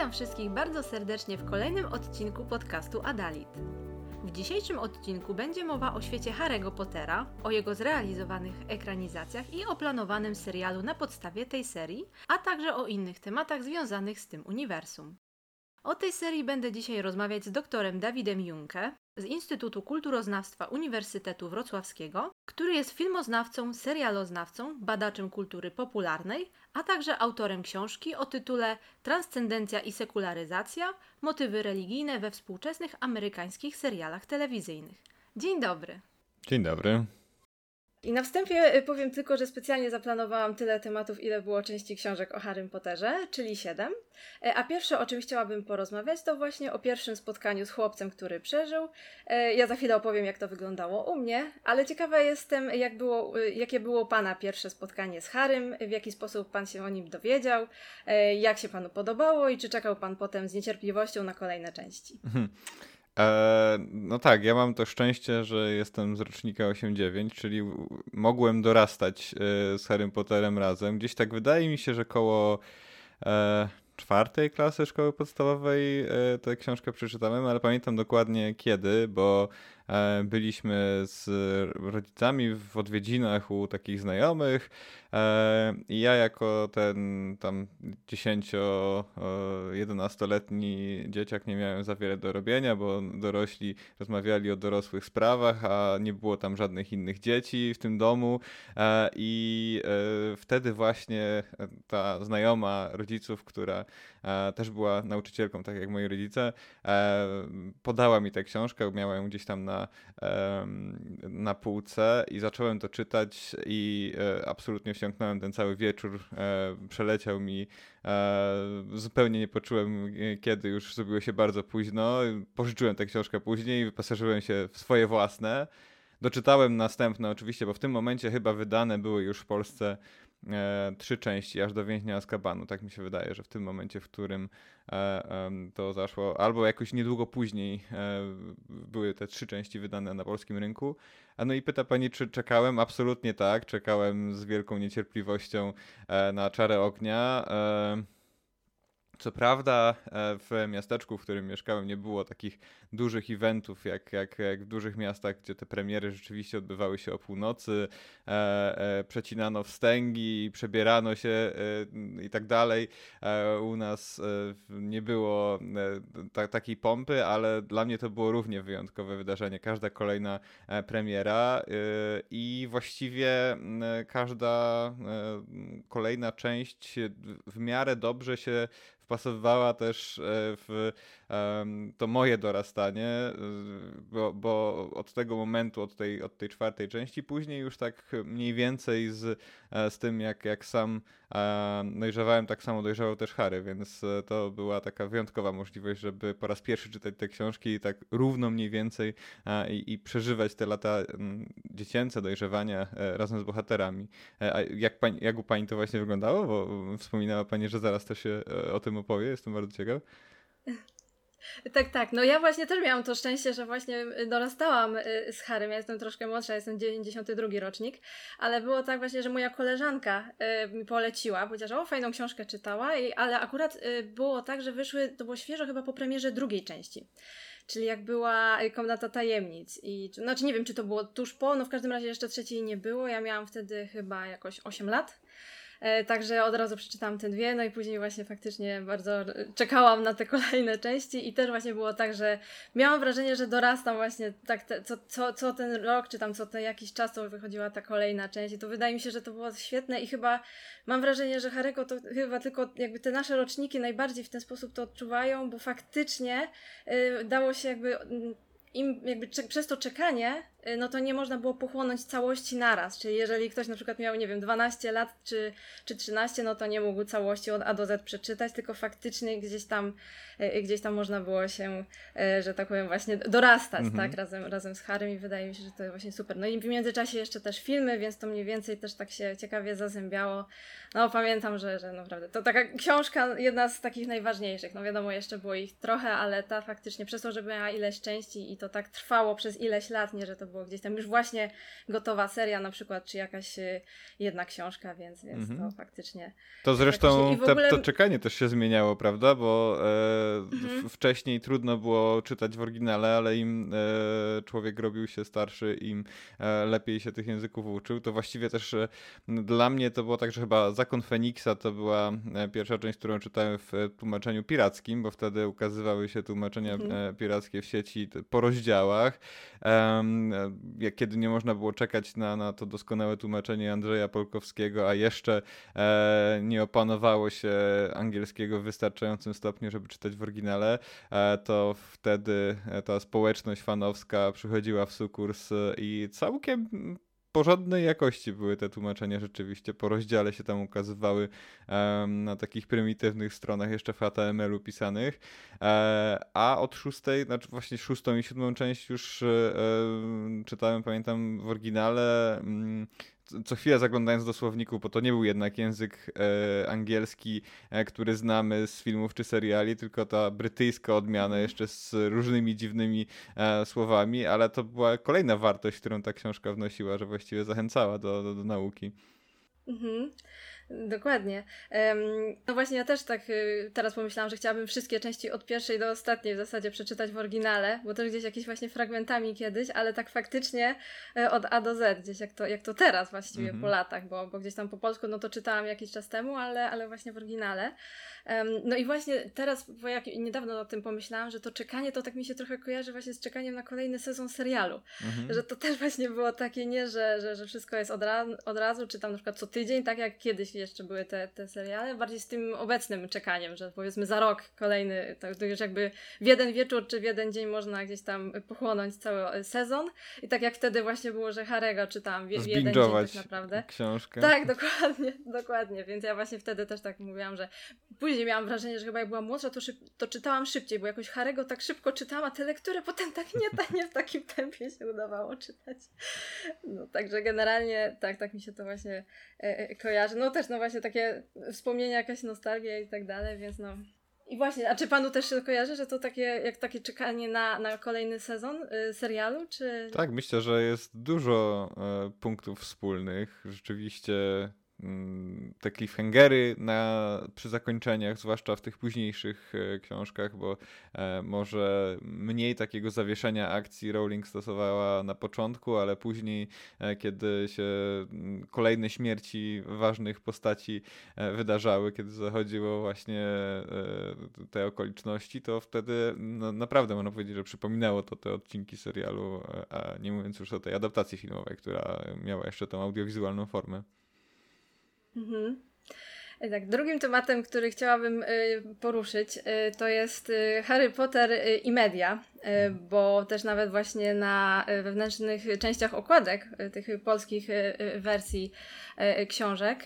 Witam wszystkich bardzo serdecznie w kolejnym odcinku podcastu Adalit. W dzisiejszym odcinku będzie mowa o świecie Harry'ego Pottera, o jego zrealizowanych ekranizacjach i o planowanym serialu na podstawie tej serii, a także o innych tematach związanych z tym uniwersum. O tej serii będę dzisiaj rozmawiać z doktorem Dawidem Junke z Instytutu Kulturoznawstwa Uniwersytetu Wrocławskiego, który jest filmoznawcą, serialoznawcą, badaczem kultury popularnej, a także autorem książki o tytule Transcendencja i sekularyzacja motywy religijne we współczesnych amerykańskich serialach telewizyjnych. Dzień dobry. Dzień dobry. I na wstępie y, powiem tylko, że specjalnie zaplanowałam tyle tematów, ile było części książek o Harrym Potterze, czyli siedem. E, a pierwsze, o czym chciałabym porozmawiać, to właśnie o pierwszym spotkaniu z chłopcem, który przeżył. E, ja za chwilę opowiem, jak to wyglądało u mnie, ale ciekawa jestem, jak było, y, jakie było Pana pierwsze spotkanie z Harrym, w jaki sposób Pan się o nim dowiedział, e, jak się Panu podobało i czy czekał Pan potem z niecierpliwością na kolejne części. E, no tak, ja mam to szczęście, że jestem z rocznika 8-9, czyli mogłem dorastać e, z Harrym Potterem razem. Gdzieś tak wydaje mi się, że koło e, czwartej klasy szkoły podstawowej tę książkę przeczytałem, ale pamiętam dokładnie kiedy, bo byliśmy z rodzicami w odwiedzinach u takich znajomych e, i ja jako ten tam 10-11-letni dzieciak nie miałem za wiele do robienia, bo dorośli rozmawiali o dorosłych sprawach, a nie było tam żadnych innych dzieci w tym domu. E, i wtedy właśnie ta znajoma rodziców, która też była nauczycielką, tak jak moi rodzice, podała mi tę książkę, miałem ją gdzieś tam na na półce i zacząłem to czytać i e, absolutnie wsiąknąłem ten cały wieczór. E, przeleciał mi, e, zupełnie nie poczułem kiedy, już zrobiło się bardzo późno. Pożyczyłem tę książkę później, wyposażyłem się w swoje własne. Doczytałem następne oczywiście, bo w tym momencie chyba wydane były już w Polsce e, trzy części, aż do więźnia Azkabanu. Tak mi się wydaje, że w tym momencie, w którym e, e, to zaszło, albo jakoś niedługo później e, były te trzy części wydane na polskim rynku. A no i pyta pani, czy czekałem? Absolutnie tak. Czekałem z wielką niecierpliwością e, na czarę ognia. E, co prawda e, w miasteczku, w którym mieszkałem, nie było takich dużych eventów jak, jak, jak w dużych miastach, gdzie te premiery rzeczywiście odbywały się o północy, e, e, przecinano wstęgi, przebierano się e, i tak dalej. E, u nas e, nie było ta, takiej pompy, ale dla mnie to było równie wyjątkowe wydarzenie. Każda kolejna premiera i właściwie każda kolejna część w miarę dobrze się wpasowywała też e, w to moje dorastanie, e, bo, bo, od tego momentu, od tej, od tej czwartej części, później już tak mniej więcej z, e, z tym, jak, jak sam dojrzewałem, tak samo dojrzewał też Harry, więc to była taka wyjątkowa możliwość, żeby po raz pierwszy czytać te książki tak równo mniej więcej i, i przeżywać te lata dziecięce dojrzewania razem z bohaterami. A jak, pani, jak u Pani to właśnie wyglądało? Bo wspominała Pani, że zaraz też się o tym opowie, jestem bardzo ciekaw. Tak, tak. No ja właśnie też miałam to szczęście, że właśnie dorastałam y, z Harrym. Ja jestem troszkę młodsza, jestem 92 rocznik, ale było tak właśnie, że moja koleżanka y, mi poleciła, powiedziała, że o, fajną książkę czytała, ale akurat y, było tak, że wyszły, to było świeżo chyba po premierze drugiej części. Czyli jak była Komnata Tajemnic i, znaczy nie wiem, czy to było tuż po, no w każdym razie jeszcze trzeciej nie było. Ja miałam wtedy chyba jakoś 8 lat. E, także od razu przeczytałam te dwie, no i później właśnie faktycznie bardzo czekałam na te kolejne części i też właśnie było tak, że miałam wrażenie, że dorastam właśnie tak te, co, co, co ten rok, czy tam co ten jakiś czas to wychodziła ta kolejna część i to wydaje mi się, że to było świetne i chyba mam wrażenie, że Harego to chyba tylko jakby te nasze roczniki najbardziej w ten sposób to odczuwają, bo faktycznie y, dało się jakby im jakby przez to czekanie no to nie można było pochłonąć całości naraz. Czyli jeżeli ktoś na przykład miał, nie wiem, 12 lat czy, czy 13, no to nie mógł całości od A do Z przeczytać, tylko faktycznie gdzieś tam, y, y, gdzieś tam można było się, że tak powiem, właśnie dorastać, mhm. tak, razem, razem z Harrym i wydaje mi się, że to jest właśnie super. No i w międzyczasie jeszcze też filmy, więc to mniej więcej też tak się ciekawie zazębiało. No pamiętam, że, że naprawdę to taka książka, jedna z takich najważniejszych. No wiadomo, jeszcze było ich trochę, ale ta faktycznie przez to, że miała ileś części i to tak trwało przez ileś lat, nie, że to było gdzieś tam już właśnie gotowa seria na przykład, czy jakaś y, jedna książka, więc, więc mhm. to faktycznie... To zresztą ogóle... te, to czekanie też się zmieniało, prawda? Bo e, mhm. wcześniej trudno było czytać w oryginale, ale im e, człowiek robił się starszy, im e, lepiej się tych języków uczył, to właściwie też e, dla mnie to było tak, że chyba Zakon Feniksa to była e, pierwsza część, którą czytałem w tłumaczeniu pirackim, bo wtedy ukazywały się tłumaczenia mhm. pirackie w sieci po rozdziałach, kiedy nie można było czekać na, na to doskonałe tłumaczenie Andrzeja Polkowskiego, a jeszcze e, nie opanowało się angielskiego w wystarczającym stopniu, żeby czytać w oryginale, e, to wtedy ta społeczność fanowska przychodziła w sukurs i całkiem porządnej jakości były te tłumaczenia rzeczywiście. Po rozdziale się tam ukazywały um, na takich prymitywnych stronach jeszcze w HTML-u pisanych. E, a od szóstej, znaczy właśnie szóstą i siódmą część już e, czytałem, pamiętam w oryginale. Mm, co chwilę zaglądając do słowników, bo to nie był jednak język e, angielski, e, który znamy z filmów czy seriali, tylko ta brytyjska odmiana mhm. jeszcze z różnymi dziwnymi e, słowami, ale to była kolejna wartość, którą ta książka wnosiła, że właściwie zachęcała do, do, do nauki. Mhm. Dokładnie. No właśnie, ja też tak y, teraz pomyślałam, że chciałabym wszystkie części od pierwszej do ostatniej w zasadzie przeczytać w oryginale, bo też gdzieś jakieś właśnie fragmentami kiedyś, ale tak faktycznie e, od A do Z, gdzieś jak to, jak to teraz właściwie -hmm. po latach, bo, bo gdzieś tam po polsku no to czytałam jakiś czas temu, ale, ale właśnie w oryginale. No i właśnie teraz, bo jak niedawno o tym pomyślałam, że to czekanie to tak mi się trochę kojarzy właśnie z czekaniem na kolejny sezon serialu. Mhm. Że to też właśnie było takie nie, że, że, że wszystko jest od, ra od razu, czy tam na przykład co tydzień, tak jak kiedyś jeszcze były te, te seriale, bardziej z tym obecnym czekaniem, że powiedzmy za rok kolejny, to już jakby w jeden wieczór czy w jeden dzień można gdzieś tam pochłonąć cały sezon. I tak jak wtedy właśnie było, że Harego czytałam w, w jeden dzień tak naprawdę. książkę. Tak, dokładnie, dokładnie. Więc ja właśnie wtedy też tak mówiłam, że później miałam wrażenie, że chyba jak byłam młodsza, to, szyb, to czytałam szybciej, bo jakoś Harego tak szybko czytałam, a te lektury potem tak nie, tak nie w takim tempie się udawało czytać. No także generalnie tak, tak mi się to właśnie e, e, kojarzy. No też no właśnie takie wspomnienia, jakaś nostalgia i tak dalej, więc no i właśnie, a czy panu też się kojarzy, że to takie, jak takie czekanie na, na kolejny sezon y, serialu, czy... Tak, myślę, że jest dużo y, punktów wspólnych. Rzeczywiście te cliffhangery na, przy zakończeniach, zwłaszcza w tych późniejszych e, książkach, bo e, może mniej takiego zawieszenia akcji Rowling stosowała na początku, ale później, e, kiedy się mm, kolejne śmierci ważnych postaci wydarzały, kiedy zachodziło właśnie te okoliczności, to wtedy no, naprawdę można powiedzieć, że przypominało to te odcinki serialu, a nie mówiąc już o tej adaptacji filmowej, która miała jeszcze tą audiowizualną formę. Mhm. Tak, drugim tematem, który chciałabym y, poruszyć, y, to jest y, Harry Potter i media, bo też nawet właśnie na wewnętrznych częściach okładek tych polskich wersji książek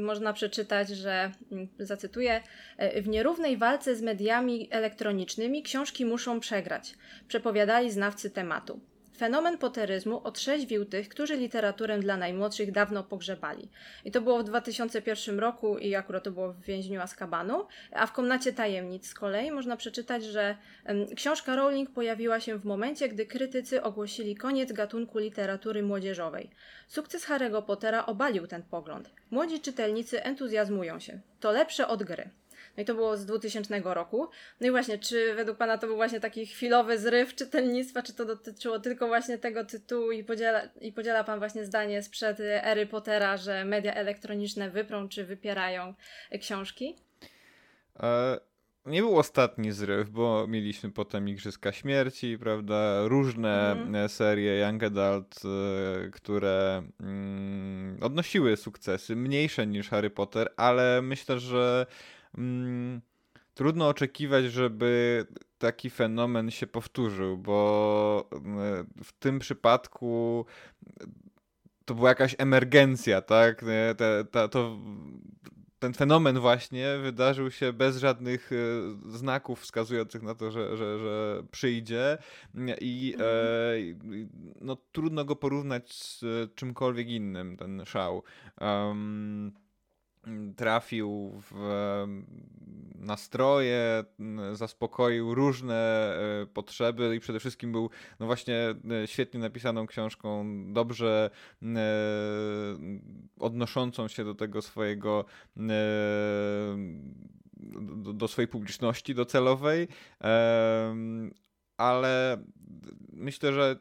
można przeczytać, że, mm, zacytuję, w nierównej walce z mediami elektronicznymi książki muszą przegrać, przepowiadali znawcy tematu. Fenomen poteryzmu otrzeźwił tych, którzy literaturę dla najmłodszych dawno pogrzebali. I to było w 2001 roku i akurat to było w więźniu Azkabanu, a w Komnacie Tajemnic z kolei można przeczytać, że książka Rowling pojawiła się w momencie, gdy krytycy ogłosili koniec gatunku literatury młodzieżowej. Sukces Harry'ego Pottera obalił ten pogląd. Młodzi czytelnicy entuzjazmują się. To lepsze od gry. No i to było z 2000 roku. No i właśnie, czy według Pana to był właśnie taki chwilowy zryw czytelnictwa, czy to dotyczyło tylko właśnie tego tytułu i podziela, i podziela Pan właśnie zdanie sprzed ery Pottera, że media elektroniczne wyprą czy wypierają książki? E nie był ostatni zryw, bo mieliśmy potem Igrzyska Śmierci, prawda, różne mm. serie Young Adult, e, które mm, odnosiły sukcesy, mniejsze niż Harry Potter, ale myślę, że mm, trudno oczekiwać, żeby taki fenomen się powtórzył, bo mm, w tym przypadku to była jakaś emergencja, tak? Te, te, to, ten fenomen właśnie wydarzył się bez żadnych e, znaków wskazujących na to, że, że, że przyjdzie i e, mhm. no, trudno go porównać z czymkolwiek innym, ten szał. Um, trafił w nastroje, zaspokoił różne e, potrzeby i przede wszystkim był no właśnie e, świetnie napisaną książką, dobrze e, odnoszącą się do tego swojego do, do swojej publiczności docelowej, ale myślę, że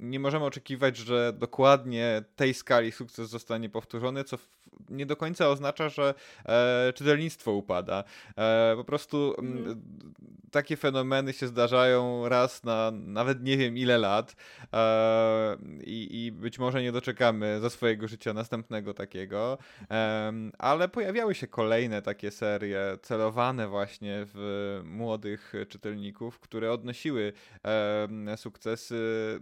nie możemy oczekiwać, że dokładnie tej skali sukces zostanie powtórzony, co nie do końca oznacza, że e, czytelnictwo upada. E, po prostu mm. takie fenomeny się zdarzają raz na nawet nie wiem ile lat e, i, i, być może nie doczekamy za swojego życia następnego takiego, ale pojawiały się kolejne takie serie celowane właśnie w młodych czytelników, które odnosiły sukcesy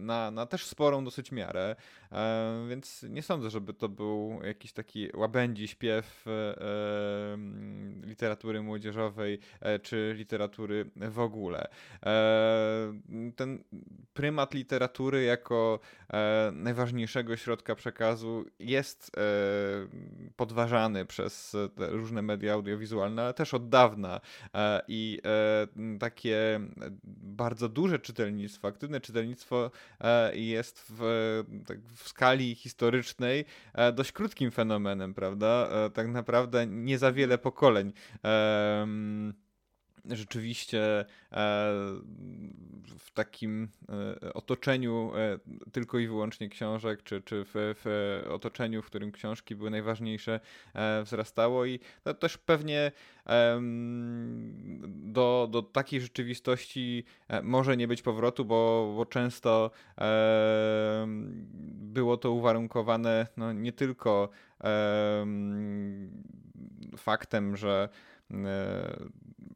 na, na też sporą dosyć miarę, e, więc nie sądzę, żeby to był jakiś taki łabędzi śpiew e, literatury młodzieżowej e, czy literatury w ogóle. Ten prymat literatury jako najważniejszego środka przekazu jest podważany przez różne media audiowizualne, ale też od dawna i takie bardzo duże czytelnictwo, aktywne czytelnictwo jest w, tak w skali historycznej dość krótkim fenomenem, prawda? Tak naprawdę nie za wiele pokoleń rzeczywiście w takim otoczeniu tylko i wyłącznie książek, czy, czy w, w otoczeniu, w którym książki były najważniejsze, wzrastało i to też pewnie do, do takiej rzeczywistości e, może nie być powrotu, bo, bo często było to uwarunkowane no, nie tylko faktem, że e,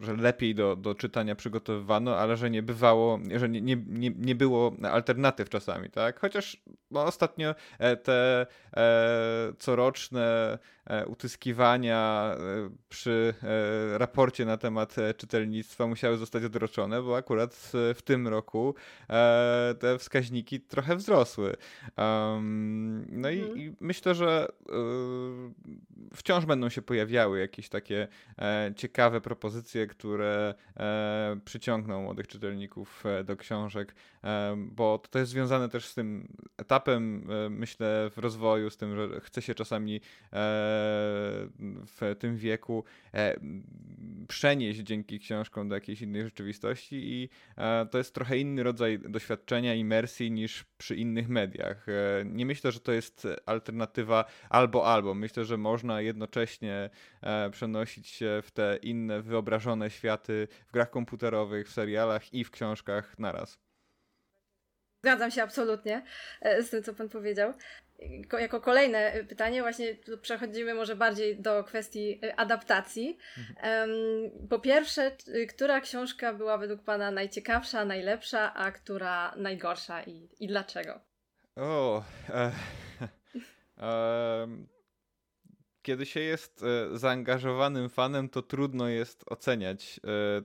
że lepiej do, do czytania przygotowywano, ale że nie bywało, że nie, nie, nie, nie było alternatyw czasami, tak? Chociaż no, ostatnio e, te e, coroczne e, utyskiwania e, przy raporcie na temat czytelnictwa musiały zostać odroczone, bo akurat w tym roku te wskaźniki trochę wzrosły. No i, mhm. i, myślę, że wciąż będą się pojawiały jakieś takie ciekawe propozycje, które przyciągną młodych czytelników do książek, bo to jest związane też z tym etapem, myślę, w rozwoju, z tym, że chce się czasami w tym wieku e, przenieść dzięki książkom do jakiejś innej rzeczywistości i e, to jest trochę inny rodzaj doświadczenia, imersji niż przy innych mediach. E, nie myślę, że to jest alternatywa albo albo. Myślę, że można jednocześnie przenosić się w te inne wyobrażone światy w grach komputerowych, w serialach i w książkach naraz. Zgadzam się absolutnie z tym, co pan powiedział jako kolejne pytanie, właśnie przechodzimy może bardziej do kwestii y, adaptacji. Mhm. Po pierwsze, która książka była według Pana najciekawsza, najlepsza, a która najgorsza i, i dlaczego? O, e, e, kiedy się jest e, zaangażowanym fanem, to trudno jest oceniać e,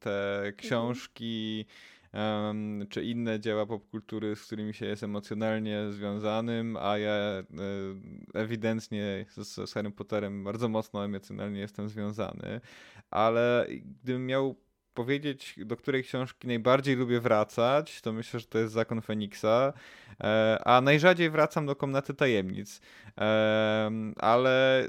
te mhm. książki. Mhm czy inne dzieła popkultury, z którymi się jest emocjonalnie związanym, a ja e, ewidentnie z, z Harry Potterem bardzo mocno emocjonalnie jestem związany, ale gdybym miał powiedzieć, do której książki najbardziej lubię wracać, to myślę, że to jest Zakon Feniksa, e, a najrzadziej wracam do Komnaty Tajemnic, e, ale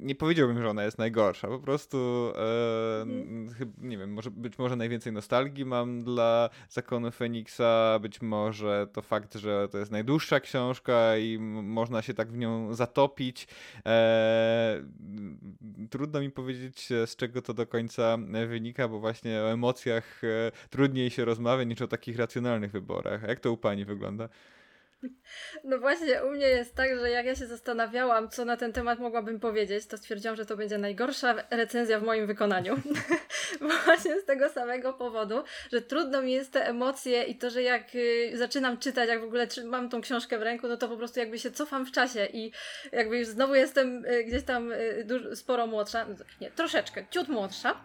nie powiedziałbym, że ona jest najgorsza. Po prostu, e, mhm. nie wiem, może, być może najwięcej nostalgii mam dla Zakonu Feniksa, być może to fakt, że to jest najdłuższa książka i można się tak w nią zatopić. E, trudno mi powiedzieć, z czego to do końca wynika, bo właśnie o emocjach e, trudniej się rozmawia niż o takich racjonalnych wyborach. Jak to u Pani wygląda? No właśnie, u mnie jest tak, że jak ja się zastanawiałam, co na ten temat mogłabym powiedzieć, to stwierdziłam, że to będzie najgorsza recenzja w moim wykonaniu. właśnie z tego samego powodu, że trudno mi jest te emocje i to, że jak y, zaczynam czytać, jak w ogóle mam tą książkę w ręku, no to po prostu jakby się cofam w czasie i jakby już znowu jestem y, gdzieś tam y, sporo młodsza, nie, troszeczkę, ciut młodsza.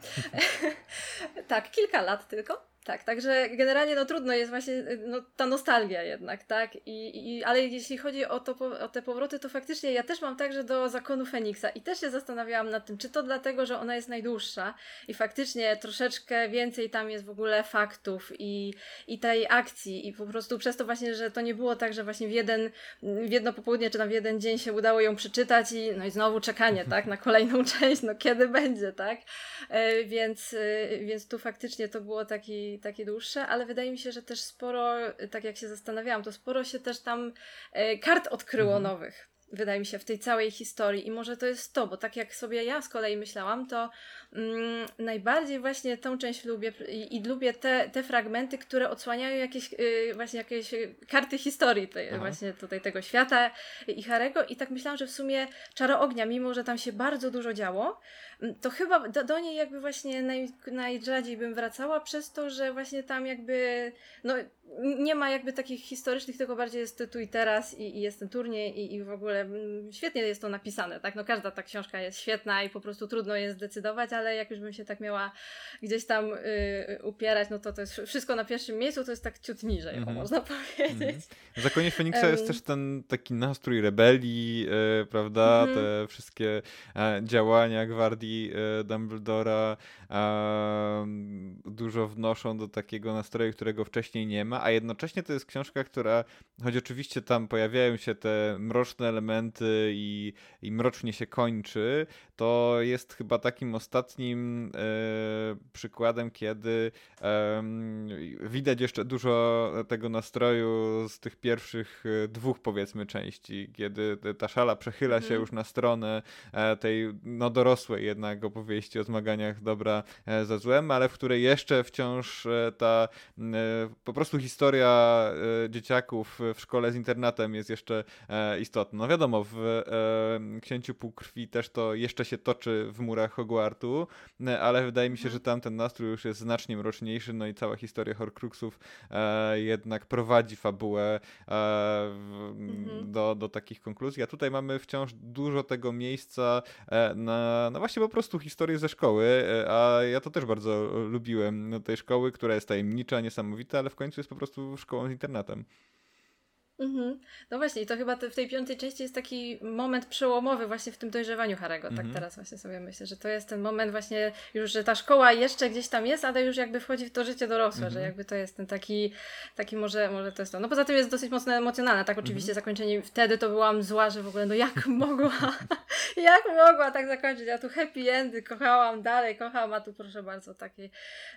tak, kilka lat tylko. Tak, także generalnie no trudno jest właśnie no, ta nostalgia jednak, tak? I, i, ale jeśli chodzi o, to, o te powroty, to faktycznie ja też mam także do zakonu Feniksa i też się zastanawiałam nad tym, czy to dlatego, że ona jest najdłuższa i faktycznie troszeczkę więcej tam jest w ogóle faktów i, i tej akcji i po prostu przez to właśnie, że to nie było tak, że właśnie w jeden, w jedno popołudnie czy tam w jeden dzień się udało ją przeczytać i no i znowu czekanie, tak? Na kolejną część, no kiedy będzie, tak? E, więc, e, więc tu faktycznie to było taki takie dłuższe, ale wydaje mi się, że też sporo, tak jak się zastanawiałam, to sporo się też tam e, kart odkryło mhm. nowych wydaje mi się, w tej całej historii. I może to jest to, bo tak jak sobie ja z kolei myślałam, to mm, najbardziej właśnie tą część lubię i, i, lubię te, te fragmenty, które odsłaniają jakieś y, właśnie jakieś karty historii tej, właśnie tutaj tego świata i Harego. I tak myślałam, że w sumie Czaro Ognia, mimo że tam się bardzo dużo działo, mm, to chyba do, do niej jakby właśnie naj, najrzadziej bym wracała przez to, że właśnie tam jakby no nie ma jakby takich historycznych, tylko bardziej jest tu i teraz i, i jest ten turniej i, i w ogóle mm, świetnie jest to napisane, tak? No każda ta książka jest świetna i po prostu trudno jest zdecydować, ale jak już bym się tak miała gdzieś tam y, upierać, no to to jest wszystko na pierwszym miejscu, to jest tak ciut niżej, mm -hmm. można powiedzieć. Mm -hmm. W Zakonie Feniksa um, jest też ten taki nastrój rebelii, y, prawda? Mm -hmm. Te wszystkie e, działania gwardii e, Dumbledora e, dużo wnoszą do takiego nastroju, którego wcześniej nie ma, a jednocześnie to jest książka, która, choć oczywiście tam pojawiają się te mroczne elementy i, i mrocznie się kończy, to jest chyba takim ostatnim e, przykładem, kiedy widać jeszcze dużo tego nastroju z tych pierwszych e, dwóch, powiedzmy, części, kiedy ta szala przechyla się mhm. już na stronę e, tej no, dorosłej jednak opowieści o zmaganiach dobra ze złem, ale w której jeszcze wciąż e, ta po prostu historia dzieciaków w szkole z internatem jest jeszcze istotna. No wiadomo, w Księciu Półkrwi też to jeszcze się toczy w murach Hogwartu, ale wydaje mi się, że tam ten nastrój już jest znacznie mroczniejszy, no i cała historia Horcruxów e, jednak prowadzi fabułę e, mhm. do, do takich konkluzji, a tutaj mamy wciąż dużo tego miejsca e, na, na właśnie po prostu historię ze szkoły, e, a ja to też bardzo lubiłem, tej szkoły, która jest tajemnicza, niesamowita, ale w końcu jest po prostu szkołą z internatem. Mhm. No właśnie, i to chyba te, w tej piątej części jest taki moment przełomowy właśnie w tym dojrzewaniu Harego. Tak mhm. teraz właśnie sobie myślę, że to jest ten moment właśnie już, że ta szkoła jeszcze gdzieś tam jest, ale już jakby wchodzi w to życie dorosłe, mhm. że jakby to jest ten taki, taki może, może to jest to. No poza tym jest dosyć mocno emocjonalne, tak oczywiście mhm. zakończenie, wtedy to byłam zła, że w ogóle no jak mogła, jak mogła tak zakończyć, ja tu happy endy kochałam dalej, kocham, a tu proszę bardzo taki,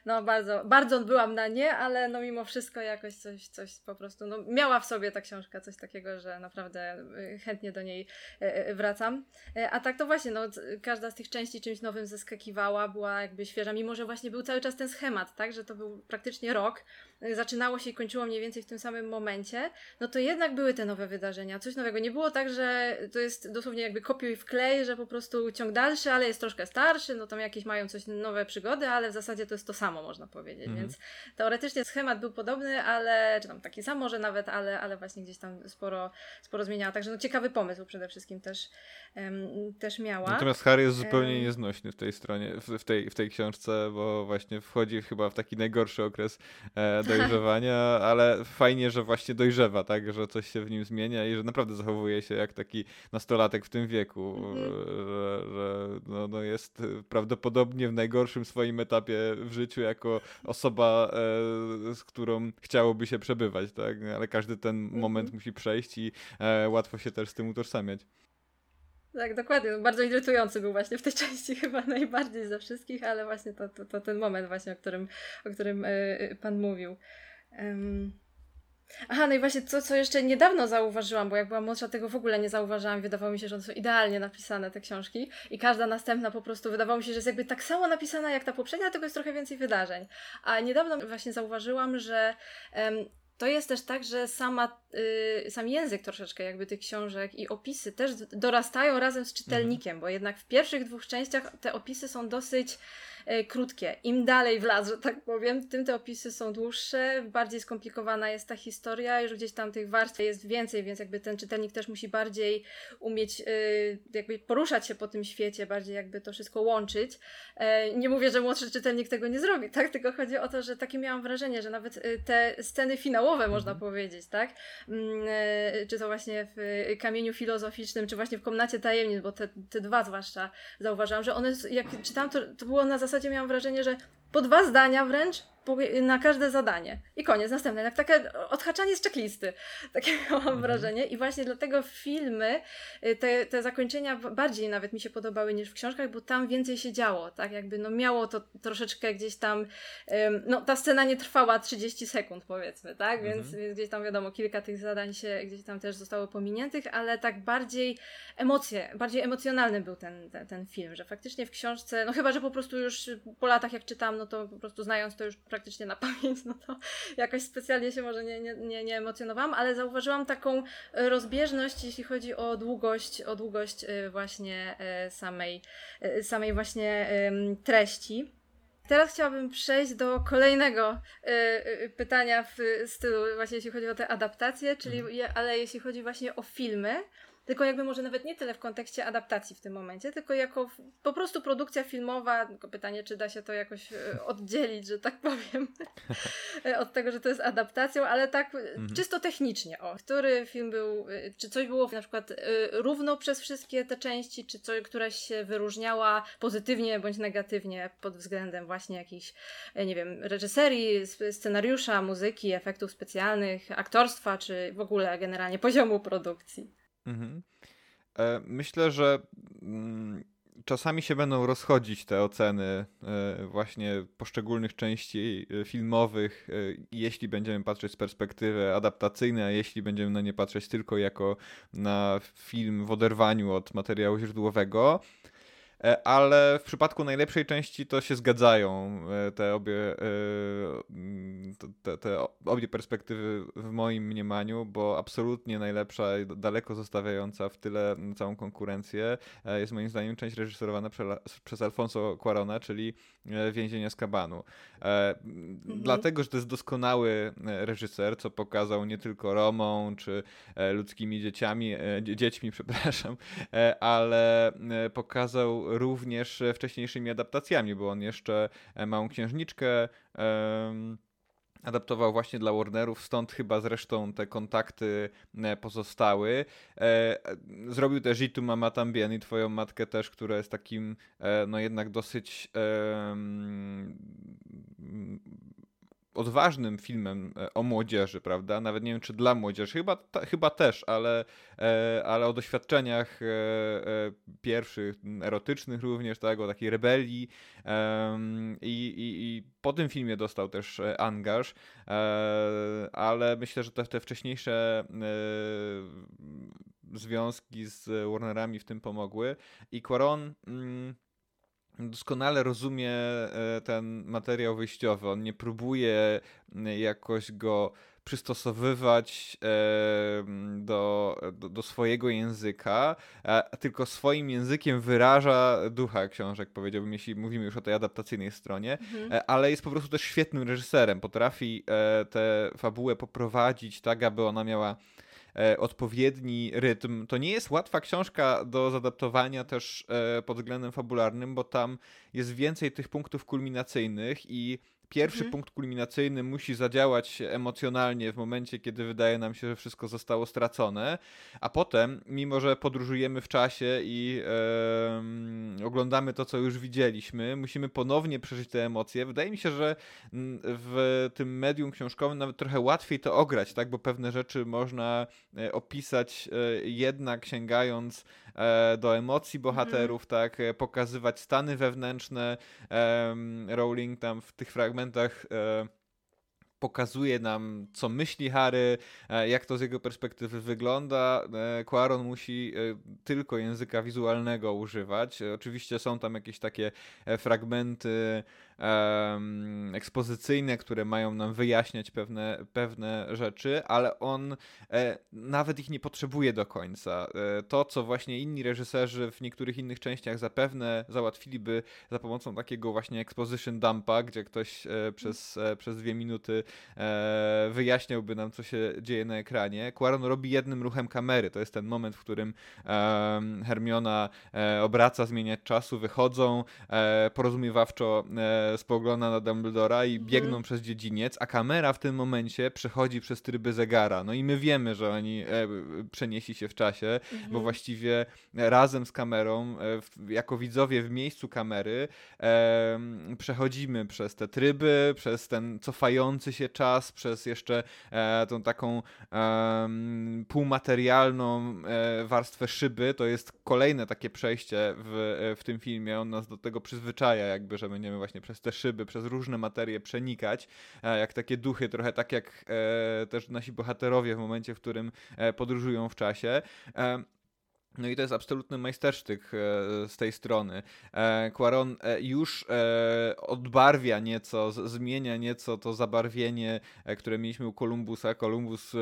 no bardzo, bardzo byłam na nie, ale no mimo wszystko jakoś coś, coś po prostu, no miała w sobie tak książka, coś takiego, że naprawdę y, chętnie do niej y, y, wracam. A tak to właśnie, no, każda z tych części czymś nowym zeskakiwała, była jakby świeża, mimo że właśnie był cały czas ten schemat, tak, że to był praktycznie rok, zaczynało się i kończyło mniej więcej w tym samym momencie, no to jednak były te nowe wydarzenia, coś nowego. Nie było tak, że to jest dosłownie jakby kopiuj wklej, że po prostu ciąg dalszy, ale jest troszkę starszy, no tam jakieś mają coś nowe przygody, ale w zasadzie to jest to samo, można powiedzieć. Mhm. Więc teoretycznie schemat był podobny, ale, czy tam taki sam może nawet, ale, ale właśnie gdzieś tam sporo, sporo zmieniała. Także no ciekawy pomysł przede wszystkim też, um, też miała. Natomiast Harry jest zupełnie nieznośny w tej stronie, w, w, tej, w tej książce, bo właśnie wchodzi chyba w taki najgorszy okres e, dojrzewania, ale fajnie, że właśnie dojrzewa, tak, że coś się w nim zmienia i że naprawdę zachowuje się jak taki nastolatek w tym wieku, mhm. że, że no, no jest prawdopodobnie w najgorszym swoim etapie w życiu jako osoba, e, z którą chciałoby się przebywać, tak, ale każdy ten mhm. moment musi przejść i e, łatwo się też z tym utożsamiać. Tak, dokładnie. No, bardzo irytujący był właśnie w tej części chyba najbardziej ze wszystkich, ale właśnie to, to, to ten moment właśnie, o którym, o którym yy, Pan mówił. Um. Aha, no i właśnie to, co jeszcze niedawno zauważyłam, bo jak byłam młodsza, tego w ogóle nie zauważyłam. Wydawało mi się, że są idealnie napisane, te książki. I każda następna po prostu wydawało mi się, że jest jakby tak samo napisana jak ta poprzednia, tylko jest trochę więcej wydarzeń. A niedawno właśnie zauważyłam, że um, to jest też tak, że sama, y, sam język troszeczkę jakby tych książek i opisy też dorastają razem z czytelnikiem, mhm. bo jednak w pierwszych dwóch częściach te opisy są dosyć krótkie. Im dalej w las, że tak powiem, tym te opisy są dłuższe, bardziej skomplikowana jest ta historia, już gdzieś tam tych warstw jest więcej, więc jakby ten czytelnik też musi bardziej umieć e, jakby poruszać się po tym świecie, bardziej jakby to wszystko łączyć. E, nie mówię, że młodszy czytelnik tego nie zrobi, tak? Tylko chodzi o to, że takie miałam wrażenie, że nawet te sceny finałowe, mhm. można powiedzieć, tak? Mm, czy to właśnie w Kamieniu Filozoficznym, czy właśnie w Komnacie Tajemnic, bo te, te dwa zwłaszcza zauważyłam, że one, jak czytałam, to, to było na zasadzie zasadzie miałam wrażenie, że po dwa zdania wręcz na każde zadanie. I koniec, następne. Jak takie odhaczanie z checklisty. Takie miałam mhm. wrażenie. I właśnie dlatego filmy, y, te, te zakończenia bardziej nawet mi się podobały niż w książkach, bo tam więcej się działo. Tak jakby no miało to troszeczkę gdzieś tam, no ta scena nie trwała 30 sekund powiedzmy, tak? Więc, mhm. więc gdzieś tam wiadomo, kilka tych zadań się gdzieś tam też zostało pominiętych, ale tak bardziej emocje, bardziej emocjonalny był ten, ten, ten film, że faktycznie w książce, no chyba, że po prostu już po latach jak czytam, no to po prostu znając to już praktycznie na pamięć, no to jakoś specjalnie się może nie, nie, nie, nie emocjonowałam, ale zauważyłam taką rozbieżność, jeśli chodzi o długość, o długość y, właśnie y, samej, y, samej właśnie treści. Teraz chciałabym przejść do kolejnego y, pytania w stylu właśnie jeśli chodzi o te adaptacje, czyli mhm. ale jeśli chodzi właśnie o filmy, tylko jakby może nawet nie tyle w kontekście adaptacji w tym momencie, tylko jako po prostu produkcja filmowa, tylko pytanie, czy da się to jakoś e, oddzielić, że tak powiem, od tego, że to jest adaptacją, ale tak mhm. czysto technicznie, o, który film był, e, czy coś było na przykład e, równo przez wszystkie te części, czy coś, któraś się wyróżniała pozytywnie bądź negatywnie pod względem właśnie jakichś, nie wiem, reżyserii, scenariusza, muzyki, efektów specjalnych, aktorstwa, czy w ogóle generalnie poziomu produkcji. Mhm. E, myślę, że mm, czasami się będą rozchodzić te oceny e, właśnie poszczególnych części e, filmowych, jeśli będziemy patrzeć z perspektywy adaptacyjnej, a jeśli będziemy na nie patrzeć tylko jako na film w oderwaniu od materiału źródłowego. E, ale w przypadku najlepszej części to się zgadzają e, te obie, e, te, te obie perspektywy w moim mniemaniu, bo absolutnie najlepsza i daleko zostawiająca w tyle całą konkurencję jest moim zdaniem część reżyserowana prze, przez Alfonso Cuarona, czyli Więzienie z Kabanu. Mhm. Dlatego, że to jest doskonały reżyser, co pokazał nie tylko Romą, czy ludzkimi dzieciami, dziećmi, przepraszam, ale pokazał również wcześniejszymi adaptacjami, bo on jeszcze e, Małą Księżniczkę adaptował właśnie dla Warnerów, stąd chyba zresztą te kontakty e, pozostały. E, zrobił też Itu Mama Tambien i twoją matkę też, która jest takim no jednak dosyć odważnym filmem e, o młodzieży, prawda? Nawet nie wiem, czy dla młodzieży, chyba, ta, chyba też, ale, e, ale o doświadczeniach e, pierwszych, erotycznych również, tak? O takiej rebelii. I, i, i po tym filmie dostał też angaż, ale myślę, że te, te wcześniejsze związki z Warnerami w tym pomogły. I Quaron. Mm, doskonale rozumie e, ten materiał wyjściowy. On nie próbuje jakoś go przystosowywać e, do, do, do, swojego języka, tylko swoim językiem wyraża ducha książek, powiedziałbym, jeśli mówimy już o tej adaptacyjnej stronie, mhm. E, ale jest po prostu też świetnym reżyserem. Potrafi tę fabułę poprowadzić tak, aby ona miała odpowiedni rytm. To nie jest łatwa książka do zadaptowania też e, pod względem fabularnym, bo tam jest więcej tych punktów kulminacyjnych i pierwszy mhm. punkt kulminacyjny musi zadziałać emocjonalnie w momencie, kiedy wydaje nam się, że wszystko zostało stracone, a potem, mimo że podróżujemy w czasie i oglądamy to, co już widzieliśmy, musimy ponownie przeżyć te emocje. Wydaje mi się, że w tym medium książkowym nawet trochę łatwiej to ograć, tak? bo pewne rzeczy można e, opisać e, jednak sięgając e, do emocji bohaterów, mhm. tak? pokazywać stany wewnętrzne. Rowling tam w tych fragmentach fragmentach e, pokazuje nam, co myśli Harry, e, jak to z jego perspektywy wygląda. E, Quaron musi tylko języka wizualnego używać. Oczywiście są tam jakieś takie fragmenty um, ekspozycyjne, które mają nam wyjaśniać pewne, pewne rzeczy, ale on e, nawet ich nie potrzebuje do końca. E, to, co właśnie inni reżyserzy w niektórych innych częściach zapewne załatwiliby za pomocą takiego właśnie exposition dumpa, gdzie ktoś e, przez, e, przez dwie minuty e, wyjaśniałby nam, co się dzieje na ekranie. Quaron robi jednym ruchem kamery. To jest ten moment, w którym Hermiona e, obraca zmieniać czasu, wychodzą, porozumiewawczo spogląda na Dumbledora i mhm. biegną przez dziedziniec, a kamera w tym momencie przechodzi przez tryby zegara. No i my wiemy, że oni przenieśli się w czasie, mhm. bo właściwie razem z kamerą, jako widzowie w miejscu kamery, przechodzimy przez te tryby, przez ten cofający się czas, przez jeszcze tą taką półmaterialną warstwę szyby. To jest kolejne takie przejście w, w tym filmie. On nas do tego przyzwyczaja, jakby, że będziemy właśnie przez te szyby, przez różne materie przenikać, e, jak takie duchy, trochę tak jak e, też nasi bohaterowie w momencie, w którym e, podróżują w czasie. No i to jest absolutny majstersztyk e, z tej strony. E, Quaron e, już odbarwia nieco, zmienia nieco to zabarwienie, które mieliśmy u Kolumbusa. Kolumbus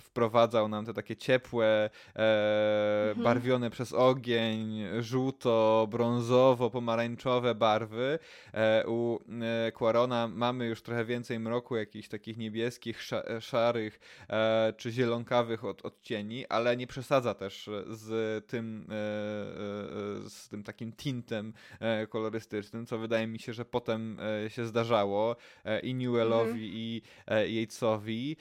wprowadzał nam te takie ciepłe, mhm. barwione przez ogień, żółto, brązowo, pomarańczowe barwy. U Quarona mamy już trochę więcej mroku, jakichś takich niebieskich, szarych czy zielonkawych odcieni, ale nie przesadza też z tym, e, e, z tym takim tintem e, kolorystycznym, co wydaje mi się, że potem się zdarzało i Newellowi, mm. i Yatesowi,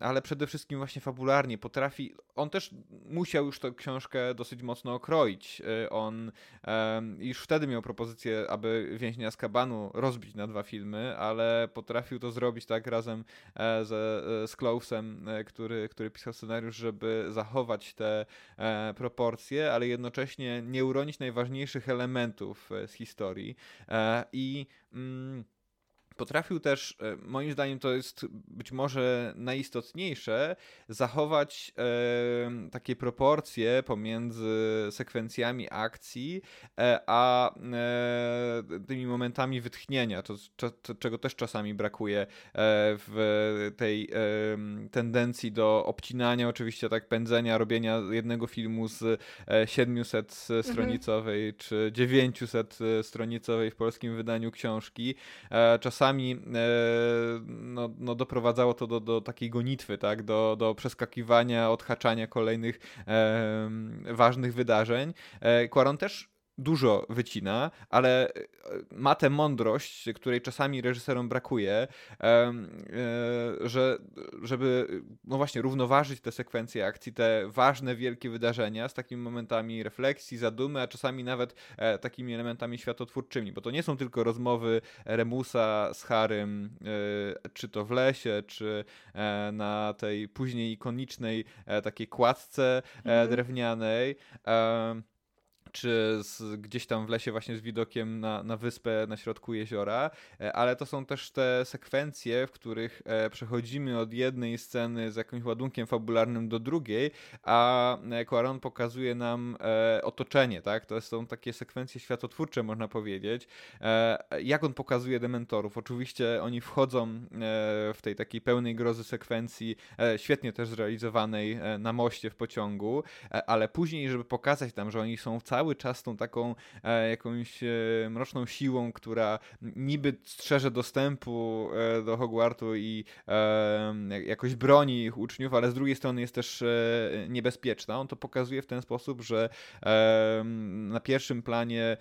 ale przede wszystkim właśnie fabularnie potrafi, on też musiał już tę książkę dosyć mocno okroić. On już wtedy miał propozycję, aby Więźnia z Kabanu rozbić na dwa filmy, ale potrafił to zrobić tak razem ze, z Klausem, który, który pisał scenariusz, żeby zachować te e, proporcje, ale jednocześnie nie uronić najważniejszych elementów e, z historii. E, I. Mm, potrafił też, e, moim zdaniem to jest być może najistotniejsze, zachować e, takie proporcje pomiędzy sekwencjami akcji, e, a e, tymi momentami wytchnienia, to, to, czego też czasami brakuje e, w tej e, tendencji do obcinania, oczywiście tak pędzenia, robienia jednego filmu z 700 stronicowej mhm. czy 900 stronicowej w polskim wydaniu książki. Czasami e, no, no doprowadzało to do, do takiej gonitwy, tak? do, do przeskakiwania, odhaczania kolejnych e, ważnych wydarzeń. E, Quaron też dużo wycina, ale e, ma tę mądrość, której czasami reżyserom brakuje, e, że żeby no właśnie równoważyć te sekwencje akcji, te ważne, wielkie wydarzenia z takimi momentami refleksji, zadumy, a czasami nawet e, takimi elementami światotwórczymi, bo to nie są tylko rozmowy Remusa z Harym, czy to w lesie, czy na tej później ikonicznej takiej kładce mhm. drewnianej czy z, gdzieś tam w lesie właśnie z widokiem na, na wyspę na środku jeziora, e, ale to są też te sekwencje, w których e, przechodzimy od jednej sceny z jakimś ładunkiem fabularnym do drugiej, a Quaron pokazuje nam e, otoczenie, tak? To są takie sekwencje światotwórcze, można powiedzieć. Jak on pokazuje dementorów? Oczywiście oni wchodzą w tej takiej pełnej grozy sekwencji, świetnie też zrealizowanej na moście w pociągu, ale później, żeby pokazać tam, że oni są w całym cały czas tą taką e, jakąś e, mroczną siłą, która niby strzeże dostępu e, do Hogwartu i jakoś broni ich uczniów, ale z drugiej strony jest też niebezpieczna. On to pokazuje w ten sposób, że na pierwszym planie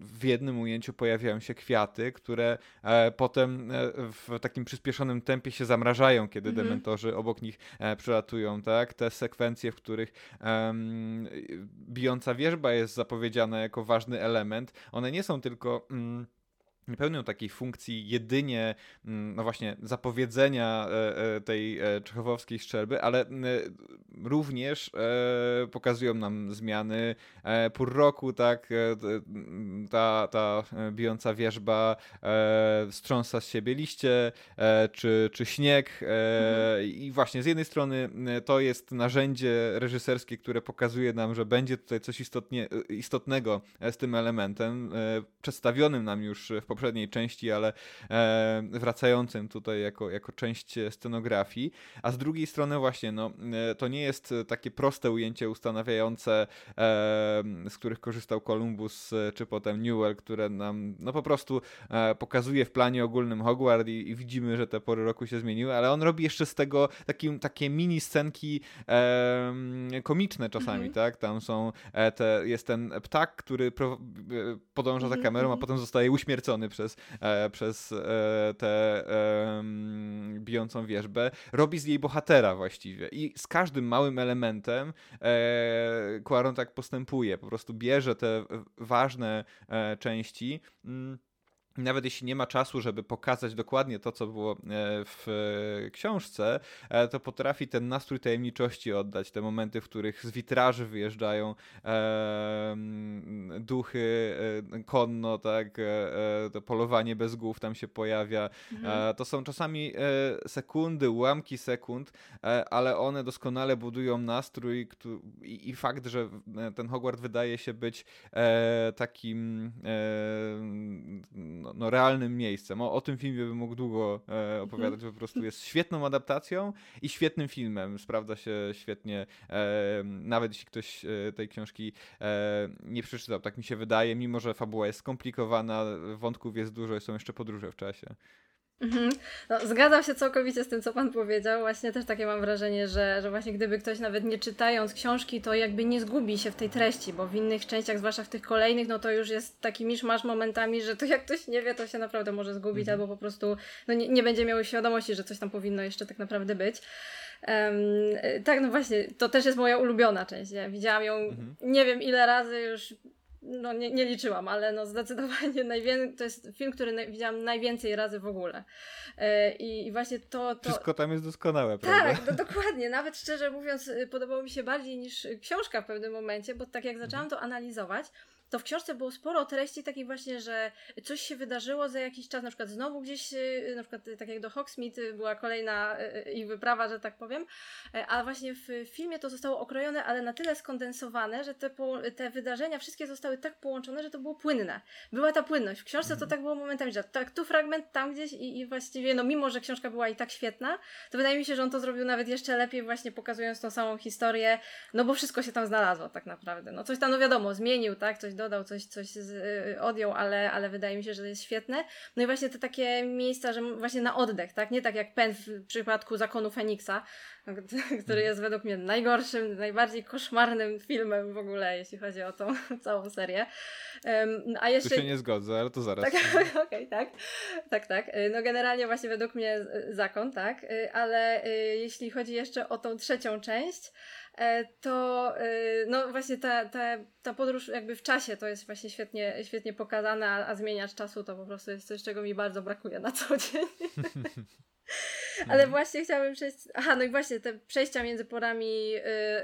w jednym ujęciu pojawiają się kwiaty, które potem w takim przyspieszonym tempie się zamrażają, kiedy mhm. dementorzy obok nich przylatują, tak? Te sekwencje, w których bijąca wierzba jest zapowiedziana jako ważny element. One nie są tylko. Mm, nie pełnią takiej funkcji jedynie, mm, no właśnie, zapowiedzenia e, e, tej e, czechowskiej szczerby, ale również pokazują nam zmiany pór roku, tak, ta, ta bijąca wierzba strząsa z siebie liście, czy, czy śnieg mhm. i właśnie z jednej strony to jest narzędzie reżyserskie, które pokazuje nam, że będzie tutaj coś istotnie, istotnego z tym elementem, przedstawionym nam już w poprzednim poprzedniej części, ale e, wracającym tutaj jako, jako część scenografii. A z drugiej strony właśnie, no, e, to nie jest takie proste ujęcie ustanawiające, e, z których korzystał Columbus czy potem Newell, które nam no po prostu pokazuje w planie ogólnym Hogwarts i, i widzimy, że te pory roku się zmieniły, ale on robi jeszcze z tego takim, takie mini scenki e, komiczne czasami, mhm. tak? Tam są te, jest ten ptak, który podąża za mhm, kamerą, a mhm. potem zostaje uśmiercony przez, e, przez e, tę e, bijącą wierzbę, robi z jej bohatera właściwie. I z każdym małym elementem e, Quaron tak postępuje. Po prostu bierze te ważne e, części. Mm, nawet jeśli nie ma czasu, żeby pokazać dokładnie to, co było e, w książce, e, to potrafi ten nastrój tajemniczości oddać. Te momenty, w których z witraży wyjeżdżają e, duchy e, konno, tak, e, to polowanie bez głów tam się pojawia. Mhm. to są czasami sekundy, ułamki sekund, ale one doskonale budują nastrój i, i fakt, że ten Hogwart wydaje się być takim no, no, realnym miejscem. O, o tym filmie bym mógł długo e, opowiadać, mhm. po prostu jest świetną adaptacją i świetnym filmem. Sprawdza się świetnie, e, nawet jeśli ktoś e, tej książki e, nie przeczytał, tak mi się wydaje, mimo że fabuła jest skomplikowana, wątków jest dużo, są jeszcze podróże w czasie. Mhm. No, zgadzam się całkowicie z tym, co Pan powiedział. Właśnie też takie mam wrażenie, że, że właśnie gdyby ktoś nawet nie czytając książki, to jakby nie zgubi się w tej treści, bo w innych częściach, zwłaszcza w tych kolejnych, no to już jest taki miszmasz momentami, że to jak ktoś nie wie, to się naprawdę może zgubić, mhm. albo po prostu no, nie, nie będzie miał świadomości, że coś tam powinno jeszcze tak naprawdę być. Um, tak, no właśnie, to też jest moja ulubiona część. Ja widziałam ją mhm. nie wiem ile razy już no nie, nie liczyłam, ale no zdecydowanie najwię- to jest film, który na- widziałam najwięcej razy w ogóle. E, i, właśnie to, to... Wszystko tam jest doskonałe, prawda? Tak, no, dokładnie. Nawet szczerze mówiąc, y, podobało mi się bardziej niż książka w pewnym momencie, bo tak jak zaczęłam to analizować, to w książce było sporo treści takich właśnie, że coś się wydarzyło za jakiś czas, na przykład znowu gdzieś, y, na przykład y, tak jak do Hogsmeade y, była kolejna ich wyprawa, że tak powiem, e, a właśnie w filmie to zostało okrojone, ale na tyle skondensowane, że te, te wydarzenia wszystkie zostały tak połączone, że to było płynne. Była ta płynność. W książce to mhm. tak było momentami, że tak tu fragment, tam gdzieś i, i właściwie, no mimo, że książka była i tak świetna, to wydaje mi się, że on to zrobił nawet jeszcze lepiej właśnie pokazując tą samą historię, no bo wszystko się tam znalazło tak naprawdę. No coś tam, no wiadomo, zmienił, tak, coś dodał, coś, coś z, y, odjął, ale, ale wydaje mi się, że to jest świetne. No i właśnie te takie miejsca, że właśnie na oddech, tak? Nie tak jak Pen w przypadku Zakonu Feniksa, który jest według mnie najgorszym, najbardziej koszmarnym filmem w ogóle, jeśli chodzi o tą całą serię. A jeszcze... Tu się nie zgodzę, ale to zaraz. Tak, okej, okay, tak. Tak, tak. Y, no generalnie właśnie według mnie zakon, tak. Y, ale jeśli chodzi jeszcze o tą trzecią część, to e, no właśnie ta, ta, ta podróż jakby w czasie to jest właśnie świetnie, świetnie pokazane, a, a zmieniacz czasu to po prostu jest coś, czego mi bardzo brakuje na co dzień. Ale właśnie chciałabym przejść. Aha, no i właśnie te przejścia między porami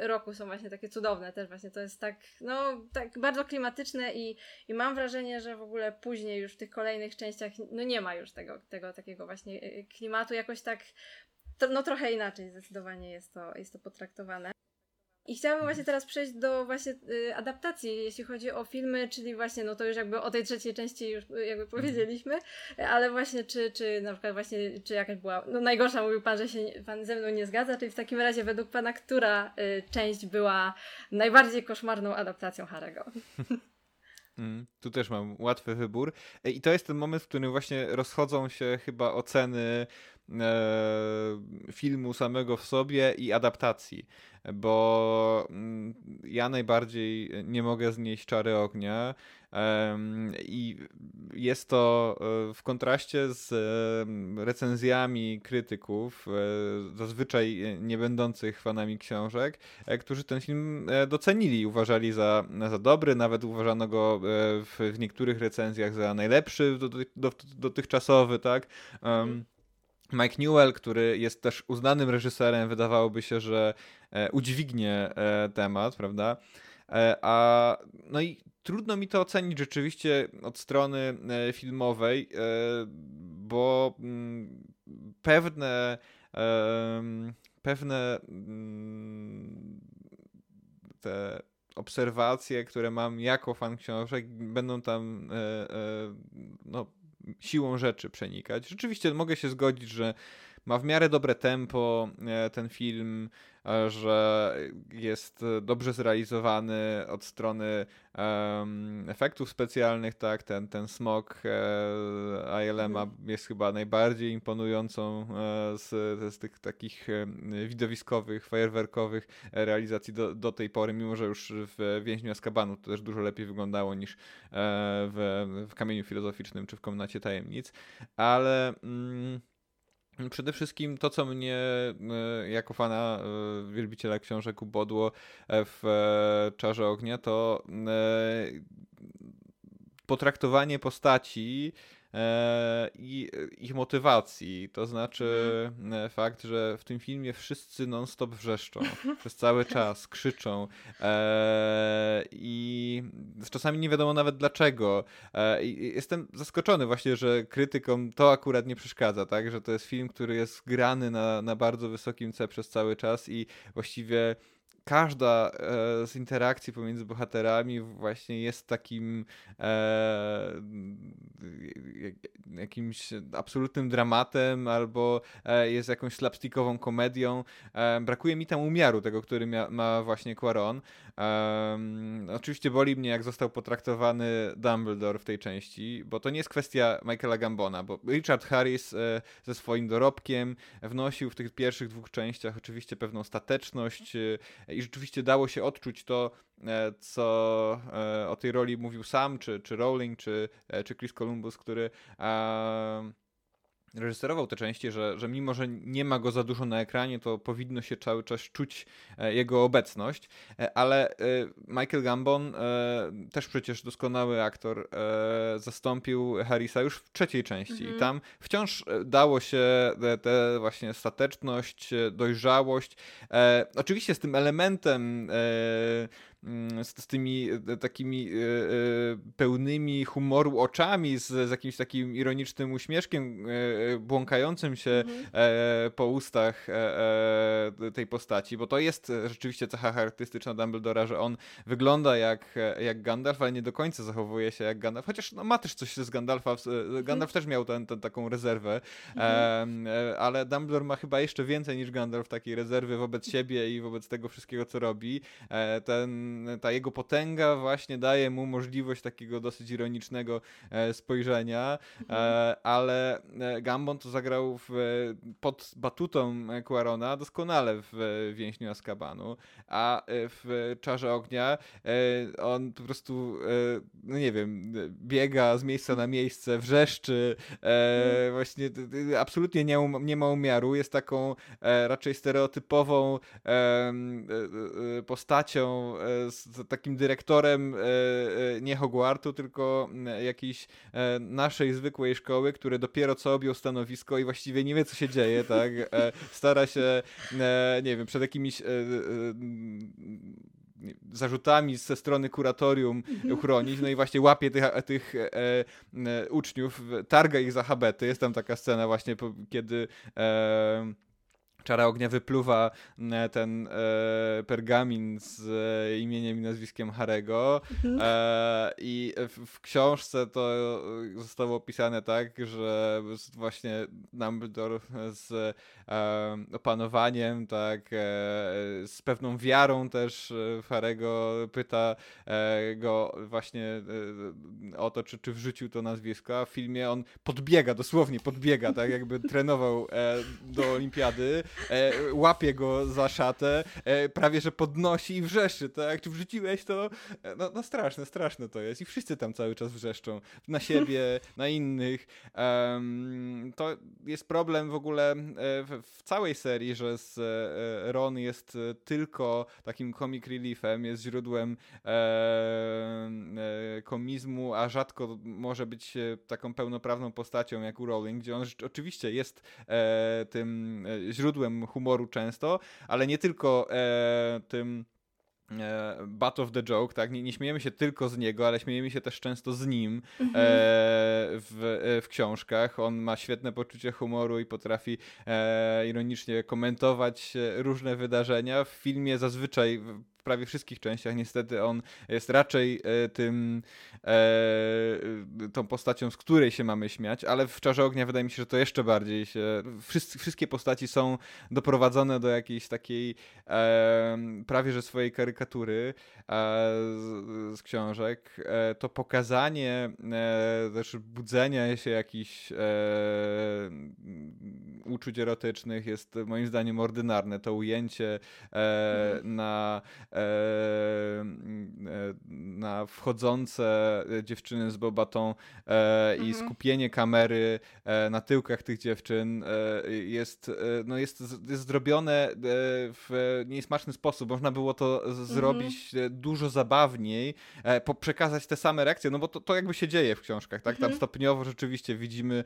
y, roku są właśnie takie cudowne też właśnie. To jest tak, no, tak bardzo klimatyczne i, i mam wrażenie, że w ogóle później już w tych kolejnych częściach no nie ma już tego, tego takiego właśnie y, klimatu. Jakoś tak, no trochę inaczej zdecydowanie jest to, jest to potraktowane. I chciałabym właśnie teraz przejść do właśnie y, adaptacji, jeśli chodzi o filmy, czyli właśnie, no to już jakby o tej trzeciej części już y, jakby mhm. powiedzieliśmy, ale właśnie czy, czy na przykład właśnie, czy jakaś była, no najgorsza mówił Pan, że się Pan ze mną nie zgadza, czyli w takim razie według Pana, która y, część była najbardziej koszmarną adaptacją Harego? Mm, tu też mam łatwy wybór. I to jest ten moment, w którym właśnie rozchodzą się chyba oceny filmu samego w sobie i adaptacji bo mm, ja najbardziej nie mogę znieść czary ognia. I jest to e, w kontraście z recenzjami krytyków, e, zazwyczaj nie będących fanami książek, e, którzy ten film docenili uważali za, za dobry, nawet uważano go w, niektórych recenzjach za najlepszy dotychczasowy, tak? Um, Mike Newell, który jest też uznanym reżyserem, wydawałoby się, że e, udźwignie e, temat, prawda? E, a no i trudno mi to ocenić rzeczywiście od strony filmowej, bo mm, pewne pewne mm, te obserwacje, które mam jako fan książek, będą tam no, siłą rzeczy przenikać. Rzeczywiście mogę się zgodzić, że ma w miarę dobre tempo e, ten film, że jest dobrze zrealizowany od strony um, efektów specjalnych, tak, ten, ten smog e, ILM mhm. jest chyba najbardziej imponującą e, z, z tych takich e, widowiskowych, fajerwerkowych realizacji do, do tej pory, mimo że już w Więźniu Azkabanu to też dużo lepiej wyglądało niż e, w, w Kamieniu Filozoficznym czy w Komnacie Tajemnic, ale... Mm, Przede wszystkim to, co mnie e, jako fana e, wielbiciela książek ubodło e, w Czarze Ognia, to potraktowanie postaci i ich motywacji. To znaczy mhm. fakt, że w tym filmie wszyscy non-stop wrzeszczą przez cały czas, krzyczą e, i czasami nie wiadomo nawet dlaczego. Jestem zaskoczony właśnie, że krytykom to akurat nie przeszkadza, tak? Że to jest film, który jest grany na, na bardzo wysokim C przez cały czas i właściwie każda e, z interakcji pomiędzy bohaterami właśnie jest takim e, jakimś absolutnym dramatem albo e, jest jakąś slapstickową komedią. Brakuje mi tam umiaru tego, który ma właśnie Quaron. oczywiście boli mnie, jak został potraktowany Dumbledore w tej części, bo to nie jest kwestia Michaela Gambona, bo Richard Harris ze swoim dorobkiem wnosił w tych pierwszych dwóch częściach oczywiście pewną stateczność i rzeczywiście dało się odczuć to, e, co e, o tej roli mówił sam, czy, czy Rowling, czy, e, czy Chris Columbus, który reżyserował te części, że, że mimo, że nie ma go za dużo na ekranie, to powinno się cały czas czuć jego obecność, ale Michael Gambon, też przecież doskonały aktor, zastąpił Harrisa już w trzeciej części. Mhm. i tam wciąż dało się tę właśnie stateczność, dojrzałość, oczywiście z tym elementem z, z tymi e, takimi e, e, pełnymi humoru oczami, z, z jakimś takim ironicznym uśmieszkiem błąkającym się mhm. po ustach tej postaci, bo to jest rzeczywiście cecha charakterystyczna Dumbledora, że on wygląda jak, jak Gandalf, ale nie do końca zachowuje się jak Gandalf, chociaż no, ma też coś z Gandalfa, mhm. Gandalf też miał ten, ten, taką rezerwę, mhm. ale Dumbledore ma chyba jeszcze więcej niż Gandalf takiej rezerwy wobec siebie i wobec tego wszystkiego, co robi. Ten ta jego potęga właśnie daje mu możliwość takiego dosyć ironicznego e, spojrzenia, mhm. E, ale e, Gambon to zagrał w, pod batutą Quarona doskonale w Więźniu Azkabanu, a w Czarze Ognia on po prostu, no nie wiem, biega z miejsca na miejsce, wrzeszczy, mhm. właśnie absolutnie nie, nie ma umiaru, jest taką raczej stereotypową postacią z takim dyrektorem e, e, nie Hogwartu, tylko jakiejś e, naszej zwykłej szkoły, który dopiero co objął stanowisko i właściwie nie wie, co się dzieje, tak? Stara się, nie wiem, przed jakimiś zarzutami ze strony kuratorium mhm. uchronić, no i właśnie łapie tych, tych e, e, uczniów, targa ich za habety. Jest tam taka scena właśnie, kiedy e, Czara Ognia wypluwa e, ten e, pergamin z e, imieniem i nazwiskiem Harego mhm. e, i w, w, książce to zostało opisane tak, że właśnie Dumbledore z e, opanowaniem, tak, e, z pewną wiarą też Harego pyta go właśnie o to, czy, czy wrzucił to nazwisko, a w filmie on podbiega, dosłownie podbiega, tak jakby trenował do olimpiady e, łapie go za szatę, e, prawie że podnosi i wrzeszczy, tak? Czy wrzuciłeś to? E, no, no straszne, straszne to jest. I wszyscy tam cały czas wrzeszczą. Na siebie, na innych. To jest problem w ogóle e, w, w, całej serii, że z, e, Ron jest tylko takim comic reliefem, jest źródłem e, komizmu, a rzadko może być taką pełnoprawną postacią jak u Rowling, gdzie on oczywiście jest tym źródłem humoru często, ale nie tylko e, tym e, Butt of the Joke, tak? Nie, nie, śmiejemy się tylko z niego, ale śmiejemy się też często z nim mhm. e, w, e, w książkach. On ma świetne poczucie humoru i potrafi e, ironicznie komentować różne wydarzenia. W filmie zazwyczaj prawie wszystkich częściach niestety on jest raczej e, tym e, tą postacią, z której się mamy śmiać, ale w Czarze Ognia wydaje mi się, że to jeszcze bardziej się, wszyscy, wszystkie postaci są doprowadzone do jakiejś takiej e, prawie że swojej karykatury z, z, książek. to pokazanie też budzenia się jakichś uczuć erotycznych jest moim zdaniem ordynarne. To ujęcie E, e, na wchodzące dziewczyny z bobatą e, mhm. i skupienie kamery na tyłkach tych dziewczyn jest, no jest, jest zrobione w niesmaczny sposób. Można było to zrobić mhm. dużo zabawniej, przekazać te same reakcje, no bo to, to jakby się dzieje w książkach, tak? Tam mhm. stopniowo rzeczywiście widzimy,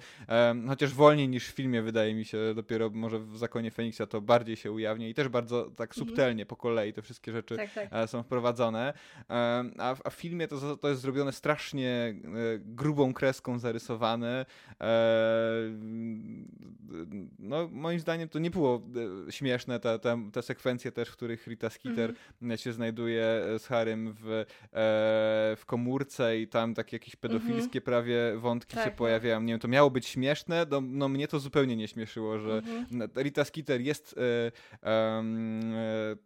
chociaż wolniej niż w filmie wydaje mi się, dopiero może w Zakonie Feniksa to bardziej się ujawnia i też bardzo tak mhm. subtelnie po kolei te wszystkie rzeczy tak, tak. E, są wprowadzone. E, a w, a w filmie to, to jest zrobione strasznie e, grubą kreską zarysowane. No, moim zdaniem to nie było śmieszne, te, te, te sekwencje też, w których Rita Skeeter mm. się znajduje z Harrym w, w komórce i tam takie jakieś pedofilskie -hmm. prawie wątki tak, się no. pojawiają. Nie wiem, to miało być śmieszne, no, no mnie to zupełnie nie śmieszyło, że -hmm. Rita Skeeter jest e, e,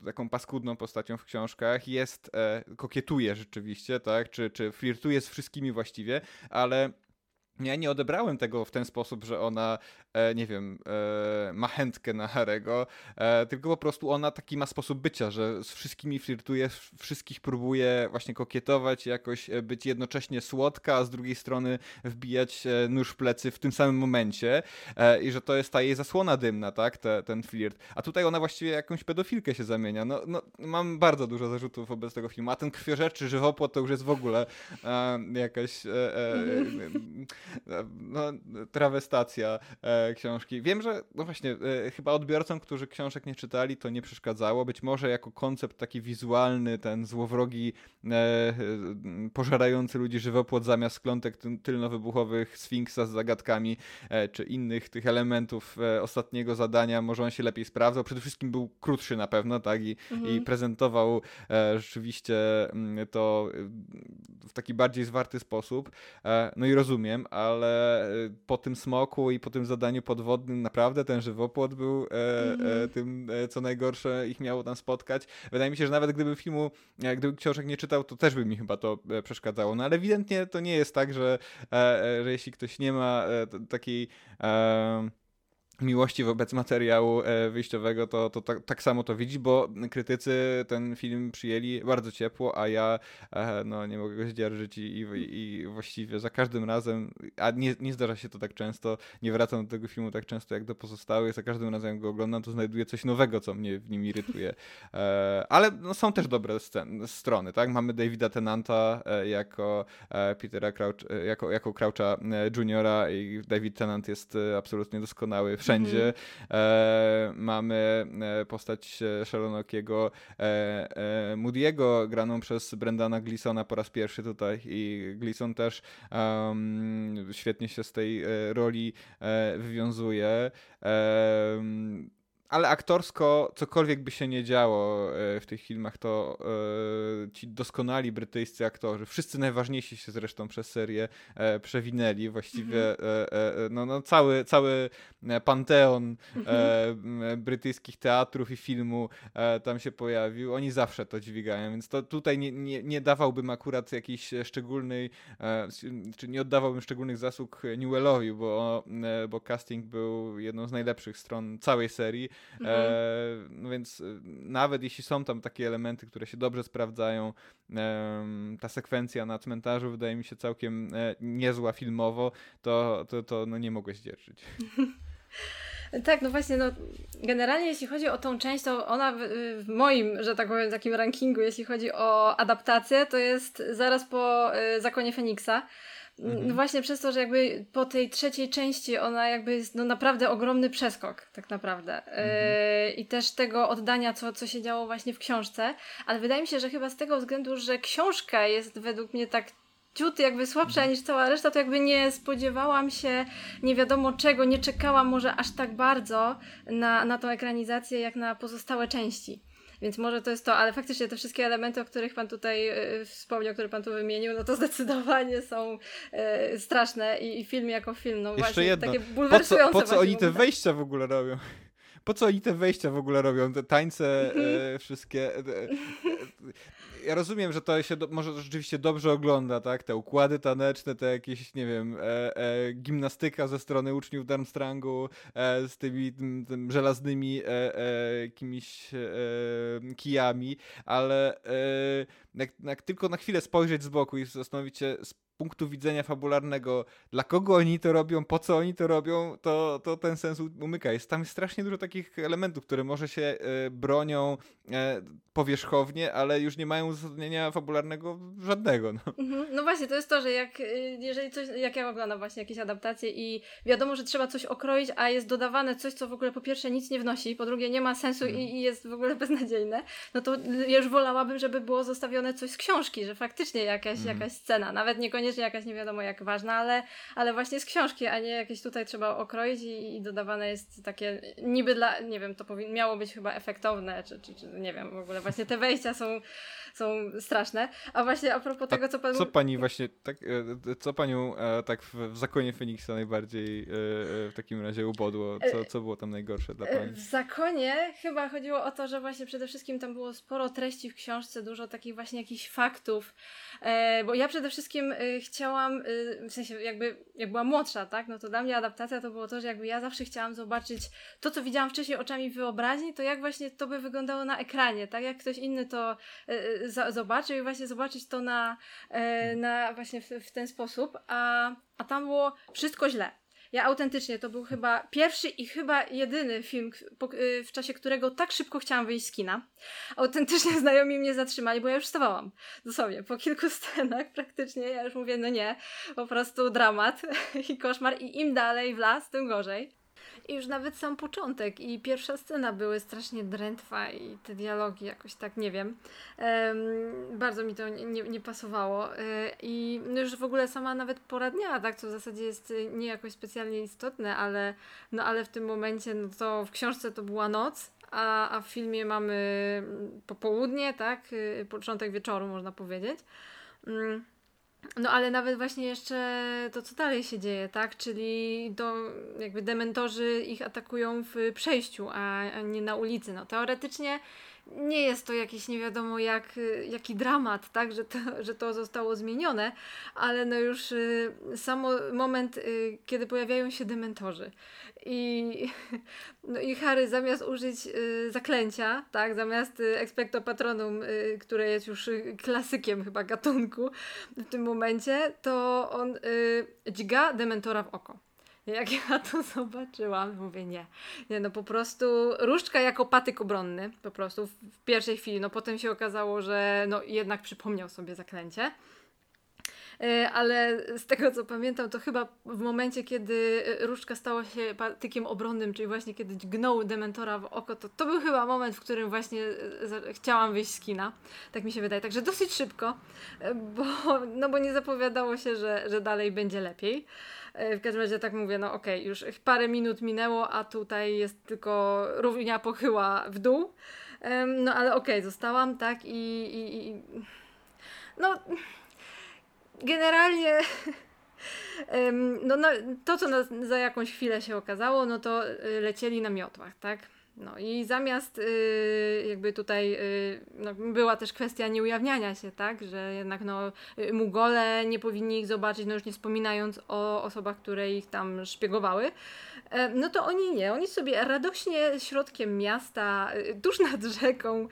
taką paskudną postacią w książkach, jest, e, kokietuje rzeczywiście, tak, czy, czy flirtuje z wszystkimi właściwie, ale ja nie odebrałem tego w ten sposób, że ona, e, nie wiem, e, ma chętkę na Harego, e, tylko po prostu ona taki ma sposób bycia, że z wszystkimi flirtuje, wszystkich próbuje właśnie kokietować, jakoś e, być jednocześnie słodka, a z drugiej strony wbijać e, nóż w plecy w tym samym momencie e, i że to jest ta jej zasłona dymna, tak, Te, ten flirt. A tutaj ona właściwie jakąś pedofilkę się zamienia. No, no, mam bardzo dużo zarzutów wobec tego filmu, a ten krwiożerczy żywopłot to już jest w ogóle jakaś no, trawestacja e, książki. Wiem, że no właśnie, e, chyba odbiorcom, którzy książek nie czytali, to nie przeszkadzało. Być może jako koncept taki wizualny, ten złowrogi, e, pożerający ludzi żywopłot zamiast sklątek tylnowybuchowych Sfinksa z zagadkami, e, czy innych tych elementów e, ostatniego zadania, może on się lepiej sprawdzał. Przede wszystkim był krótszy na pewno, tak, i, mhm. i prezentował e, rzeczywiście mm, to w taki bardziej zwarty sposób. no i rozumiem, ale y, po tym smoku i po tym zadaniu podwodnym naprawdę ten żywopłot był mm -hmm. tym, e, co najgorsze ich miało tam spotkać. Wydaje mi się, że nawet gdyby filmu, gdyby książek nie czytał, to też by mi chyba to przeszkadzało. No ale ewidentnie to nie jest tak, że, że jeśli ktoś nie ma takiej miłości wobec materiału e, wyjściowego, to, to tak, tak, samo to widzi, bo krytycy ten film przyjęli bardzo ciepło, a ja e, no, nie mogę go zdzierżyć i, i, i, właściwie za każdym razem, a nie, nie zdarza się to tak często, nie wracam do tego filmu tak często jak do pozostałych, za każdym razem jak go oglądam, to znajduję coś nowego, co mnie w nim irytuje. E, ale no, są też dobre scen, strony, tak? Mamy Davida Tennanta jako Petera Crouch, jako, jako Croucha Juniora i David Tennant jest absolutnie doskonały wszędzie. Mm. E, mamy e, postać e, Shalonockiego e, e, Moody'ego graną przez Brendana Gleesona po raz pierwszy tutaj i Gleeson też um, świetnie się z tej e, roli wywiązuje. Ale aktorsko, cokolwiek by się nie działo e, w tych filmach, to e, ci doskonali brytyjscy aktorzy, wszyscy najważniejsi się zresztą przez serię e, przewinęli, właściwie mhm. no, no, cały, cały panteon mhm. brytyjskich teatrów i filmu tam się pojawił. Oni zawsze to dźwigają, więc to tutaj nie, nie, nie dawałbym akurat jakiejś szczególnej, czy nie oddawałbym szczególnych zasług Newellowi, bo, bo casting był jedną z najlepszych stron całej serii. Mhm. E, no więc e, nawet jeśli są tam takie elementy, które się dobrze sprawdzają, e, ta sekwencja na cmentarzu wydaje mi się całkiem e, niezła filmowo, to, to, to no nie mogę zdzierżyć. Tak, no właśnie, no generalnie jeśli chodzi o tą część, to ona w, w, moim, że tak powiem, takim rankingu, jeśli chodzi o adaptację, to jest zaraz po y, Zakonie Feniksa. Mhm. Właśnie przez to, że jakby po tej trzeciej części ona jakby jest no naprawdę ogromny przeskok, tak naprawdę. Mhm. Yy, I też tego oddania, co, co się działo właśnie w książce. Ale wydaje mi się, że chyba z tego względu, że książka jest według mnie tak ciut jakby słabsza mhm. niż cała reszta, to jakby nie spodziewałam się nie wiadomo czego, nie czekałam może aż tak bardzo na, na tą ekranizację, jak na pozostałe części. Więc może to jest to, ale faktycznie te wszystkie elementy, o których Pan tutaj y, wspomniał, które Pan tu wymienił, no to zdecydowanie są y, straszne i, i, film jako film, no Jeszcze właśnie jedno. takie bulwersujące. Po co, po co oni te wejścia w ogóle robią? Po co oni te wejścia w ogóle robią? Te tańce e, wszystkie. E, e, ja rozumiem, że to się do, może rzeczywiście dobrze ogląda, tak? Te układy taneczne, te jakieś, nie wiem, e, e, gimnastyka ze strony uczniów Darmstrangu e, z tymi tym, tym żelaznymi e, e, jakimiś e, kijami, ale jak, jak, tylko na chwilę spojrzeć z boku i zastanowić się, punktu widzenia fabularnego, dla kogo oni to robią, po co oni to robią, to, to ten sens umyka. Jest tam strasznie dużo takich elementów, które może się e, bronią e, powierzchownie, ale już nie mają uzasadnienia fabularnego żadnego. No. Mhm. no właśnie, to jest to, że jak, e, jeżeli coś, jak ja oglądam właśnie jakieś adaptacje i wiadomo, że trzeba coś okroić, a jest dodawane coś, co w ogóle po pierwsze nic nie wnosi, po drugie nie ma sensu i, i jest w ogóle beznadziejne, no to ja już wolałabym, żeby było zostawione coś z książki, że faktycznie jakaś, mhm. jakaś scena, nawet niekoniecznie niekoniecznie jakaś nie wiadomo jak ważna, ale, ale właśnie z książki, a nie jakieś tutaj trzeba okroić i, i dodawane jest takie niby dla, nie wiem, to powin, miało być chyba efektowne, czy, czy, czy nie wiem, w ogóle właśnie te wejścia są, są straszne. A właśnie a propos tego, co pan... Co pani właśnie, tak, e, co panią e, tak w, w Zakonie Feniksa najbardziej e, w takim razie ubodło? Co, co było tam najgorsze dla pani? W Zakonie chyba chodziło o to, że właśnie przede wszystkim tam było sporo treści w książce, dużo takich właśnie jakichś faktów, bo ja przede wszystkim chciałam, w sensie jakby jak była młodsza, tak, no to dla mnie adaptacja to było to, że jakby ja zawsze chciałam zobaczyć to, co widziałam wcześniej oczami wyobraźni, to jak właśnie to by wyglądało na ekranie, tak, jak ktoś inny to zobaczył i właśnie zobaczyć to na, e, na właśnie w, w ten sposób, a, a tam było wszystko źle. Ja autentycznie, to był chyba pierwszy i chyba jedyny film, y, w czasie którego tak szybko chciałam wyjść z kina. Autentycznie znajomi mnie zatrzymali, bo ja już wstawałam. Dosłownie, po kilku scenach praktycznie ja już mówię, no nie, po prostu dramat i koszmar i im dalej w las, tym gorzej. I już nawet sam początek i pierwsza scena były strasznie drętwa i te dialogi jakoś tak, nie wiem. Um, bardzo mi to nie, nie pasowało. Yy, I no już w ogóle sama nawet pora dnia, tak, co w zasadzie jest y, nie jakoś specjalnie istotne, ale, no, ale w tym momencie, no to w książce to była noc, a, a w filmie mamy mm, popołudnie, tak, yy, początek wieczoru można powiedzieć. Yy. No ale nawet właśnie jeszcze to, co dalej się dzieje, tak? Czyli to jakby dementorzy ich atakują w przejściu, a, a nie na ulicy. No teoretycznie nie jest to jakiś nie wiadomo jak, jaki dramat, tak, że to, że to zostało zmienione, ale no już y, samo moment, y, kiedy pojawiają się dementorzy i, no i Harry zamiast użyć y, zaklęcia, tak, zamiast y, expecto patronum, y, które jest już y, klasykiem chyba gatunku w tym momencie, to on y, dźga dementora w oko. Jak ja to zobaczyłam, mówię nie. Nie, no po prostu różdżka jako patyk obronny, po prostu w, pierwszej chwili. No potem się okazało, że no jednak przypomniał sobie zaklęcie. E, ale z tego co pamiętam, to chyba w momencie, kiedy różdżka stała się patykiem obronnym, czyli właśnie kiedy gnął Dementora w oko, to to był chyba moment, w którym właśnie chciałam wyjść z kina. Tak mi się wydaje. Także dosyć szybko, bo, no bo nie zapowiadało się, że, że dalej będzie lepiej. W każdym razie tak mówię, no okej, okay, już parę minut minęło, a tutaj jest tylko równia pochyła w dół. No ale okej, okay, zostałam, tak, i, i, i no generalnie no, no, to, co za jakąś chwilę się okazało, no to y, lecieli na miotłach, tak? No i zamiast y, jakby tutaj y, no, była też kwestia nieujawniania się, tak, że jednak no, y, Mugole nie powinni ich zobaczyć, no już nie wspominając o osobach, które ich tam szpiegowały, e, no to oni nie, oni sobie radośnie środkiem miasta, y, tuż nad rzeką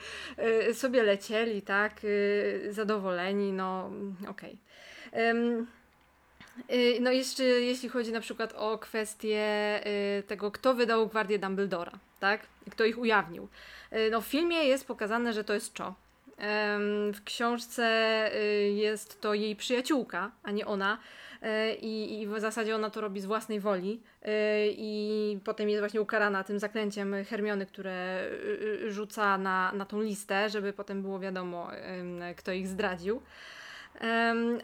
sobie lecieli, tak, zadowoleni, no okej. Okay. No jeszcze jeśli chodzi na przykład o kwestię tego, kto wydał Gwardię Dumbledora, tak? Kto ich ujawnił. No w filmie jest pokazane, że to jest Cho. W książce jest to jej przyjaciółka, a nie ona. I, I, w zasadzie ona to robi z własnej woli. I potem jest właśnie ukarana tym zaklęciem Hermiony, które rzuca na, na tą listę, żeby potem było wiadomo, kto ich zdradził.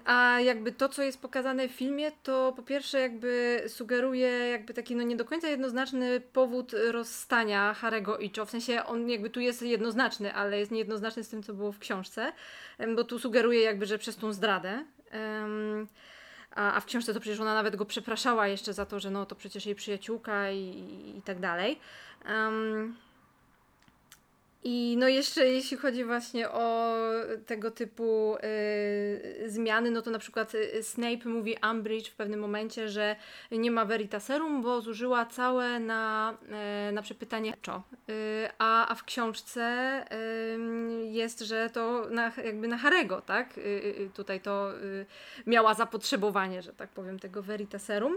A jakby to, co jest pokazane w filmie, to po pierwsze jakby sugeruje jakby taki no nie do końca jednoznaczny powód rozstania Harego i Cho. W sensie on jakby tu jest jednoznaczny, ale jest niejednoznaczny z tym, co było w książce, bo tu sugeruje jakby, że przez tą zdradę. A, w książce to przecież ona nawet go przepraszała jeszcze za to, że no to przecież jej przyjaciółka i, i, i tak dalej. I no jeszcze jeśli chodzi właśnie o tego typu y, zmiany, no to na przykład y, Snape mówi Umbridge w pewnym momencie, że nie ma Veritaserum, bo zużyła całe na, y, na przepytanie Cho. Y, a, a w książce jest, że to na, jakby na Harego, tak? Y, y, tutaj to miała zapotrzebowanie, że tak powiem, tego Veritaserum.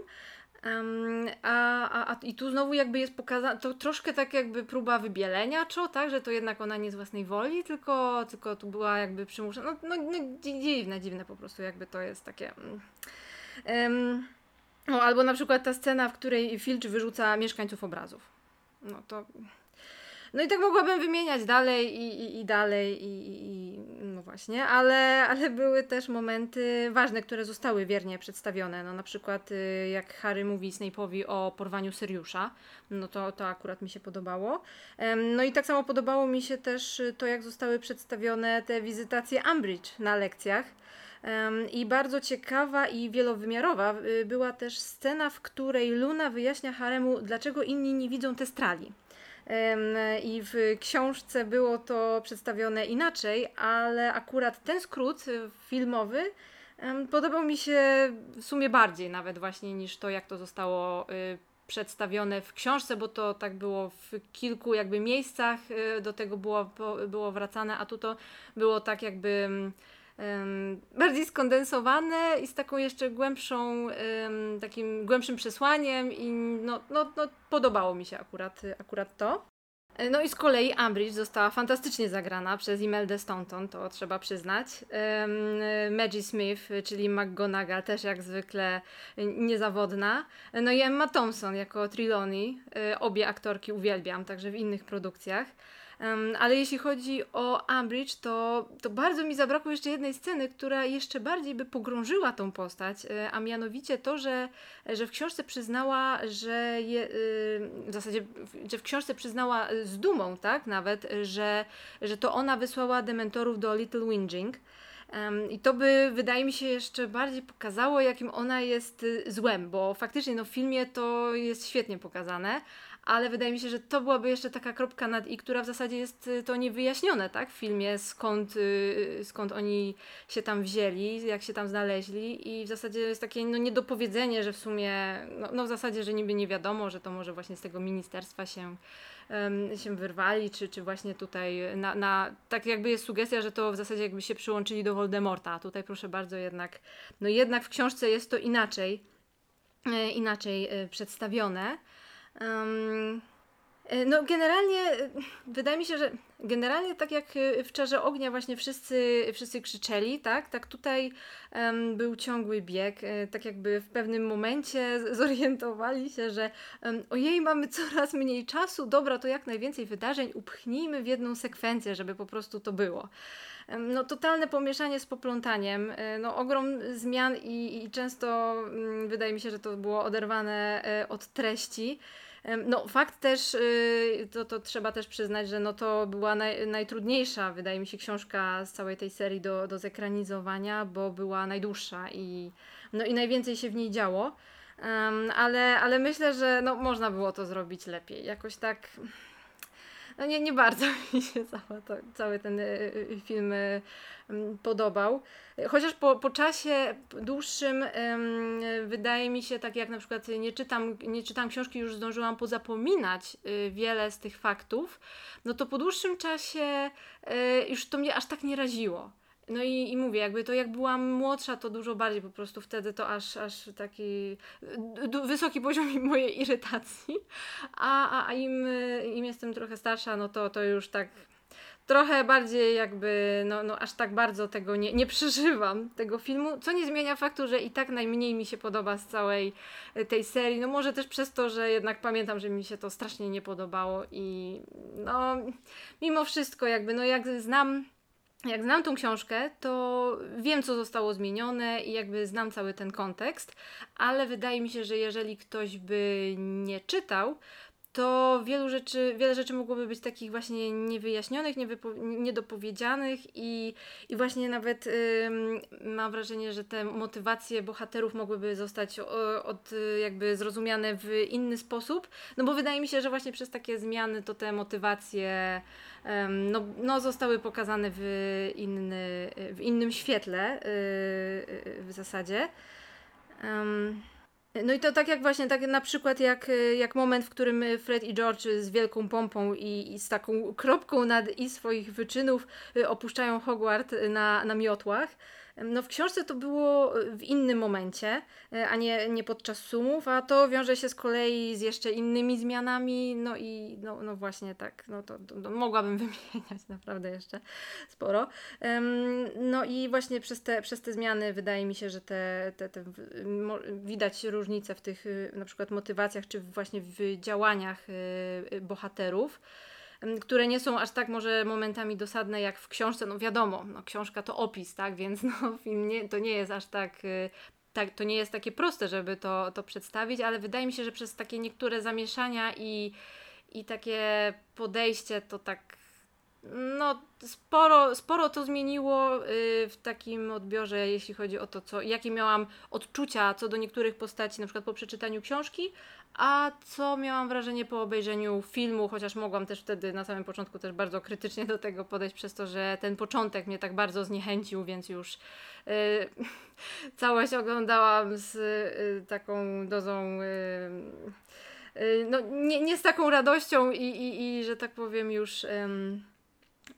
Um, a, a, a, I tu znowu jakby jest pokazane, to troszkę tak jakby próba wybielenia Cho, tak, że to jednak ona nie z własnej woli, tylko, tylko tu była jakby przymuszona, no, no, no dziwne, dziwne po prostu jakby to jest takie... Um, no, albo na przykład ta scena, w której Filch wyrzuca mieszkańców obrazów. No to no i tak mogłabym wymieniać dalej i, i, i dalej i, i, no właśnie, ale, ale były też momenty ważne, które zostały wiernie przedstawione. No na przykład y, jak Harry mówi Snape'owi o porwaniu Syriusza, no to, to akurat mi się podobało. No i tak samo podobało mi się też to, jak zostały przedstawione te wizytacje Umbridge na lekcjach. I bardzo ciekawa i wielowymiarowa y, była też scena, w której Luna wyjaśnia Haremu, dlaczego inni nie widzą testrali. I w książce było to przedstawione inaczej, ale akurat ten skrót filmowy podobał mi się w sumie bardziej nawet właśnie niż to, jak to zostało y, przedstawione w książce, bo to tak było w kilku jakby miejscach y, do tego było, było wracane, a tu to było tak jakby bardziej skondensowane i z taką jeszcze głębszą, takim głębszym przesłaniem i no, no, no podobało mi się akurat, akurat to. No i z kolei Umbridge została fantastycznie zagrana przez Imeldę Staunton, to trzeba przyznać. Maggie Smith, czyli McGonagall, też jak zwykle niezawodna. No i Emma Thompson jako Trelawney. Y, obie aktorki uwielbiam, także w innych produkcjach. Um, ale jeśli chodzi o Umbridge, to, to bardzo mi zabrakło jeszcze jednej sceny, która jeszcze bardziej by pogrążyła tą postać, e, a mianowicie to, że, że w książce przyznała, że je, e, w zasadzie, że w książce przyznała z dumą, tak, nawet, że, że to ona wysłała dementorów do Little Whinging. I to by, wydaje mi się, jeszcze bardziej pokazało, jakim ona jest e, złem, bo faktycznie no, w filmie to jest świetnie pokazane, ale wydaje mi się, że to byłaby jeszcze taka kropka nad i, która w zasadzie jest y, to niewyjaśnione, tak, w filmie, skąd, y, skąd oni się tam wzięli, jak się tam znaleźli i w zasadzie jest takie no, niedopowiedzenie, że w sumie, no, no w zasadzie, że niby nie wiadomo, że to może właśnie z tego ministerstwa się się wyrwali, czy, czy właśnie tutaj na, na, tak jakby jest sugestia, że to w zasadzie jakby się przyłączyli do Voldemorta, tutaj proszę bardzo jednak, no jednak w książce jest to inaczej, e, inaczej e, przedstawione. Um, E, no generalnie e, wydaje mi się, że generalnie tak jak e, w Czarze Ognia właśnie wszyscy, wszyscy krzyczeli, tak, tak tutaj um, był ciągły bieg, tak jakby w pewnym momencie zorientowali się, że um, ojej, mamy coraz mniej czasu, dobra, to jak najwięcej wydarzeń upchnijmy w jedną sekwencję, żeby po prostu to było. No, totalne pomieszanie z poplątaniem, no, ogrom zmian i, i często um, wydaje mi się, że to było oderwane od treści. No fakt też, y, to, to trzeba też przyznać, że no to była naj, najtrudniejsza, wydaje mi się, książka z całej tej serii do, do zekranizowania, bo była najdłuższa i, no i najwięcej się w niej działo. Um, ale, ale myślę, że no, można było to zrobić lepiej. Jakoś tak no nie, nie bardzo mi się cały, to, cały ten y, y, film y, podobał. Chociaż po, po czasie dłuższym wydaje mi się, tak jak na przykład nie czytam, nie czytam książki, już zdążyłam pozapominać wiele z tych faktów, no to po dłuższym czasie już to mnie aż tak nie raziło. No i, i mówię, jakby to jak byłam młodsza, to dużo bardziej po prostu wtedy to aż, aż taki wysoki poziom mojej irytacji, a, a, a im, im jestem trochę starsza, no to, to już tak trochę bardziej jakby, no, no aż tak bardzo tego nie, nie przeżywam, tego filmu, co nie zmienia faktu, że i tak najmniej mi się podoba z całej tej serii, no może też przez to, że jednak pamiętam, że mi się to strasznie nie podobało i no mimo wszystko jakby, no jak znam jak znam tą książkę, to wiem, co zostało zmienione i jakby znam cały ten kontekst, ale wydaje mi się, że jeżeli ktoś by nie czytał, to wielu rzeczy, wiele rzeczy mogłoby być takich właśnie niewyjaśnionych, niedopowiedzianych i, i właśnie nawet ym, mam wrażenie, że te motywacje bohaterów mogłyby zostać od, jakby zrozumiane w inny sposób, no bo wydaje mi się, że właśnie przez takie zmiany to te motywacje no, no zostały pokazane w, inny, w innym świetle yy, w zasadzie. No i to tak jak właśnie, tak na przykład jak, jak moment, w którym Fred i George z wielką pompą i, i z taką kropką nad i swoich wyczynów y, opuszczają Hogwart na, na miotłach. No w książce to było w innym momencie, e, a nie, nie podczas sumów, a to wiąże się z kolei z jeszcze innymi zmianami, no i no, no właśnie tak, no to, to, to mogłabym wymieniać naprawdę jeszcze sporo. No i właśnie przez te, przez te zmiany wydaje mi się, że te, te, te widać różnice w tych y, na przykład motywacjach, czy właśnie w działaniach y, y, bohaterów które nie są aż tak może momentami dosadne jak w książce. No wiadomo, no, książka to opis, tak, więc no, film nie, to nie jest aż tak y, tak, to nie jest takie proste, żeby to, to przedstawić, ale wydaje mi się, że przez takie niektóre zamieszania i, i takie podejście to tak no, sporo, sporo to zmieniło y, w takim odbiorze, jeśli chodzi o to, co, jakie miałam odczucia co do niektórych postaci, na przykład po przeczytaniu książki, a co miałam wrażenie po obejrzeniu filmu, chociaż mogłam też wtedy na samym początku też bardzo krytycznie do tego podejść, przez to, że ten początek mnie tak bardzo zniechęcił, więc już yy, całość oglądałam z yy, taką dozą. Yy, no, nie, nie z taką radością i, i, i że tak powiem już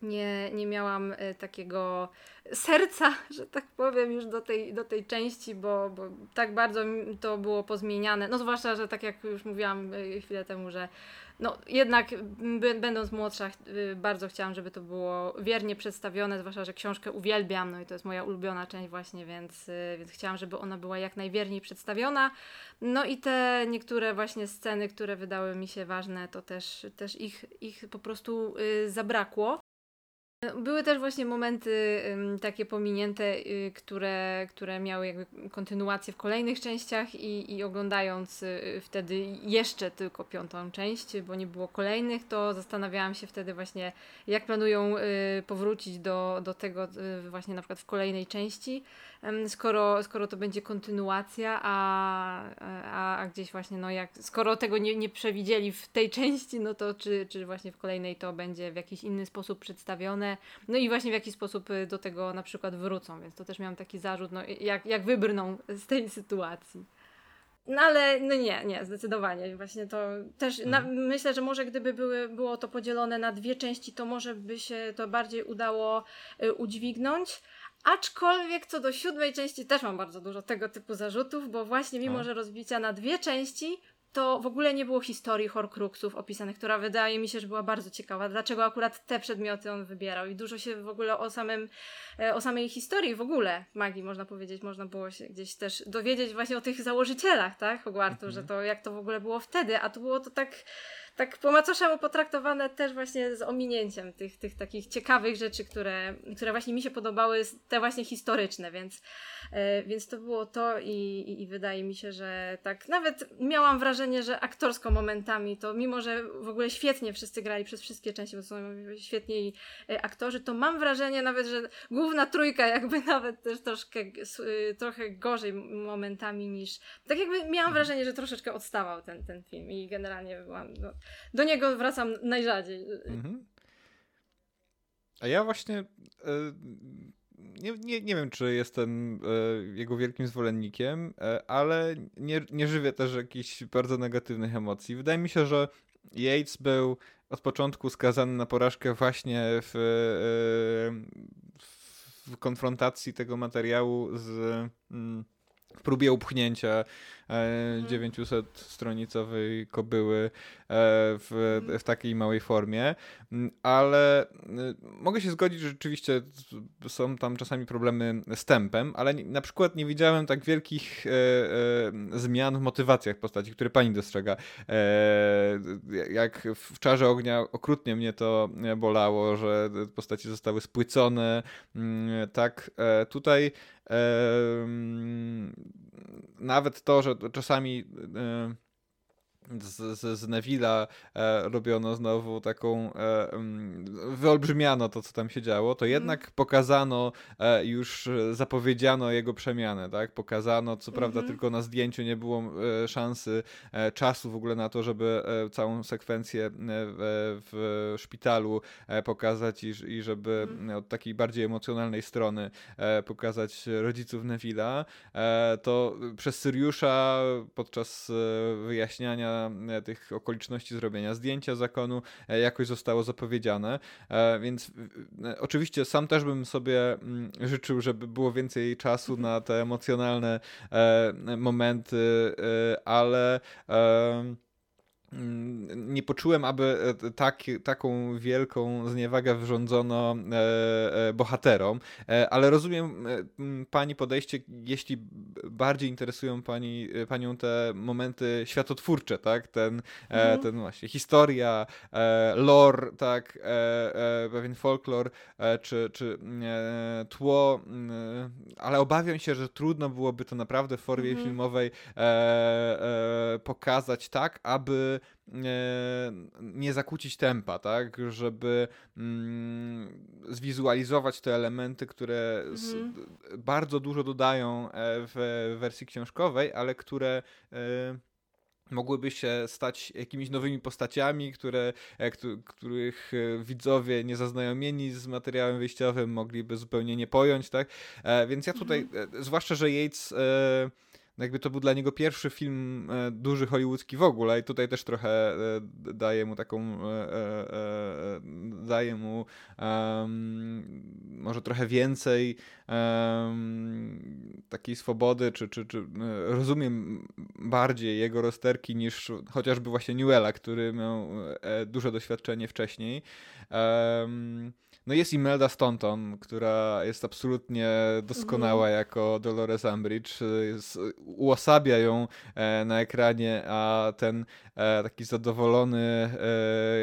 nie, nie miałam y, takiego serca, że tak powiem, już do tej, do tej części, bo, bo tak bardzo to było pozmieniane. No zwłaszcza, że tak jak już mówiłam y, chwilę temu, że no jednak będąc młodsza y, bardzo chciałam, żeby to było wiernie przedstawione, zwłaszcza, że książkę uwielbiam, no i to jest moja ulubiona część właśnie, więc, więc chciałam, żeby ona była jak najwierniej przedstawiona. No i te niektóre właśnie sceny, które wydały mi się ważne, to też, też ich, ich po prostu zabrakło. Były też właśnie momenty takie pominięte, y, które, które miały jakby kontynuację w kolejnych częściach i, i oglądając y, wtedy jeszcze tylko piątą część, bo nie było kolejnych, to zastanawiałam się wtedy właśnie, jak planują y, powrócić do, do tego y, właśnie na przykład w kolejnej części skoro, skoro to będzie kontynuacja, a, a, a gdzieś właśnie, no jak, skoro tego nie, nie przewidzieli w tej części, no to czy, czy właśnie w kolejnej to będzie w jakiś inny sposób przedstawione, no i właśnie w jaki sposób y, do tego na przykład wrócą, więc to też miałam taki zarzut, no jak, jak wybrną z tej sytuacji. No ale no nie, nie, zdecydowanie. Właśnie to też na, mhm. myślę, że może gdyby były, było to podzielone na dwie części, to może by się to bardziej udało y, udźwignąć. Aczkolwiek co do siódmej części też mam bardzo dużo tego typu zarzutów, bo właśnie mimo, no. że rozbicia na dwie części, to w ogóle nie było historii Horcruxów opisanych, która wydaje mi się, że była bardzo ciekawa. Dlaczego akurat te przedmioty on wybierał i dużo się w ogóle o samym, e, o samej historii w ogóle magii, można powiedzieć, można było się gdzieś też dowiedzieć właśnie o tych założycielach, tak, Hogwartu, mhm. że to jak to w ogóle było wtedy, a tu było to tak tak po macoszemu potraktowane też właśnie z ominięciem tych, tych takich ciekawych rzeczy, które, które właśnie mi się podobały, te właśnie historyczne, więc, e, więc to było to i, i, i, wydaje mi się, że tak nawet miałam wrażenie, że aktorsko momentami to mimo, że w ogóle świetnie wszyscy grali przez wszystkie części, bo są świetni e, aktorzy, to mam wrażenie nawet, że główna trójka jakby nawet też troszkę, e, trochę gorzej momentami niż, tak jakby miałam mhm. wrażenie, że troszeczkę odstawał ten, ten film i generalnie byłam, no, do niego wracam najrzadziej. Mhm. A ja właśnie e, nie, nie, nie wiem, czy jestem e, jego wielkim zwolennikiem, e, ale nie, nie żywię też jakichś bardzo negatywnych emocji. Wydaje mi się, że Yates był od początku skazany na porażkę właśnie w, w konfrontacji tego materiału z mm, w próbie upchnięcia 900-stronicowej e, kobyły e, w, w takiej małej formie, mm, ale y, mogę się zgodzić, że rzeczywiście są tam czasami problemy z tempem, ale na przykład nie widziałem tak wielkich e, zmian w motywacjach postaci, które pani dostrzega. Jak w Czarze Ognia okrutnie mnie to bolało, że postaci zostały spłycone, mm, tak tutaj nawet to, że czasami e, z, z, z Neville'a e, robiono znowu taką, e, wyolbrzymiano to, co tam się działo, to mhm. jednak mm. pokazano, e, już zapowiedziano jego przemianę, tak? Pokazano, co mm -hmm. prawda mhm. tylko na zdjęciu nie było e, szansy, e, czasu w ogóle na to, żeby e, całą sekwencję w, w szpitalu pokazać i, i żeby mm. od takiej bardziej emocjonalnej strony pokazać rodziców Neville'a, to przez Syriusza podczas wyjaśniania tych okoliczności zrobienia zdjęcia zakonu e, jakoś zostało zapowiedziane, e, więc oczywiście sam też bym sobie mm, życzył, żeby było więcej czasu na te emocjonalne momenty, ale nie poczułem, aby e, tak, taką wielką zniewagę wyrządzono e, e, bohaterom, ale rozumiem pani podejście, jeśli bardziej interesują pani, panią te momenty światotwórcze, tak? Ten, mhm. ten właśnie historia, lore, tak? Pewien folklor, czy, czy tło, ale obawiam się, że trudno byłoby to naprawdę w formie mhm. filmowej pokazać tak, aby nie zakłócić tempa, tak? Żeby mm, zwizualizować te elementy, które mhm. bardzo dużo dodają e, w wersji książkowej, ale które e, mogłyby się stać jakimiś nowymi postaciami, które, których widzowie niezaznajomieni z materiałem wyjściowym mogliby zupełnie nie pojąć, tak? Więc ja tutaj, mhm. zwłaszcza, że Yates no jakby to był dla niego pierwszy film e, duży hollywoodzki w ogóle i tutaj też trochę e, daje mu taką e, daje mu może trochę więcej takiej swobody, czy, czy, czy rozumiem bardziej jego rozterki niż chociażby właśnie Newella, który miał duże doświadczenie wcześniej. No jest Imelda Staunton, która jest absolutnie doskonała mhm. jako Dolores Umbridge. Jest, uosabia ją e, na ekranie, a ten e, taki zadowolony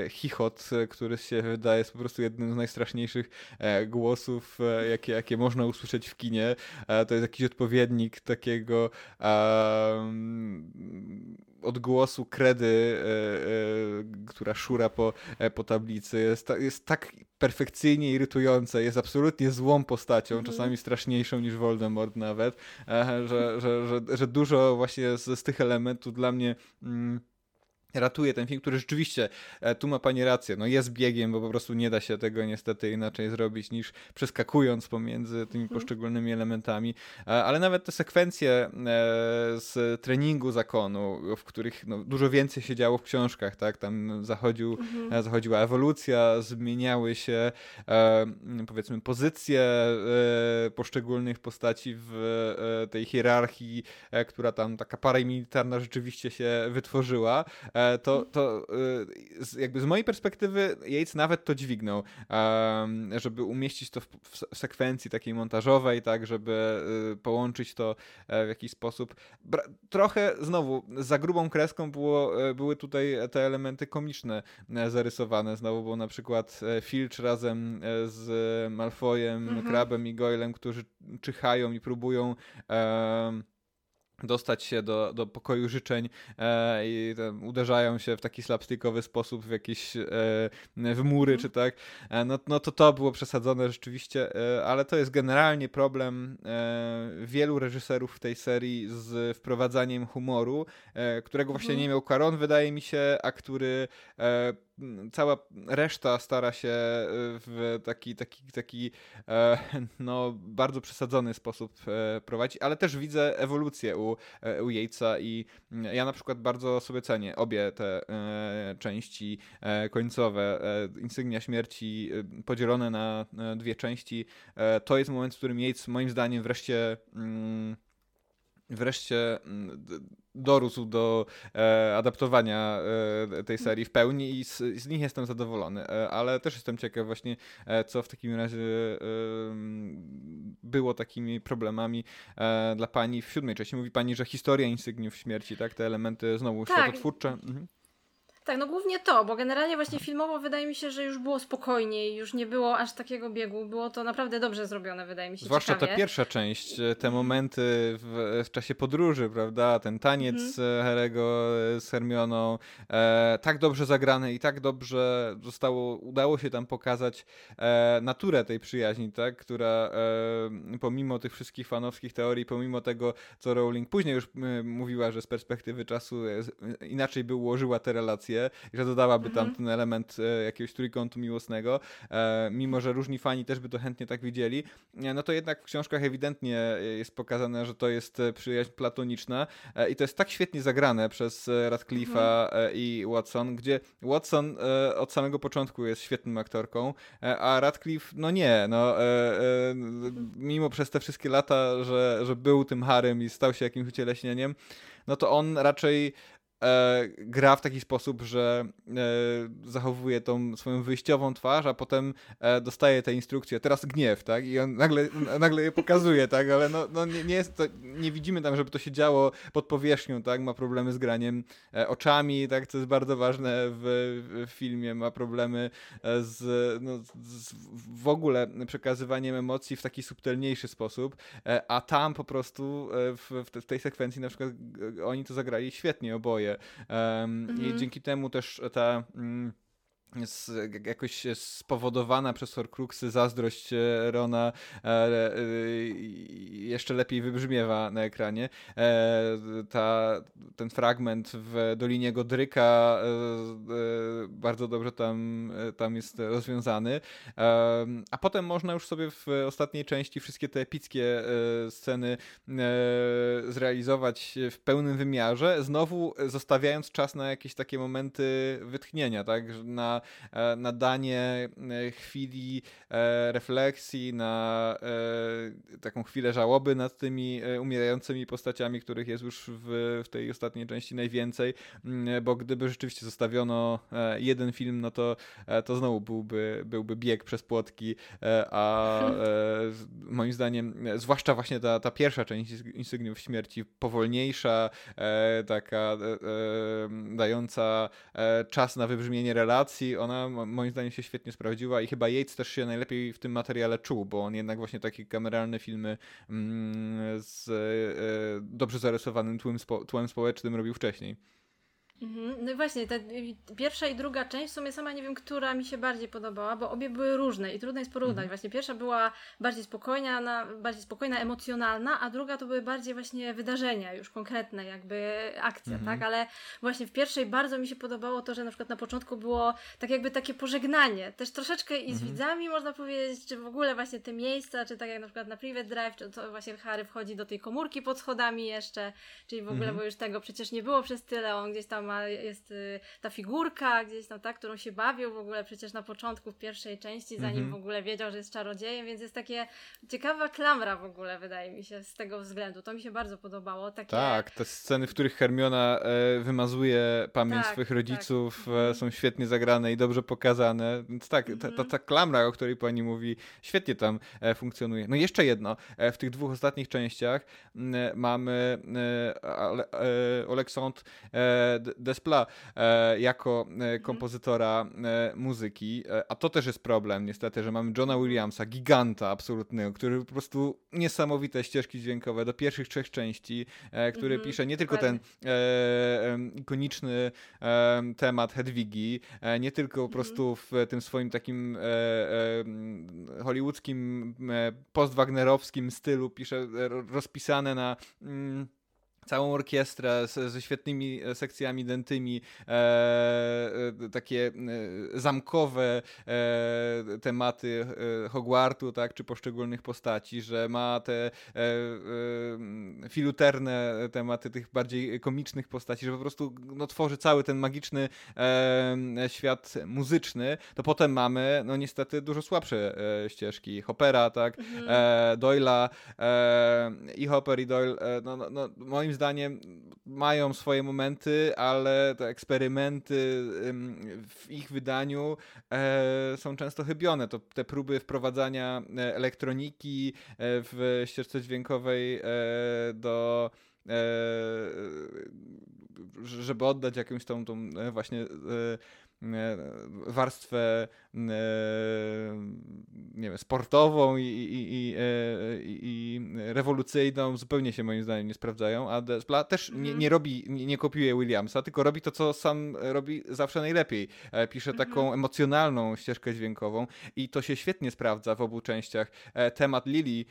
e, chichot, który się wydaje jest po prostu jednym z najstraszniejszych e, głosów, e, jakie, jakie można usłyszeć w kinie. E, to jest jakiś odpowiednik takiego odgłosu kredy, która szura po, po tablicy. Jest, jest tak perfekcyjnie irytujące, jest absolutnie złą postacią, -hmm. czasami straszniejszą niż Voldemort nawet, że, że, że, że dużo właśnie z, z tych elementów dla mnie... Mm, ratuje ten film, który rzeczywiście, e, tu ma pani rację, no jest biegiem, bo po prostu nie da się tego niestety inaczej zrobić niż przeskakując pomiędzy tymi mhm. poszczególnymi elementami, e, ale nawet te sekwencje e, z treningu zakonu, w których no, dużo więcej się działo w książkach, tak, tam zachodził, mhm. zachodziła ewolucja, zmieniały się powiedzmy pozycje poszczególnych postaci w tej hierarchii, która tam taka paramilitarna rzeczywiście się wytworzyła, to, to e, jakby z mojej perspektywy Yates nawet to dźwignął, żeby umieścić to w sekwencji takiej montażowej, tak, żeby e, połączyć to w jakiś sposób. Trochę znowu za grubą kreską było, były tutaj te elementy komiczne zarysowane. Znowu bo na przykład Filch razem z Malfoyem, mhm. Krabem i Goylem, którzy czyhają i próbują dostać się do, do pokoju życzeń e, i uderzają się w taki slapstickowy sposób w jakieś e, w mury, czy tak, e, no, no to to było przesadzone rzeczywiście, e, ale to jest generalnie problem e, wielu reżyserów w tej serii z wprowadzaniem humoru, e, którego właśnie mhm. nie miał Caron, wydaje mi się, a który cała reszta stara się e, w taki, taki, taki e, no, bardzo przesadzony sposób e, prowadzić, ale też widzę ewolucję u, u Yatesa i ja na przykład bardzo sobie cenię obie te części końcowe. Insygnia śmierci podzielone na dwie części. To jest moment, w którym Yates moim zdaniem wreszcie mm, wreszcie mm, dorósł do e, adaptowania e, tej serii w pełni i z, z, nich jestem zadowolony, e, ale też jestem ciekaw właśnie, e, co w takim razie było takimi problemami e, dla pani w siódmej części. Mówi pani, że historia insygniów śmierci, tak, te elementy znowu tak. światotwórcze. Mhm. Tak, no głównie to, bo generalnie właśnie filmowo wydaje mi się, że już było spokojniej, już nie było aż takiego biegu, było to naprawdę dobrze zrobione, wydaje mi się. Zwłaszcza ciekawie. ta pierwsza część, te mhm. momenty w, w, czasie podróży, prawda, ten taniec mhm. Harego z Hermioną, e, tak dobrze zagrane i tak dobrze zostało, udało się tam pokazać e, naturę tej przyjaźni, tak, która e, pomimo tych wszystkich fanowskich teorii, pomimo tego, co Rowling później już mówiła, że z perspektywy czasu e, inaczej by ułożyła te relacje, i że dodałaby mhm. tam ten element e, jakiegoś trójkątu miłosnego, e, mimo że różni fani też by to chętnie tak widzieli, e, no to jednak w książkach ewidentnie jest pokazane, że to jest przyjaźń platoniczna i to jest tak świetnie zagrane przez Radcliffe'a mhm. i Watson, gdzie Watson od samego początku jest świetną aktorką, a Radcliffe, no nie, no mimo przez te wszystkie lata, że, że był tym Harem i stał się jakimś ucieleśnieniem, no to on raczej e, gra w taki sposób, że e, zachowuje tą swoją wyjściową twarz, a potem e, dostaje te instrukcje, teraz gniew, tak? I on nagle, nagle je pokazuje, tak? Ale no, no nie, nie, jest to, nie widzimy tam, żeby to się działo pod powierzchnią, tak? Ma problemy z graniem e, oczami, tak? Co jest bardzo ważne w, w filmie. Ma problemy e, z, no, z w ogóle przekazywaniem emocji w taki subtelniejszy sposób, e, a tam po prostu w, w tej sekwencji na przykład oni to zagrali świetnie oboje Um, mhm. I dzięki temu też ta. Mm, z, jakoś spowodowana przez Horcruxy zazdrość e, Rona e, e, jeszcze lepiej wybrzmiewa na ekranie. E, ta, ten fragment w Dolinie Godryka e, e, bardzo dobrze tam, tam jest rozwiązany. a potem można już sobie w ostatniej części wszystkie te epickie sceny zrealizować w pełnym wymiarze, znowu zostawiając czas na jakieś takie momenty wytchnienia, tak? Na na danie e, chwili e, refleksji, na taką chwilę żałoby nad tymi umierającymi postaciami, których jest już w, w tej ostatniej części najwięcej, mm, bo gdyby rzeczywiście zostawiono jeden film, no to, to znowu byłby, byłby bieg przez płotki, a moim zdaniem, zwłaszcza właśnie ta, ta pierwsza część Insygniów Śmierci, powolniejsza, taka dająca czas na wybrzmienie relacji, ona moim zdaniem się świetnie sprawdziła i chyba Yates też się najlepiej w tym materiale czuł, bo on jednak właśnie takie kameralne filmy mm, z e, dobrze zarysowanym tłem, spo, tłem społecznym robił wcześniej. Mhm. No i właśnie, ta pierwsza i druga część, w sumie sama nie wiem, która mi się bardziej podobała, bo obie były różne i trudno jest porównać. Mhm. Właśnie pierwsza była bardziej spokojna, bardziej spokojna, emocjonalna, a druga to były bardziej właśnie wydarzenia, już konkretne, jakby akcja, mhm. tak? Ale właśnie w pierwszej bardzo mi się podobało to, że na przykład na początku było tak jakby takie pożegnanie, też troszeczkę i z mhm. widzami można powiedzieć, czy w ogóle właśnie te miejsca, czy tak jak na przykład na Private Drive, czy to właśnie Harry wchodzi do tej komórki pod schodami jeszcze, czyli w ogóle, mhm. bo już tego przecież nie było przez tyle, on gdzieś tam ma, jest y, ta figurka gdzieś tam, tak, którą się bawił w ogóle przecież na początku w pierwszej części, zanim mhm. w ogóle wiedział, że jest czarodziejem, więc jest takie ciekawa klamra w ogóle, wydaje mi się, z tego względu. To mi się bardzo podobało. Takie... Tak, te sceny, w których Hermiona e, wymazuje pamięć tak, swoich tak. rodziców, tak. są świetnie zagrane i dobrze pokazane, więc tak, ta, ta, mhm. ta klamra, o której pani mówi, świetnie tam e, funkcjonuje. No jeszcze jedno, w tych dwóch ostatnich częściach mamy Oleksandr Desplat jako mhm. kompozytora muzyki, a to też jest problem niestety, że mamy Johna Williamsa, giganta absolutnego, który po prostu niesamowite ścieżki dźwiękowe do pierwszych trzech części, który mhm, pisze nie tylko ten ikoniczny temat Hedwigi, nie tylko po mhm. prostu w tym swoim takim hollywoodzkim, post-wagnerowskim stylu pisze rozpisane na mm, całą orkiestrę z, ze świetnymi e, sekcjami dentymi, e, e, takie zamkowe tematy Hogwartu, tak, czy poszczególnych postaci, że ma te filuterne tematy tych bardziej komicznych postaci, że po prostu no, tworzy cały ten magiczny świat muzyczny, to potem mamy, no niestety, dużo słabsze ścieżki. Hoppera, tak, mhm. Doyla i Hopper i Doyle, no, no, no moim zdaniem zdaniem mają swoje momenty, ale te eksperymenty w ich wydaniu e, są często chybione. To te próby wprowadzania e, elektroniki e, w ścieżce dźwiękowej do żeby oddać jakąś tą, tą właśnie warstwę nie wiem, sportową i, i, i, i, rewolucyjną zupełnie się moim zdaniem nie sprawdzają, a Despla też nie, mhm. nie robi, nie, nie, kopiuje Williamsa, tylko robi to, co sam robi zawsze najlepiej. E, pisze taką mhm. emocjonalną ścieżkę dźwiękową i to się świetnie sprawdza w obu częściach. E, temat Lily,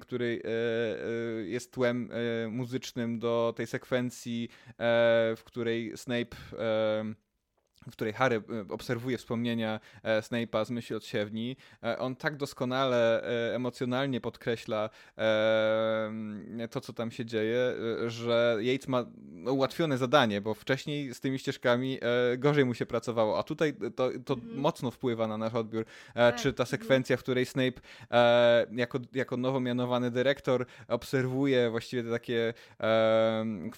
który e, jest tłem muzycznym do tej sekwencji, w której Snape w której Harry e, obserwuje wspomnienia e, Snape'a z myśli od siewni, e, on tak doskonale emocjonalnie podkreśla to, co tam się dzieje, że Yates ma ułatwione zadanie, bo wcześniej z tymi ścieżkami gorzej mu się pracowało, a tutaj to, to mhm. mocno wpływa na nasz odbiór. Tak. Czy ta mhm. sekwencja, w której Snape jako, jako nowo mianowany dyrektor obserwuje właściwie te takie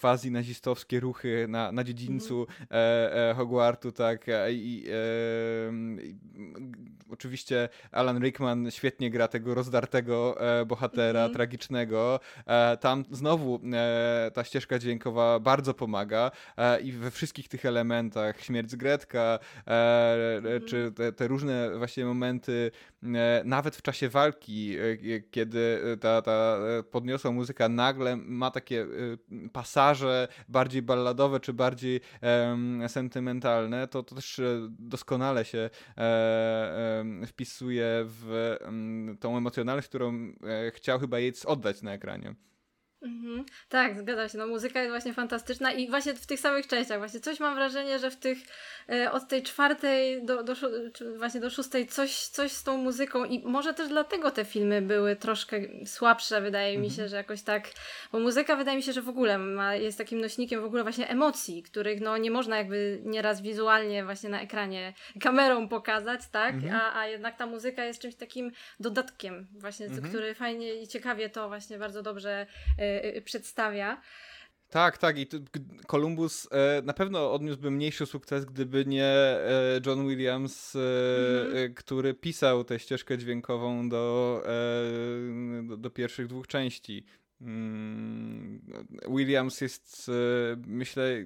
quasi nazistowskie ruchy na, na dziedzińcu mhm. Hogwartu, tak. I, e, oczywiście Alan Rickman świetnie gra tego rozdartego e, bohatera, mm -hmm. tragicznego. E, tam znowu e, ta ścieżka dźwiękowa bardzo pomaga i we wszystkich tych elementach, śmierć z Gretka, mm -hmm. czy te, te, różne właśnie momenty, nawet w czasie walki, kiedy ta, ta podniosła muzyka nagle ma takie pasaże bardziej balladowe, czy bardziej sentymentalne, to, to też doskonale się wpisuje w tą emocjonalność, którą e, chciał chyba Yates oddać na ekranie. Mhm. Tak, zgadza się. No, muzyka jest właśnie fantastyczna i właśnie w tych samych częściach. Właśnie coś mam wrażenie, że w tych e, od tej czwartej do, do, właśnie do szóstej coś, coś z tą muzyką i może też dlatego te filmy były troszkę słabsze, wydaje mhm. mi się, że jakoś tak, bo muzyka wydaje mi się, że w ogóle ma, jest takim nośnikiem w ogóle właśnie emocji, których no nie można jakby nieraz wizualnie właśnie na ekranie kamerą pokazać, tak? Mhm. A, a jednak ta muzyka jest czymś takim dodatkiem właśnie, mhm. który fajnie i ciekawie to właśnie bardzo dobrze e, przedstawia. Tak, tak. I Columbus e, na pewno odniósłby mniejszy sukces, gdyby nie e, John Williams, e, mm-hmm. który pisał tę ścieżkę dźwiękową do, do, do, pierwszych dwóch części. Mm, Williams jest, myślę,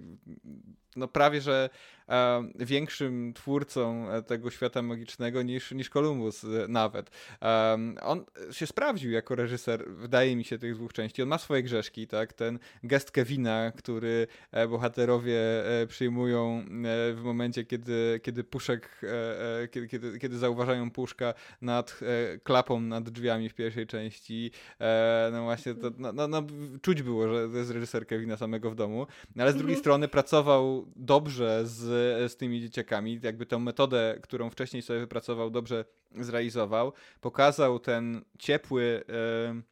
no prawie, że większym twórcą e, tego świata magicznego niż, niż Columbus e, nawet. On się sprawdził jako reżyser, wydaje mi się, tych dwóch części. On ma swoje grzeszki, tak? Ten gest Kevina, który e, bohaterowie przyjmują w momencie, kiedy, kiedy puszek, kiedy, kiedy, kiedy zauważają puszka nad klapą nad drzwiami w pierwszej części. No właśnie, to, no, no, no, czuć było, że to jest reżyser Kevina samego w domu, ale z drugiej mhm. strony pracował dobrze z, z tymi dzieciakami, jakby tę metodę, którą wcześniej sobie wypracował, dobrze zrealizował. Pokazał ten ciepły. Yy,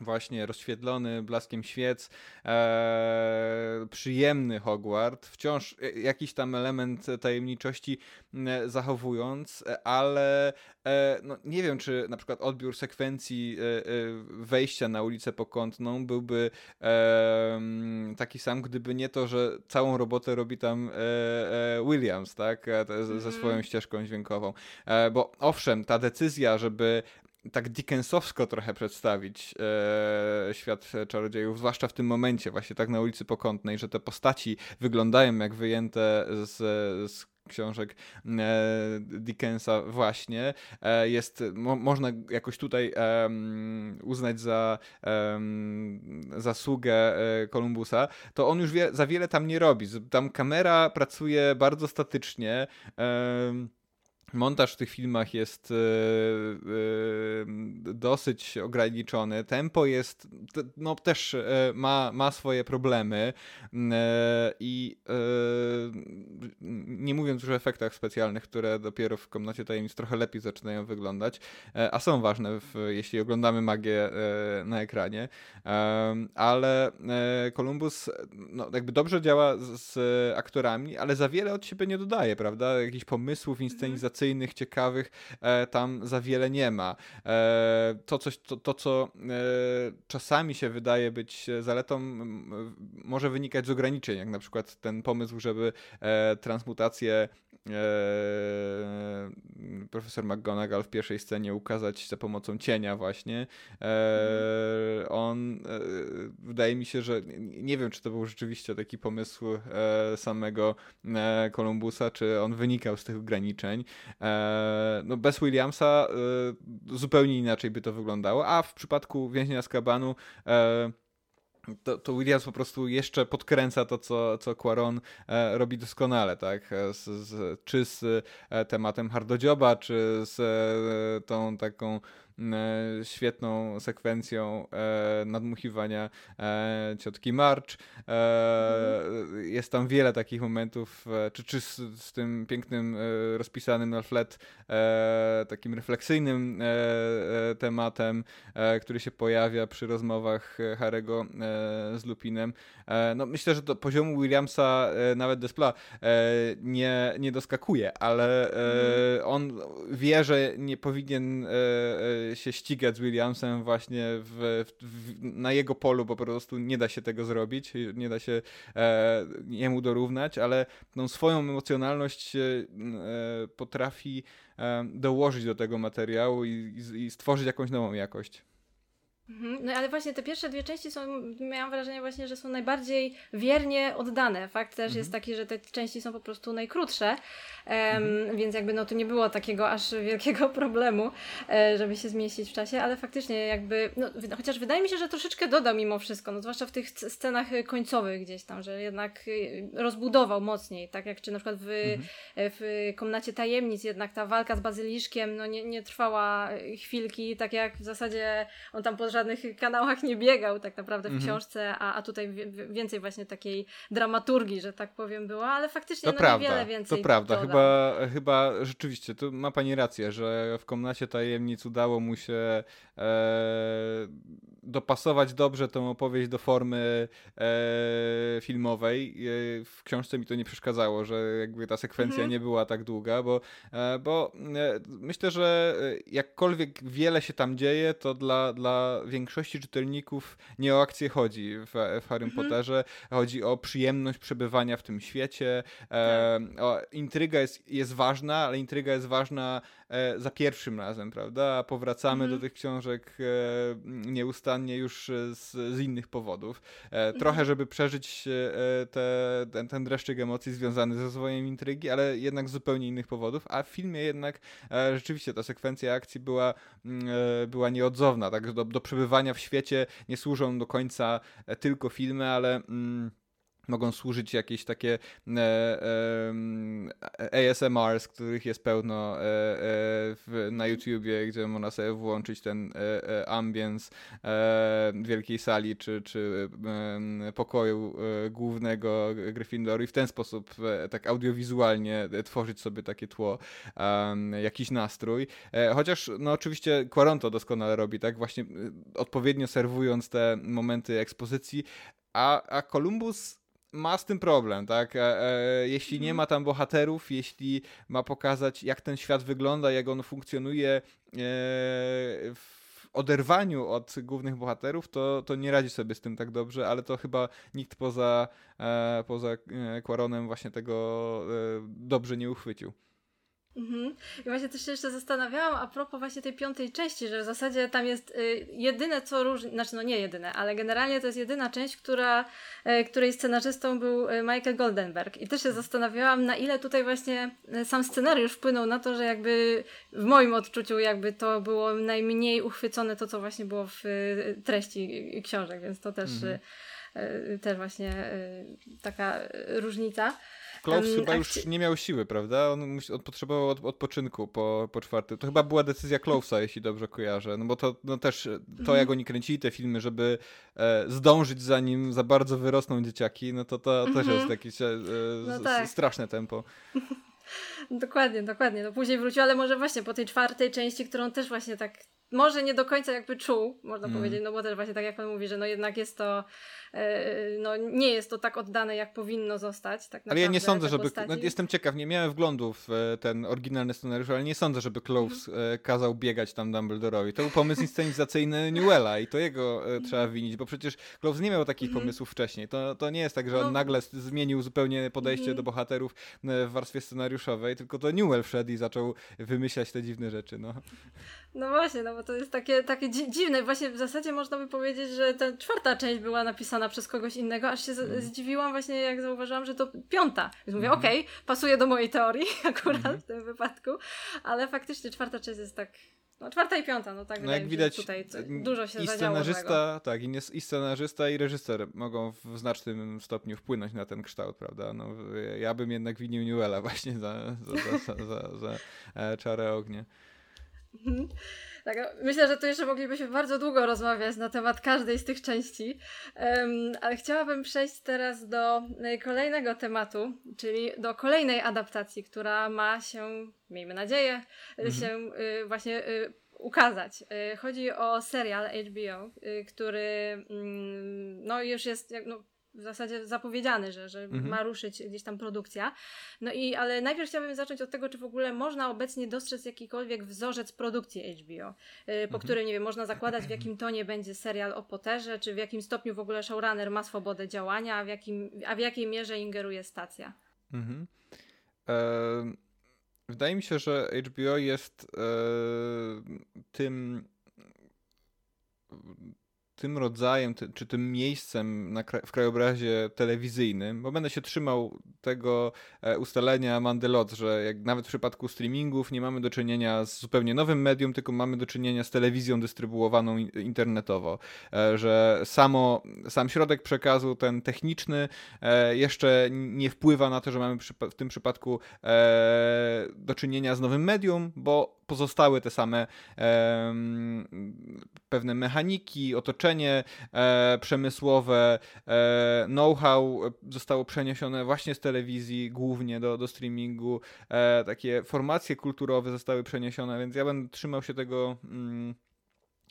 właśnie rozświetlony blaskiem świec, e, przyjemny Hogwart, wciąż jakiś tam element tajemniczości e, zachowując, ale e, no, nie wiem, czy na przykład odbiór sekwencji e, e wejścia na ulicę Pokątną byłby e, taki sam, gdyby nie to, że całą robotę robi tam Williams, tak, ze mhm. swoją ścieżką dźwiękową. bo owszem, ta decyzja, żeby tak Dickensowsko trochę przedstawić e, świat czarodziejów, zwłaszcza w tym momencie, właśnie tak na ulicy Pokątnej, że te postaci wyglądają jak wyjęte z, z książek e, Dickensa właśnie e, jest, mo, można jakoś tutaj e, uznać za zasługę Kolumbusa, to on już wie, za wiele tam nie robi. Tam kamera pracuje bardzo statycznie. Montaż w tych filmach jest yy, yy, dosyć ograniczony. Tempo jest, no też yy, ma, ma swoje problemy i nie mówiąc już o efektach specjalnych, które dopiero w Komnacie Tajemnic trochę lepiej zaczynają wyglądać, a są ważne, w, jeśli oglądamy magię na ekranie, ale Columbus no, jakby dobrze działa z, z aktorami, ale za wiele od siebie nie dodaje, prawda? Jakichś pomysłów mhm. inscenizacyjnych atrakcyjnych, ciekawych e, tam za wiele nie ma. E, to, coś, to, to co e, czasami się wydaje być zaletą, może wynikać z ograniczeń, jak na przykład ten pomysł, żeby transmutację profesor McGonagall w pierwszej scenie ukazać za pomocą cienia właśnie. on wydaje mi się, że nie wiem, czy to był rzeczywiście taki pomysł samego Kolumbusa, czy on wynikał z tych ograniczeń. E, no bez Williamsa e, zupełnie inaczej by to wyglądało, a w przypadku więźnia z kabanu e, to, to, Williams po prostu jeszcze podkręca to, co, co Quaron e, robi doskonale, tak? Z, z, czy z e, tematem hardodzioba, czy z e, tą taką E, świetną sekwencją e, nadmuchiwania e, ciotki March. Jest tam wiele takich momentów, czy, czy z, z tym pięknym, rozpisanym na flet, takim refleksyjnym tematem, który się pojawia przy rozmowach Harego z Lupinem. No, myślę, że do poziomu Williamsa nawet Despla nie, nie doskakuje, ale mhm. on wie, że nie powinien się ścigać z Williamsem właśnie w, w, na jego polu, po prostu nie da się tego zrobić, nie da się e, jemu dorównać, ale tą swoją emocjonalność e, e potrafi e, dołożyć do tego materiału i, i, i stworzyć jakąś nową jakość. Mhm. No ale właśnie te pierwsze dwie części są, miałam wrażenie właśnie, że są najbardziej wiernie oddane. Fakt też mhm. jest taki, że te części są po prostu najkrótsze, um, mhm. więc jakby no tu nie było takiego aż wielkiego problemu, e, żeby się zmieścić w czasie, ale faktycznie jakby, no, chociaż wydaje mi się, że troszeczkę dodał mimo wszystko, no zwłaszcza w tych scenach końcowych gdzieś tam, że jednak y, rozbudował mocniej, tak jak czy na przykład w, mhm. w Komnacie Tajemnic jednak ta walka z Bazyliszkiem no nie, nie trwała chwilki, tak jak w zasadzie on tam po żadnych kanałach nie biegał tak naprawdę w mhm. książce, a, a tutaj więcej właśnie takiej dramaturgii, że tak powiem, było, ale faktycznie to no prawda, niewiele więcej. To prawda, chyba, chyba rzeczywiście, tu ma pani rację, że w Komnacie Tajemnic udało mu się e, dopasować dobrze tą opowieść do formy e, filmowej. E, w książce mi to nie przeszkadzało, że jakby ta sekwencja mhm. nie była tak długa, bo, e, bo e, myślę, że jakkolwiek wiele się tam dzieje, to dla, dla większości czytelników nie o akcję chodzi w, w Harry mhm. Potterze. Chodzi o przyjemność przebywania w tym świecie. E, tak. o, intryga jest, jest ważna, ale intryga jest ważna e, za pierwszym razem, prawda? Powracamy mhm. do tych książek e, nieustannie już z, z innych powodów. Trochę, mhm. żeby przeżyć te, ten, ten dreszczyk emocji związany ze rozwojem intrygi, ale jednak z zupełnie innych powodów, a w filmie jednak rzeczywiście ta sekwencja akcji była, mm, była nieodzowna, tak do, do przebywania w świecie nie służą do końca tylko filmy, ale mm, mogą służyć jakieś takie e, e, ASMR, z których jest pełno e, e, w, na YouTubie, gdzie można sobie włączyć ten e, e, ambience wielkiej sali czy, czy pokoju głównego Gryffindoru i w ten sposób tak audiowizualnie tworzyć sobie takie tło, jakiś nastrój. Chociaż no oczywiście Quaronto doskonale robi, tak właśnie odpowiednio serwując te momenty ekspozycji, a, a Columbus ma z tym problem, tak? E, e, jeśli nie mhm. ma tam bohaterów, jeśli ma pokazać, jak ten świat wygląda, jak on funkcjonuje e, w oderwaniu od głównych bohaterów, to, to nie radzi sobie z tym tak dobrze, ale to chyba nikt poza, e, poza e, Quaronem właśnie tego e, dobrze nie uchwycił. Mhm. I właśnie też się jeszcze zastanawiałam a propos właśnie tej piątej części, że w zasadzie tam jest y, jedyne co różni, znaczy no nie jedyne, ale generalnie to jest jedyna część, która, y, której scenarzystą był y, Michael Goldenberg. I też się zastanawiałam, na ile tutaj właśnie sam scenariusz wpłynął na to, że jakby w moim odczuciu jakby to było najmniej uchwycone to, co właśnie było w y, treści książek, więc to też, mhm. Też właśnie taka różnica. Klaus um, chyba już nie miał siły, prawda? On, on potrzebował od, odpoczynku po, po czwartym. To chyba była decyzja Klausa, jeśli dobrze kojarzę. No bo to no też to, jak mhm. oni kręcili te filmy, żeby e, zdążyć zanim za bardzo wyrosną dzieciaki, no to to też jest mhm. jakieś e, no tak. straszne tempo. dokładnie, dokładnie. No później wrócił, ale może właśnie po tej czwartej części, którą też właśnie tak może nie do końca jakby czuł, można mm. powiedzieć, no bo też właśnie tak jak pan mówi, że no jednak jest to E, no, nie jest to tak oddane, jak powinno zostać. Tak ale ja nie sądzę, żeby. No, jestem ciekaw, nie miałem wglądu w e, ten oryginalny scenariusz, ale nie sądzę, żeby Cloves mhm. E, kazał biegać tam Dumbledorowi. To był pomysł inscenizacyjny Newella i to jego trzeba winić, bo przecież Cloves nie miał takich mhm. pomysłów wcześniej. To, to nie jest tak, że on no. nagle zmienił zupełnie podejście mhm. do bohaterów w warstwie scenariuszowej, tylko to Newell wszedł i zaczął wymyślać te dziwne rzeczy. No, no właśnie, no bo to jest takie, takie dziwne. Właśnie w zasadzie można by powiedzieć, że ta czwarta część była napisana przez kogoś innego, aż się mm. zdziwiłam właśnie, jak zauważyłam, że to piąta. Więc mówię, mm. okej, okay, pasuje do mojej teorii akurat mm. w tym wypadku, ale faktycznie czwarta część jest tak no czwarta i piąta, no tak. No jak widać, tutaj dużo się i scenarzysta, tak, i, i scenarzysta i reżyser mogą w znacznym stopniu wpłynąć na ten kształt, prawda? No, ja bym jednak winił Newella właśnie za, za, za, za, za, za e, czarę ognia. Tak, myślę, że tu jeszcze moglibyśmy bardzo długo rozmawiać na temat każdej z tych części, ale chciałabym przejść teraz do e, kolejnego tematu, czyli do kolejnej adaptacji, która ma się, miejmy nadzieję, mhm. się y, właśnie y, ukazać. Chodzi o serial HBO, który mm, no już jest no, w zasadzie zapowiedziany, że, że mhm. ma ruszyć gdzieś tam produkcja. No i, ale najpierw chciałabym zacząć od tego, czy w ogóle można obecnie dostrzec jakikolwiek wzorzec produkcji HBO, po mhm. którym, nie wiem, można zakładać w jakim tonie będzie serial o Potterze, czy w jakim stopniu w ogóle showrunner ma swobodę działania, a w, jakim, a w jakiej mierze ingeruje stacja. Mhm. E wydaje mi się, że HBO jest e tym tym rodzajem, ty, czy tym miejscem na, w krajobrazie telewizyjnym, bo będę się trzymał tego e, ustalenia Mandelot, że jak nawet w przypadku streamingów nie mamy do czynienia z zupełnie nowym medium, tylko mamy do czynienia z telewizją dystrybuowaną internetowo, e, że samo, sam środek przekazu, ten techniczny, e, jeszcze nie wpływa na to, że mamy w tym przypadku e, do czynienia z nowym medium, bo pozostały te same e, pewne mechaniki, otoczenie e, przemysłowe, e, know-how zostało przeniesione właśnie z telewizji głównie do, do streamingu, e, takie formacje kulturowe zostały przeniesione, więc ja będę trzymał się tego. Mm,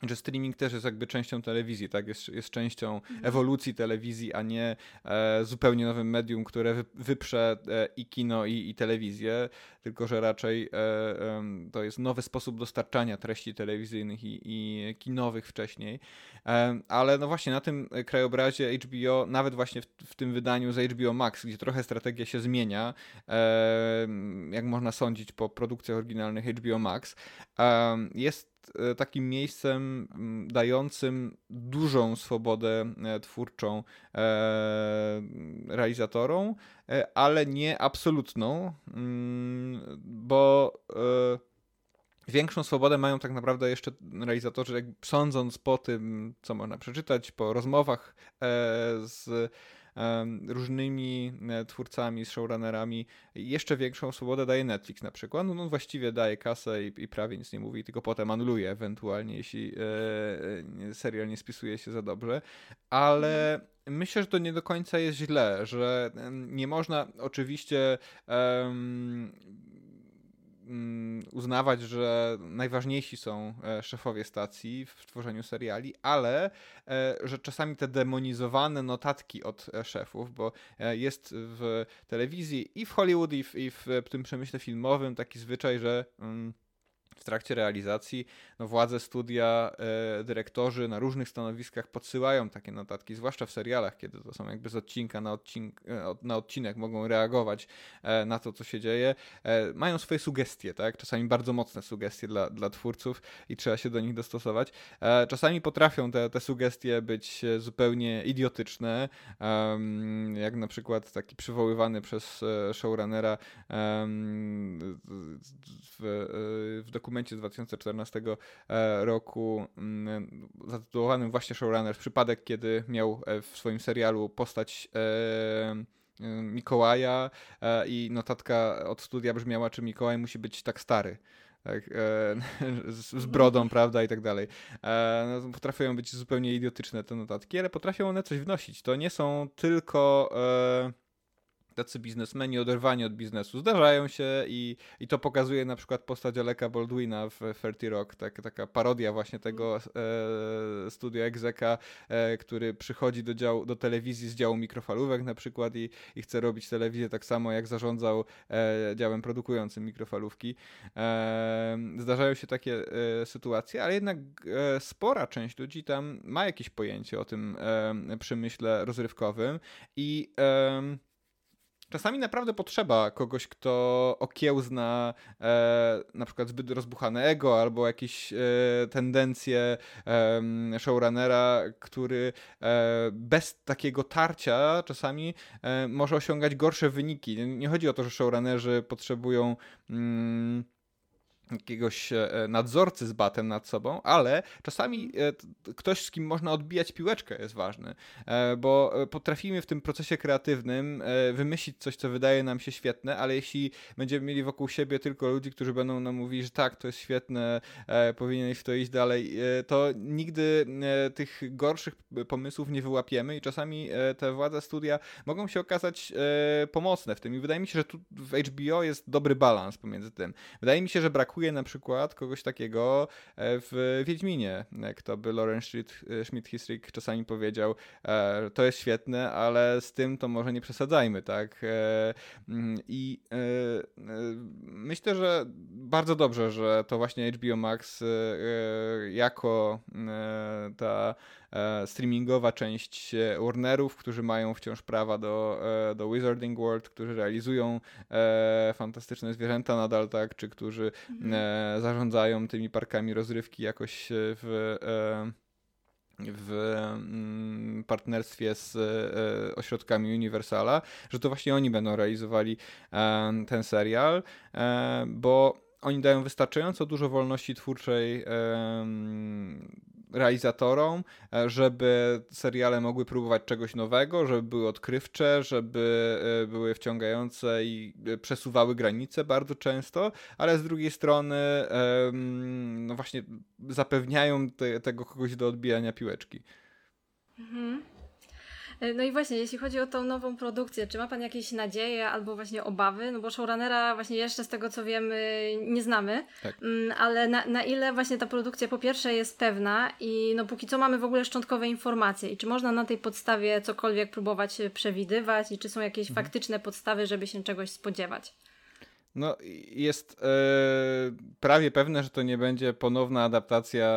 że streaming też jest jakby częścią telewizji, tak? Jest, jest częścią mhm. ewolucji telewizji, a nie e, zupełnie nowym medium, które wy, wyprze e, i kino, i, i telewizję, tylko że raczej e, to jest nowy sposób dostarczania treści telewizyjnych i, i kinowych wcześniej. E, ale no właśnie na tym krajobrazie HBO, nawet właśnie w, w, tym wydaniu z HBO Max, gdzie trochę strategia się zmienia, e, jak można sądzić po produkcjach oryginalnych HBO Max, jest jest takim miejscem dającym dużą swobodę twórczą realizatorom, ale nie absolutną, mm, bo Większą swobodę mają tak naprawdę jeszcze realizatorzy, jak sądząc po tym, co można przeczytać, po rozmowach e, z różnymi e, twórcami, showrunnerami. Jeszcze większą swobodę daje Netflix na przykład. No, no właściwie daje kasę i, i, prawie nic nie mówi, tylko potem anuluje ewentualnie, jeśli e, serial nie spisuje się za dobrze. Ale myślę, że to nie do końca jest źle, że nie można oczywiście um, uznawać, że najważniejsi są e, szefowie stacji w tworzeniu seriali, ale e, że czasami te demonizowane notatki od e, szefów, bo jest w telewizji i w Hollywood, i w, i w tym przemyśle filmowym taki zwyczaj, że. Mm, w trakcie realizacji no, władze studia, e, dyrektorzy na różnych stanowiskach podsyłają takie notatki, zwłaszcza w serialach, kiedy to są jakby z odcinka na, odcink, e, na odcinek, mogą reagować e, na to, co się dzieje. E, mają swoje sugestie, tak? czasami bardzo mocne sugestie dla, dla twórców i trzeba się do nich dostosować. E, czasami potrafią te, te sugestie być zupełnie idiotyczne, jak na przykład taki przywoływany przez e, showrunnera w, w dokumencie z 2014 e, roku mm, zatytułowanym właśnie Showrunner, przypadek, kiedy miał e, w swoim serialu postać e, Mikołaja i notatka od studia brzmiała, czy Mikołaj musi być tak stary. Tak, e, z, z, brodą, prawda, i tak dalej. E, no, potrafią być zupełnie idiotyczne te notatki, ale potrafią one coś wnosić. To nie są tylko e, tacy biznesmeni oderwani od biznesu zdarzają się i, i to pokazuje na przykład postać Aleka Baldwina w 30 Rock, tak, taka parodia właśnie tego e, studia Exeka, e, który przychodzi do, dział, do telewizji z działu mikrofalówek na przykład i, i chce robić telewizję tak samo jak zarządzał e, działem produkującym mikrofalówki. E, zdarzają się takie e, sytuacje, ale jednak e, spora część ludzi tam ma jakieś pojęcie o tym przemyśle rozrywkowym i Czasami naprawdę potrzeba kogoś, kto okiełzna e, na przykład zbyt rozbuchane ego albo jakieś e, tendencje e, showrunnera, który e, bez takiego tarcia czasami e, może osiągać gorsze wyniki. Nie, nie, chodzi o to, że showrunnerzy potrzebują. Mm, jakiegoś e, nadzorcy z batem nad sobą, ale czasami e, ktoś, z kim można odbijać piłeczkę jest ważny, e, bo potrafimy w tym procesie kreatywnym wymyślić coś, co wydaje nam się świetne, ale jeśli będziemy mieli wokół siebie tylko ludzi, którzy będą nam mówić, że tak, to jest świetne, powinieneś w to iść dalej, to nigdy tych gorszych pomysłów nie wyłapiemy i czasami te władze studia mogą się okazać pomocne w tym i wydaje mi się, że tu w HBO jest dobry balans pomiędzy tym. Wydaje mi się, że brakuje brakuje na przykład kogoś takiego e, w Wiedźminie, kto by Lauren Schmidt-Hissrich czasami powiedział, e, to jest świetne, ale z tym to może nie przesadzajmy, tak? E, mm, I myślę, że bardzo dobrze, że to właśnie HBO Max jako ta E, streamingowa część Warnerów, którzy mają wciąż prawa do, e, do Wizarding World, którzy realizują e, fantastyczne zwierzęta nadal, tak, czy którzy mhm. zarządzają tymi parkami rozrywki jakoś w w mm, partnerstwie z ośrodkami Universala, że to właśnie oni będą realizowali ten serial, bo oni dają wystarczająco dużo wolności twórczej realizatorom, e, żeby seriale mogły próbować czegoś nowego, żeby były odkrywcze, żeby e, były wciągające i e, przesuwały granice bardzo często, ale z drugiej strony no właśnie zapewniają te, tego kogoś do odbijania piłeczki. Mhm. E, no i właśnie, jeśli chodzi o tą nową produkcję, czy ma Pan jakieś nadzieje albo właśnie obawy? No bo showrunnera właśnie jeszcze z tego co wiemy nie znamy, tak. Mm, ale na, na ile właśnie ta produkcja po pierwsze jest pewna i no póki co mamy w ogóle szczątkowe informacje i czy można na tej podstawie cokolwiek próbować przewidywać i czy są jakieś mhm. faktyczne podstawy, żeby się czegoś spodziewać? No, jest e, prawie pewne, że to nie będzie ponowna adaptacja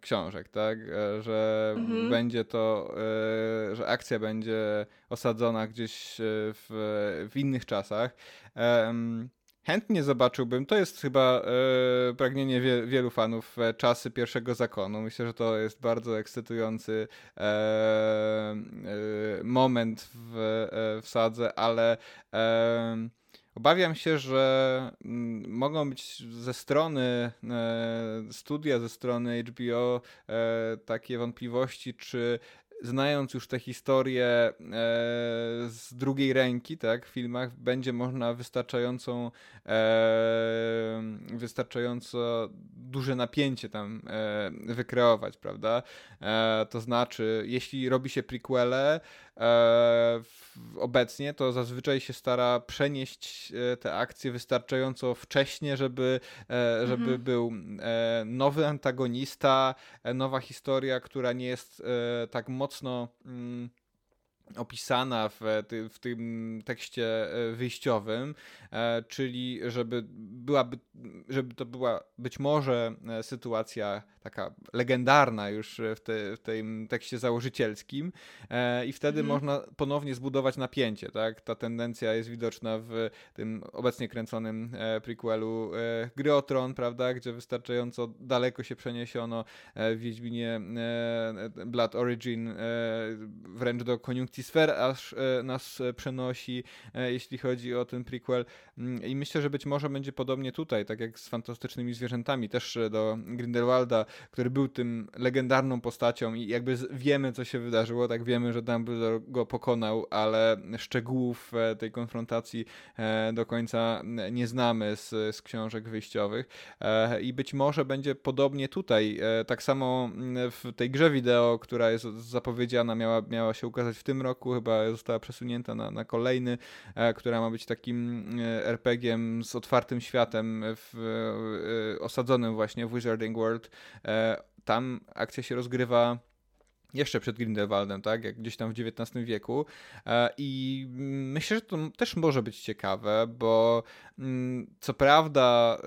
książek, tak? E, że mhm. będzie to, e, że akcja będzie osadzona gdzieś w, w innych czasach. chętnie zobaczyłbym. To jest chyba e, pragnienie wie, wielu fanów e, czasy pierwszego zakonu. Myślę, że to jest bardzo ekscytujący e, moment w, w sadze, ale obawiam się, że mm, mogą być ze strony studia, ze strony HBO takie wątpliwości, czy znając już te historie e, z drugiej ręki, tak, w filmach, będzie można wystarczającą, e, wystarczająco duże napięcie tam e, wykreować, prawda? E, to znaczy, jeśli robi się prequele, e, obecnie, to zazwyczaj się stara przenieść e, te akcje wystarczająco wcześnie, żeby, e, żeby mhm. był e, nowy antagonista, nowa historia, która nie jest tak mocno. Mm, opisana w, ty, w tym tekście e, wyjściowym, e, czyli żeby byłaby, żeby to była być może e, sytuacja taka legendarna już w, te, w tym tekście założycielskim i wtedy mhm. można ponownie zbudować napięcie, tak? Ta tendencja jest widoczna w tym obecnie kręconym prequelu Gry o Tron, prawda? Gdzie wystarczająco daleko się przeniesiono w Wiedźminie Blood Origin wręcz do koniunkcji sfer aż e, nas e, przenosi, e, jeśli chodzi o ten prequel. Mm, I myślę, że być może będzie podobnie tutaj, tak jak z fantastycznymi zwierzętami, też do Grindelwalda, który był tym legendarną postacią i jakby wiemy, co się wydarzyło, tak wiemy, że Dumbledore go pokonał, ale szczegółów tej konfrontacji do końca nie znamy z, z książek wyjściowych. I być może będzie podobnie tutaj. Tak samo mm, w tej grze wideo, która jest zapowiedziana, miała, miała się ukazać w tym roku, chyba została przesunięta na, na kolejny, e, która ma być takim e, RPG-iem z otwartym światem, w, e, osadzonym właśnie w Wizarding World. Tam akcja się rozgrywa jeszcze przed Grindelwaldem, tak, jak gdzieś tam w XIX wieku. I myślę, że to też może być ciekawe, bo mm, co prawda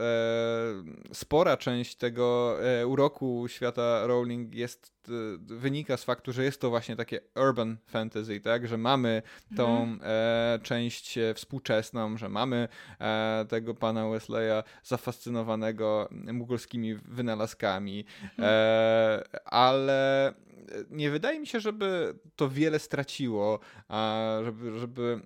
spora część tego uroku świata Rowling jest wynika z faktu, że jest to właśnie takie urban fantasy, tak, że mamy tą mhm. e, część e, współczesną, że mamy e, tego pana Wesleya zafascynowanego mugolskimi wynalazkami, mhm. e, ale nie wydaje mi się, żeby to wiele straciło, żeby, żeby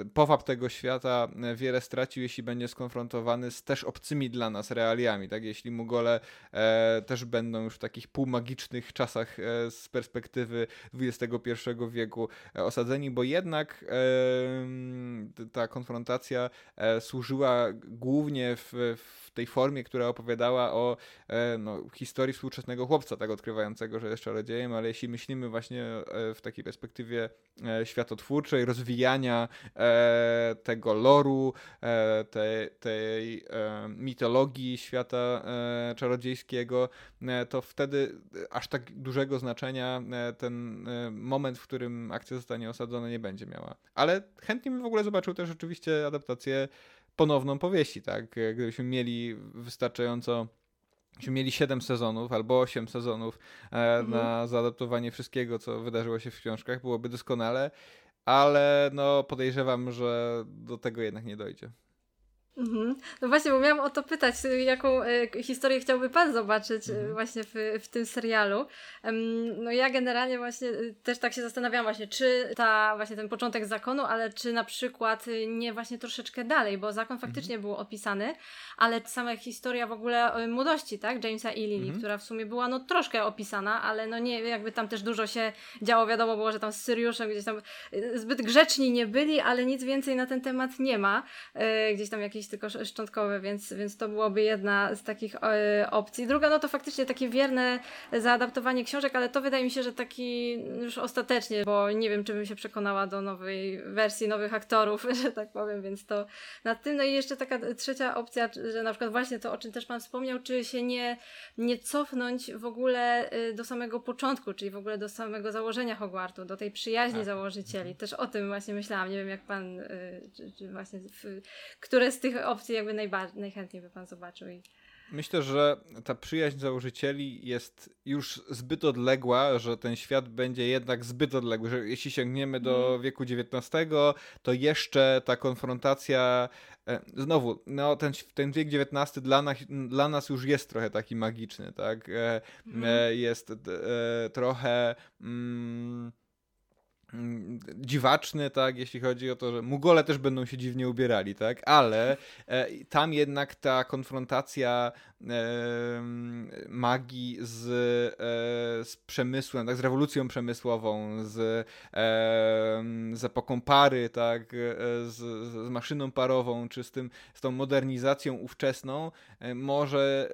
e, powab tego świata wiele stracił, jeśli będzie skonfrontowany z też obcymi dla nas realiami, tak, jeśli Mugole e, też będą już w takich półmagicznych czasach e, z perspektywy XXI wieku e, osadzeni, bo jednak ta konfrontacja e, służyła głównie w, w tej formie, która opowiadała o no, historii współczesnego chłopca, tak odkrywającego, że jest czarodziejem, ale jeśli myślimy właśnie w takiej perspektywie światotwórczej, rozwijania tego loru, tej, tej mitologii świata czarodziejskiego, to wtedy aż tak dużego znaczenia e, ten e, moment, w którym akcja zostanie osadzona, nie będzie miała. Ale chętnie bym w ogóle zobaczył też oczywiście adaptację ponowną powieści, tak? E, gdybyśmy mieli wystarczająco Gdybyśmy mieli 7 sezonów albo 8 sezonów mhm. na zaadaptowanie wszystkiego, co wydarzyło się w książkach, byłoby doskonale, ale no podejrzewam, że do tego jednak nie dojdzie. Mhm. No właśnie, bo miałam o to pytać, jaką e, historię chciałby Pan zobaczyć e, mhm. właśnie w, w tym serialu. Um, no ja generalnie właśnie e, też tak się zastanawiałam właśnie, czy ta właśnie ten początek zakonu, ale czy na przykład nie właśnie troszeczkę dalej, bo zakon mhm. faktycznie mhm. był opisany, ale sama historia w ogóle młodości, tak, Jamesa i Lily, mhm. która w sumie była no troszkę opisana, ale no nie, jakby tam też dużo się działo, wiadomo było, że tam z Syriuszem gdzieś tam zbyt grzeczni nie byli, ale nic więcej na ten temat nie ma. Gdzieś tam jakieś tylko szczątkowe, więc, więc to byłoby jedna z takich e, opcji. Druga, no to faktycznie takie wierne zaadaptowanie książek, ale to wydaje mi się, że taki już ostatecznie, bo nie wiem, czy bym się przekonała do nowej wersji, nowych aktorów, że tak powiem, więc to nad tym. No i jeszcze taka trzecia opcja, że na przykład właśnie to, o czym też Pan wspomniał, czy się nie, nie cofnąć w ogóle y, do samego początku, czyli w ogóle do samego założenia Hogwartu, do tej przyjaźni tak. założycieli. Też o tym właśnie myślałam. Nie wiem, jak Pan, y, czy, czy właśnie, w, które z tych opcji jakby najchętniej by Pan zobaczył. I... Myślę, że ta przyjaźń założycieli jest już zbyt odległa, że ten świat będzie jednak zbyt odległy, że jeśli sięgniemy do mhm. wieku XIX, to jeszcze ta konfrontacja e, znowu, no ten, ten wiek XIX dla nas, dla nas już jest trochę taki magiczny, tak? Mhm. Jest trochę mm, Mm, dziwaczny, tak, jeśli chodzi o to, że Mugole też będą się dziwnie ubierali, tak, ale e, tam jednak ta konfrontacja magii z, e, z przemysłem, tak, z rewolucją przemysłową, z, z epoką pary, tak, e, z, z maszyną parową, czy z, tym, z tą modernizacją ówczesną e, może,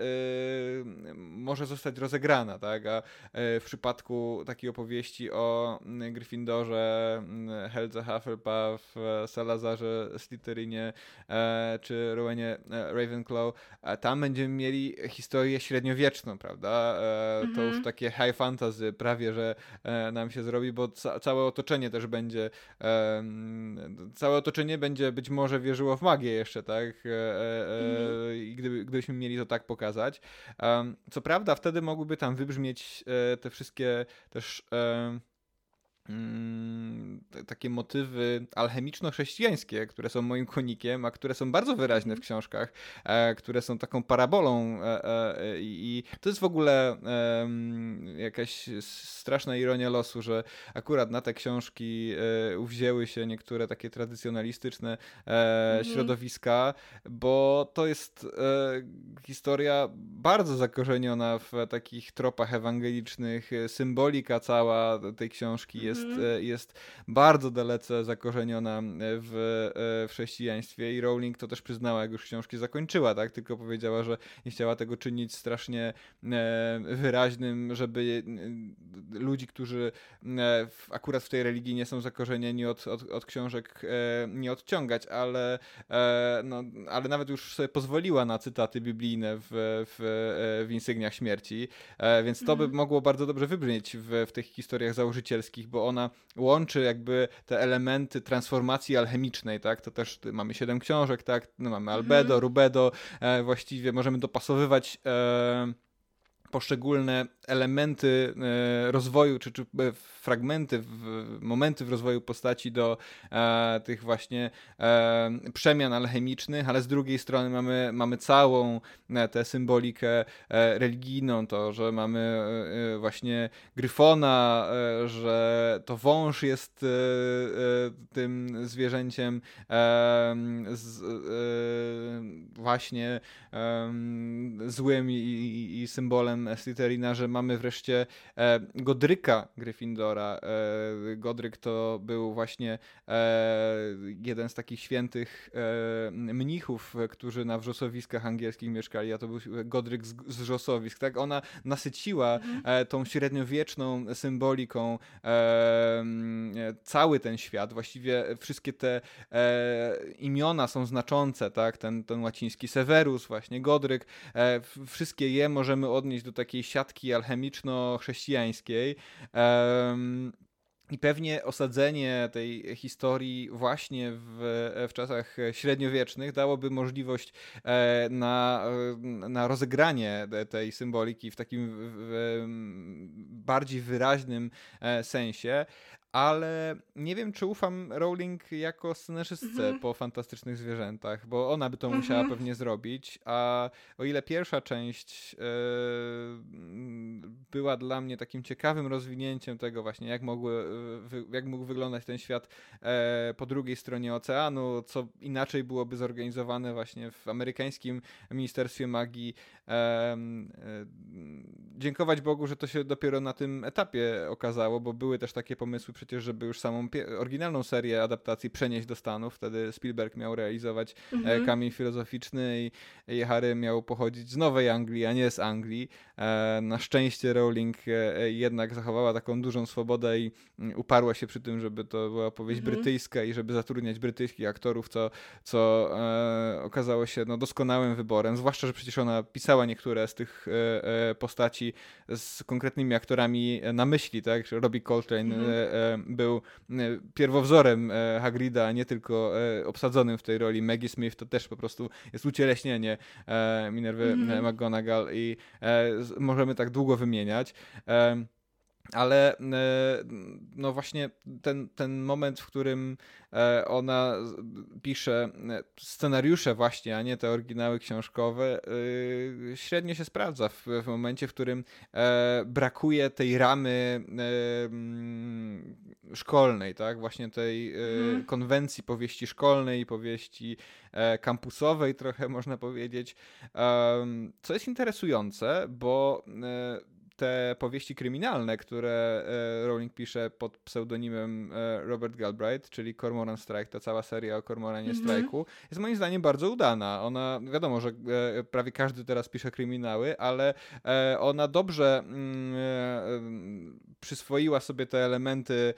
może zostać rozegrana, tak, a w przypadku takiej opowieści o Gryffindorze Helze Hufflepuff, Salazarze Slytherinie czy Rowenie Ravenclaw, tam będziemy mieli historię średniowieczną, prawda? To już mhm. takie high fantasy prawie, że nam się zrobi, bo ca całe otoczenie też będzie całe otoczenie będzie być może wierzyło w magię jeszcze, tak? I gdyby, gdybyśmy mieli to tak pokazać. Co prawda wtedy mogłyby tam wybrzmieć te wszystkie też takie motywy alchemiczno-chrześcijańskie, które są moim konikiem, a które są bardzo wyraźne w mhm. książkach, e, które są taką parabolą e, e, i to jest w ogóle jakaś straszna ironia losu, że akurat na te książki uwzięły się niektóre takie tradycjonalistyczne mhm. środowiska, bo to jest historia bardzo zakorzeniona w takich tropach ewangelicznych, symbolika cała tej książki jest jest, mm. jest bardzo dalece zakorzeniona w, e, w chrześcijaństwie i Rowling to też przyznała, jak już książki zakończyła, tak? Tylko powiedziała, że nie chciała tego czynić strasznie e, wyraźnym, żeby ludzi, którzy akurat w tej religii nie są zakorzenieni od, od, od książek nie odciągać, ale, no, ale nawet już sobie pozwoliła na cytaty biblijne w, w, w insygniach śmierci, więc to by mhm. mogło bardzo dobrze wybrzmieć w, w tych historiach założycielskich, bo ona łączy jakby te elementy transformacji alchemicznej, tak? To też mamy siedem książek, tak? No, mamy albedo, mhm. rubedo, e, właściwie możemy dopasowywać e, poszczególne elementy e, rozwoju, czy, czy e, fragmenty, momenty w rozwoju postaci do e, tych właśnie przemian alchemicznych, ale z drugiej strony mamy, mamy całą tę symbolikę religijną, to, że mamy właśnie Gryfona, że to wąż jest tym zwierzęciem właśnie złym i symbolem Slytherina, że mamy wreszcie e, Godryka Gryffindora. E, Godryk to był właśnie e, jeden z takich świętych mnichów, którzy na wrzosowiskach angielskich mieszkali, a to był Godryk z, z wrzosowisk. Tak? Ona nasyciła mhm. Tą średniowieczną symboliką cały ten świat. Właściwie wszystkie te imiona są znaczące, tak? Ten, ten łaciński Severus, właśnie Godryk. wszystkie je możemy odnieść do takiej siatki alchemiczno-chrześcijańskiej. I pewnie osadzenie tej historii właśnie w, w czasach średniowiecznych dałoby możliwość e, na, na rozegranie tej symboliki w takim bardziej wyraźnym e, sensie ale nie wiem, czy ufam Rowling jako scenarzystce mhm. po Fantastycznych Zwierzętach, bo ona by to mhm. musiała pewnie zrobić, a o ile pierwsza część e, była dla mnie takim ciekawym rozwinięciem tego właśnie, jak, mogły, jak mógł wyglądać ten świat e, po drugiej stronie oceanu, co inaczej byłoby zorganizowane właśnie w amerykańskim Ministerstwie Magii. E, dziękować Bogu, że to się dopiero na tym etapie okazało, bo były też takie pomysły przecież, żeby już samą oryginalną serię adaptacji przenieść do Stanów. Wtedy Spielberg miał realizować e, mhm. kamień filozoficzny i, i Harry miał pochodzić z Nowej Anglii, a nie z Anglii. E, na szczęście Rowling jednak zachowała taką dużą swobodę i mm, uparła się przy tym, żeby to była opowieść mhm. brytyjska i żeby zatrudniać brytyjskich aktorów, co, co okazało się no, doskonałym wyborem. Zwłaszcza, że przecież ona pisała niektóre z tych e, postaci z konkretnymi aktorami na myśli, tak? Robbie Coltrane, mhm był pierwowzorem Hagrida, a nie tylko obsadzonym w tej roli. Maggie Smith to też po prostu jest ucieleśnienie Minervy mm -hmm. McGonagall i możemy tak długo wymieniać. Ale e, no właśnie ten, ten moment, w którym e, ona pisze e, scenariusze właśnie, a nie te oryginały książkowe, średnio się sprawdza w, w momencie, w którym brakuje tej ramy mm, szkolnej, tak? Właśnie tej hmm. konwencji powieści szkolnej, powieści kampusowej trochę można powiedzieć. Co jest interesujące, bo te powieści kryminalne, które e, Rowling pisze pod pseudonimem e, Robert Galbraith, czyli Cormoran Strike, ta cała seria o Cormoranie mm -hmm. Strike'u, jest moim zdaniem bardzo udana. Ona, wiadomo, że e, prawie każdy teraz pisze kryminały, ale ona dobrze mm, przyswoiła sobie te elementy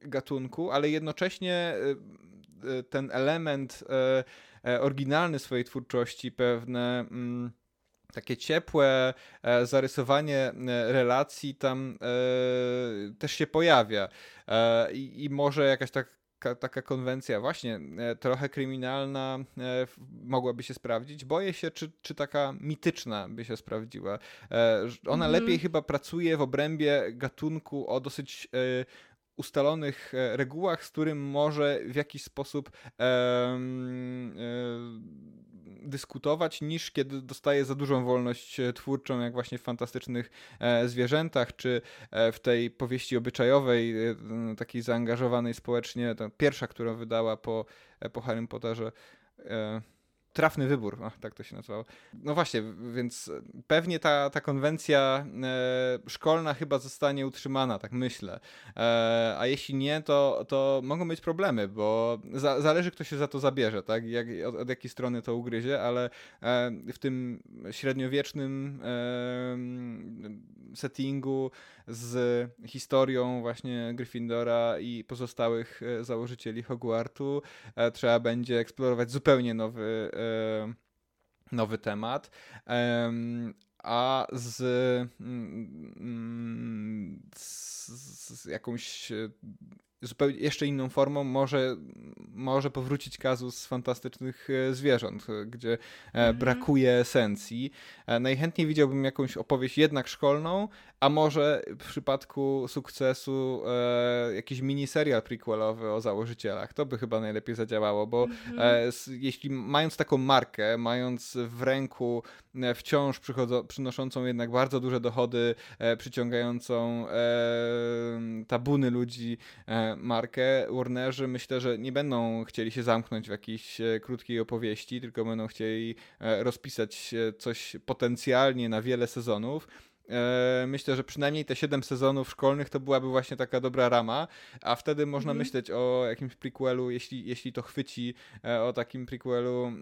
gatunku, ale jednocześnie ten element oryginalny swojej twórczości, pewne mm, takie ciepłe e, zarysowanie e, relacji tam e, też się pojawia. I, i może jakaś tak taka konwencja właśnie trochę kryminalna mogłaby się sprawdzić. Boję się, czy, czy taka mityczna by się sprawdziła. Ona mm. lepiej chyba pracuje w obrębie gatunku o dosyć ustalonych regułach, z którym może w jakiś sposób dyskutować, niż kiedy dostaje za dużą wolność e, twórczą, jak właśnie w fantastycznych e, zwierzętach, czy e, w tej powieści obyczajowej, takiej zaangażowanej społecznie, ta pierwsza, którą wydała po, po Harry Potterze. Trafny wybór, o, tak to się nazywało. No właśnie, więc pewnie ta, ta konwencja e, szkolna chyba zostanie utrzymana, tak myślę. E, a jeśli nie, to, to mogą być problemy, bo za, zależy, kto się za to zabierze, tak? Jak, od, od jakiej strony to ugryzie, ale e, w tym średniowiecznym settingu z historią właśnie Gryffindora i pozostałych e, założycieli Hogwartu e, trzeba będzie eksplorować zupełnie nowy e, nowy temat. A z, mm, z, z, jakąś zupełnie jeszcze inną formą może, może powrócić kazus fantastycznych e, zwierząt, e, gdzie mm -hmm. brakuje esencji. Najchętniej widziałbym jakąś opowieść jednak szkolną, a może w przypadku sukcesu e, jakiś miniserial prequelowy o założycielach. To by chyba najlepiej zadziałało, bo mm -hmm. e, jeśli mając taką markę, mając w ręku wciąż przynoszącą jednak bardzo duże dochody, e, przyciągającą tabuny ludzi markę. Warnerzy myślę, że nie będą chcieli się zamknąć w jakiejś e, krótkiej opowieści, tylko będą chcieli e, rozpisać coś potencjalnie na wiele sezonów. E, myślę, że przynajmniej te 7 sezonów szkolnych to byłaby właśnie taka dobra rama, a wtedy można mm. myśleć o jakimś prequelu, jeśli, jeśli to chwyci, o takim prequelu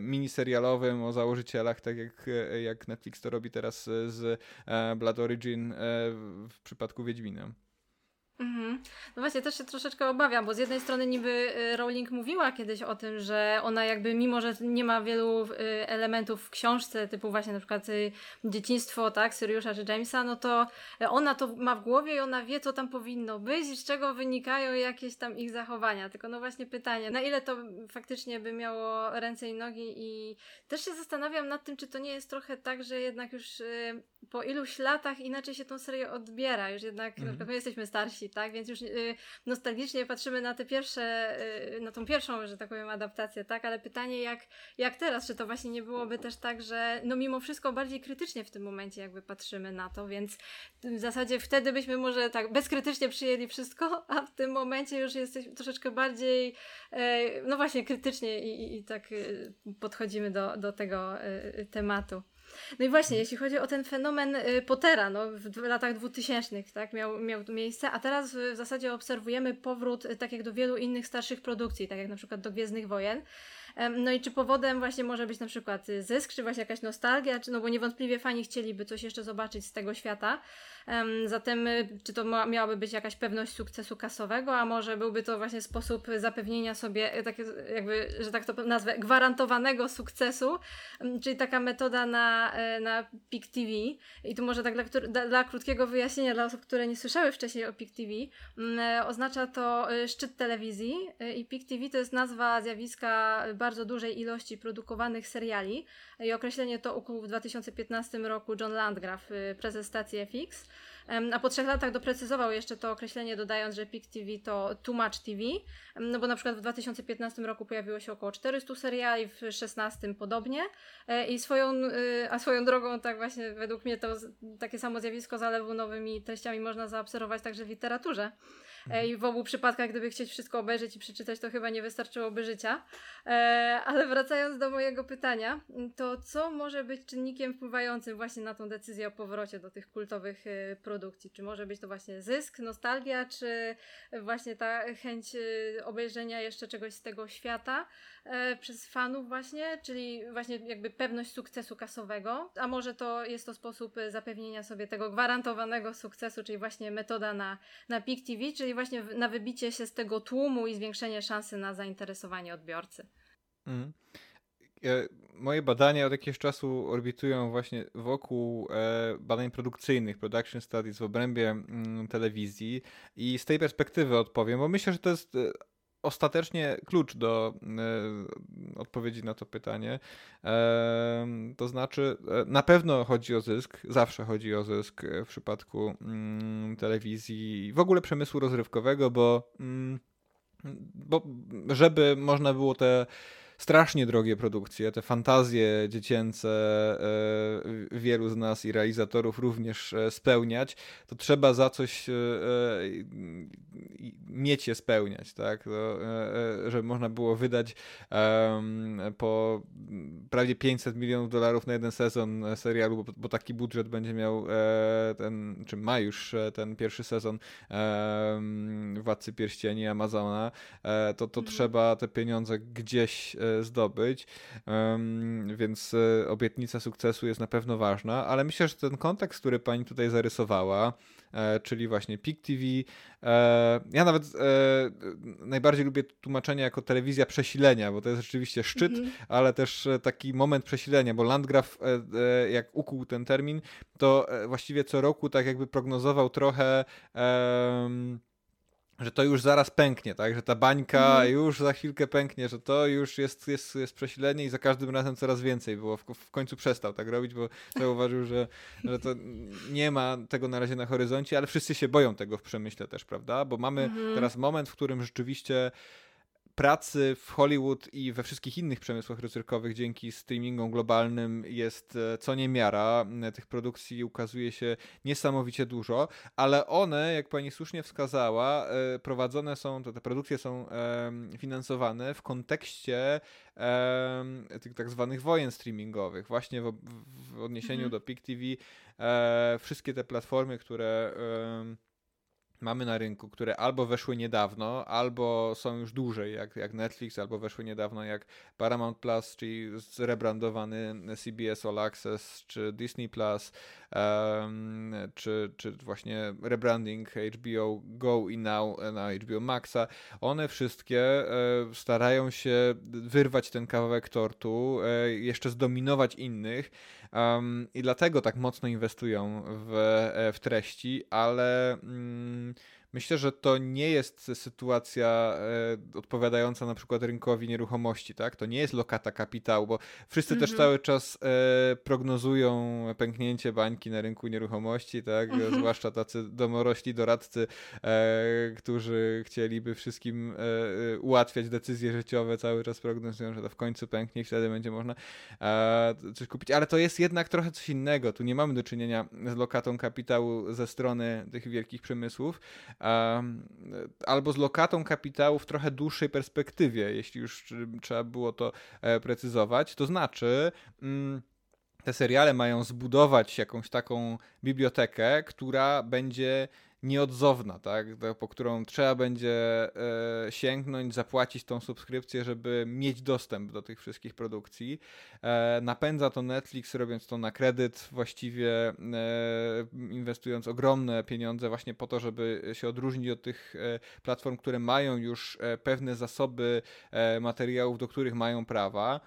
miniserialowym o założycielach, tak jak, jak Netflix to robi teraz z Blood Origin w przypadku Wiedźmina. Mhm. No właśnie, też się troszeczkę obawiam, bo z jednej strony niby y, Rowling mówiła kiedyś o tym, że ona jakby, mimo że nie ma wielu y, elementów w książce, typu właśnie na przykład y, dzieciństwo, tak, Syriusza czy Jamesa, no to ona to ma w głowie i ona wie, co tam powinno być i z czego wynikają jakieś tam ich zachowania. Tylko no właśnie pytanie, na ile to faktycznie by miało ręce i nogi i też się zastanawiam nad tym, czy to nie jest trochę tak, że jednak już po iluś latach inaczej się tą serię odbiera, już jednak, mhm. na przykład my jesteśmy starsi, tak? Więc już y, nostalgicznie patrzymy na te pierwsze, y, na tą pierwszą, że tak powiem, adaptację, tak? Ale pytanie, jak, jak teraz, czy to właśnie nie byłoby też tak, że no mimo wszystko bardziej krytycznie w tym momencie jakby patrzymy na to, więc w zasadzie wtedy byśmy może tak bezkrytycznie przyjęli wszystko, a w tym momencie już jesteśmy troszeczkę bardziej, no właśnie, krytycznie i, i, i tak y, podchodzimy do, do tego tematu. No i właśnie, jeśli chodzi o ten fenomen y, Pottera, no w latach 2000 tak, miał, miał miejsce, a teraz w zasadzie obserwujemy powrót, y, tak jak do wielu innych starszych produkcji, tak jak na przykład do Gwiezdnych Wojen. No i czy powodem właśnie może być na przykład zysk, czy właśnie jakaś nostalgia, czy no bo niewątpliwie fani chcieliby coś jeszcze zobaczyć z tego świata. Zatem, czy to miałaby być jakaś pewność sukcesu kasowego, a może byłby to właśnie sposób zapewnienia sobie, takie, jakby, że tak to nazwę, gwarantowanego sukcesu, czyli taka metoda na, na PIK TV. I tu może tak dla, dla, krótkiego wyjaśnienia dla osób, które nie słyszały wcześniej o PIK TV, oznacza to szczyt telewizji i PIK TV to jest nazwa zjawiska bardzo dużej ilości produkowanych seriali i określenie to ukuł w 2015 roku John Landgraf, y, prezes stacji FX. A po trzech latach doprecyzował jeszcze to określenie, dodając, że PIK TV to Too Much TV, no bo na przykład w 2015 roku pojawiło się około 400 seriali, w 2016 podobnie. E, I swoją, y, a swoją drogą, tak właśnie według mnie to takie samo zjawisko zalewu nowymi treściami można zaobserwować także w literaturze. E, I w obu przypadkach, gdyby chcieć wszystko obejrzeć i przeczytać, to chyba nie wystarczyłoby życia. E, ale wracając do mojego pytania, to co może być czynnikiem wpływającym właśnie na tą decyzję o powrocie do tych kultowych e, produkcji? Czy może być to właśnie zysk, nostalgia, czy właśnie ta chęć obejrzenia jeszcze czegoś z tego świata przez fanów właśnie, czyli właśnie jakby pewność sukcesu kasowego, a może to jest to sposób zapewnienia sobie tego gwarantowanego sukcesu, czyli właśnie metoda na, na Peak TV, czyli właśnie na wybicie się z tego tłumu i zwiększenie szansy na zainteresowanie odbiorcy. Mm. Moje badania od jakiegoś czasu orbitują właśnie wokół e, badań produkcyjnych, production studies w obrębie mm, telewizji i z tej perspektywy odpowiem, bo myślę, że to jest e, ostatecznie klucz do e, odpowiedzi na to pytanie. E, to znaczy, e, na pewno chodzi o zysk, zawsze chodzi o zysk w przypadku mm, telewizji, w ogóle przemysłu rozrywkowego, bo, mm, bo żeby można było te strasznie drogie produkcje, te fantazje dziecięce e, wielu z nas i realizatorów również e, spełniać, to trzeba za coś e, mieć je spełniać, tak? To, żeby można było wydać po prawie 500 milionów dolarów na jeden sezon serialu, bo, bo taki budżet będzie miał ten, czy ma już ten pierwszy sezon Władcy Pierścieni Amazona, to, to mhm. trzeba te pieniądze gdzieś zdobyć, więc e, obietnica sukcesu jest na pewno ważna, ale myślę, że ten kontekst, który pani tutaj zarysowała, e, czyli właśnie PIK TV. E, ja nawet najbardziej lubię tłumaczenie jako telewizja przesilenia, bo to jest rzeczywiście szczyt, -hmm. ale też taki moment przesilenia, bo Landgraf, jak ukuł ten termin, to właściwie co roku tak jakby prognozował trochę że to już zaraz pęknie, tak? Że ta bańka mm. już za chwilkę pęknie, że to już jest, jest, jest przesilenie i za każdym razem coraz więcej było. W, w końcu przestał tak robić, bo zauważył, że, że to nie ma tego na razie na horyzoncie, ale wszyscy się boją tego w przemyśle też, prawda? Bo mamy mm. teraz moment, w którym rzeczywiście pracy w Hollywood i we wszystkich innych przemysłach rozrywkowych dzięki streamingom globalnym jest e, co niemiara. E, tych produkcji ukazuje się niesamowicie dużo, ale one, jak pani słusznie wskazała, e, prowadzone są, to te produkcje są finansowane w kontekście tych tak zwanych wojen streamingowych. Właśnie w, w odniesieniu mhm. do PIK TV wszystkie te platformy, które mamy na rynku, które albo weszły niedawno, albo są już dłużej, jak, jak Netflix, albo weszły niedawno, jak Paramount Plus, czyli zrebrandowany CBS All Access, czy Disney Plus, um, czy, czy właśnie rebranding HBO Go i Now na HBO Maxa. One wszystkie e, starają się wyrwać ten kawałek tortu, e, jeszcze zdominować innych um, i dlatego tak mocno inwestują w, e, w treści, ale... Mm, Myślę, że to nie jest sytuacja e, odpowiadająca na przykład rynkowi nieruchomości, tak? To nie jest lokata kapitału, bo wszyscy mm -hmm. też mhm. cały czas e, prognozują pęknięcie bańki na rynku nieruchomości, tak? Mm -hmm. Zwłaszcza tacy domorośli doradcy, e, którzy chcieliby wszystkim ułatwiać decyzje życiowe, cały czas prognozują, że to w końcu pęknie i wtedy będzie można coś kupić. Ale to jest jednak trochę coś innego. Tu nie mamy do czynienia z lokatą kapitału ze strony tych wielkich przemysłów, albo z lokatą kapitału w trochę dłuższej perspektywie, jeśli już trzeba było to e, precyzować. To znaczy, mm, te seriale mają zbudować jakąś taką bibliotekę, która będzie nieodzowna, tak? po którą trzeba będzie e, sięgnąć, zapłacić tą subskrypcję, żeby mieć dostęp do tych wszystkich produkcji. E, napędza to Netflix, robiąc to na kredyt, właściwie e, inwestując ogromne pieniądze właśnie po to, żeby się odróżnić od tych platform, które mają już pewne zasoby materiałów, do których mają prawa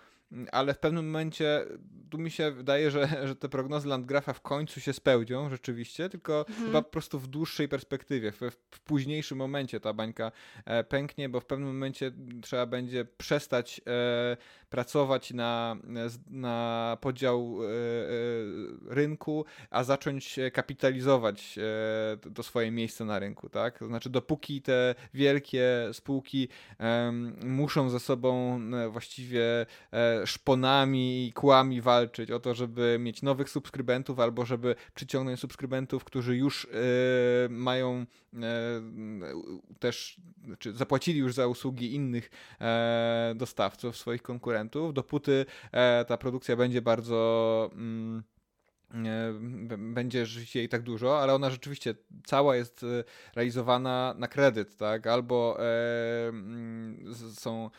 ale w pewnym momencie tu mi się wydaje, że, że te prognozy Landgrafa w końcu się spełnią rzeczywiście, tylko mhm. chyba po prostu w dłuższej perspektywie, w, w późniejszym momencie ta bańka e, pęknie, bo w pewnym momencie trzeba będzie przestać e, pracować na, na podział e, e rynku, a zacząć kapitalizować e, to swoje miejsce na rynku, tak? To znaczy dopóki te wielkie spółki muszą ze sobą e, właściwie szponami i kłami walczyć o to, żeby mieć nowych subskrybentów albo żeby przyciągnąć subskrybentów, którzy już e, mają e, też, czy zapłacili już za usługi innych e, dostawców, swoich konkurentów, dopóty ta produkcja będzie bardzo mm, będzie życie jej tak dużo, ale ona rzeczywiście cała jest realizowana na kredyt, tak? Albo e, mm, są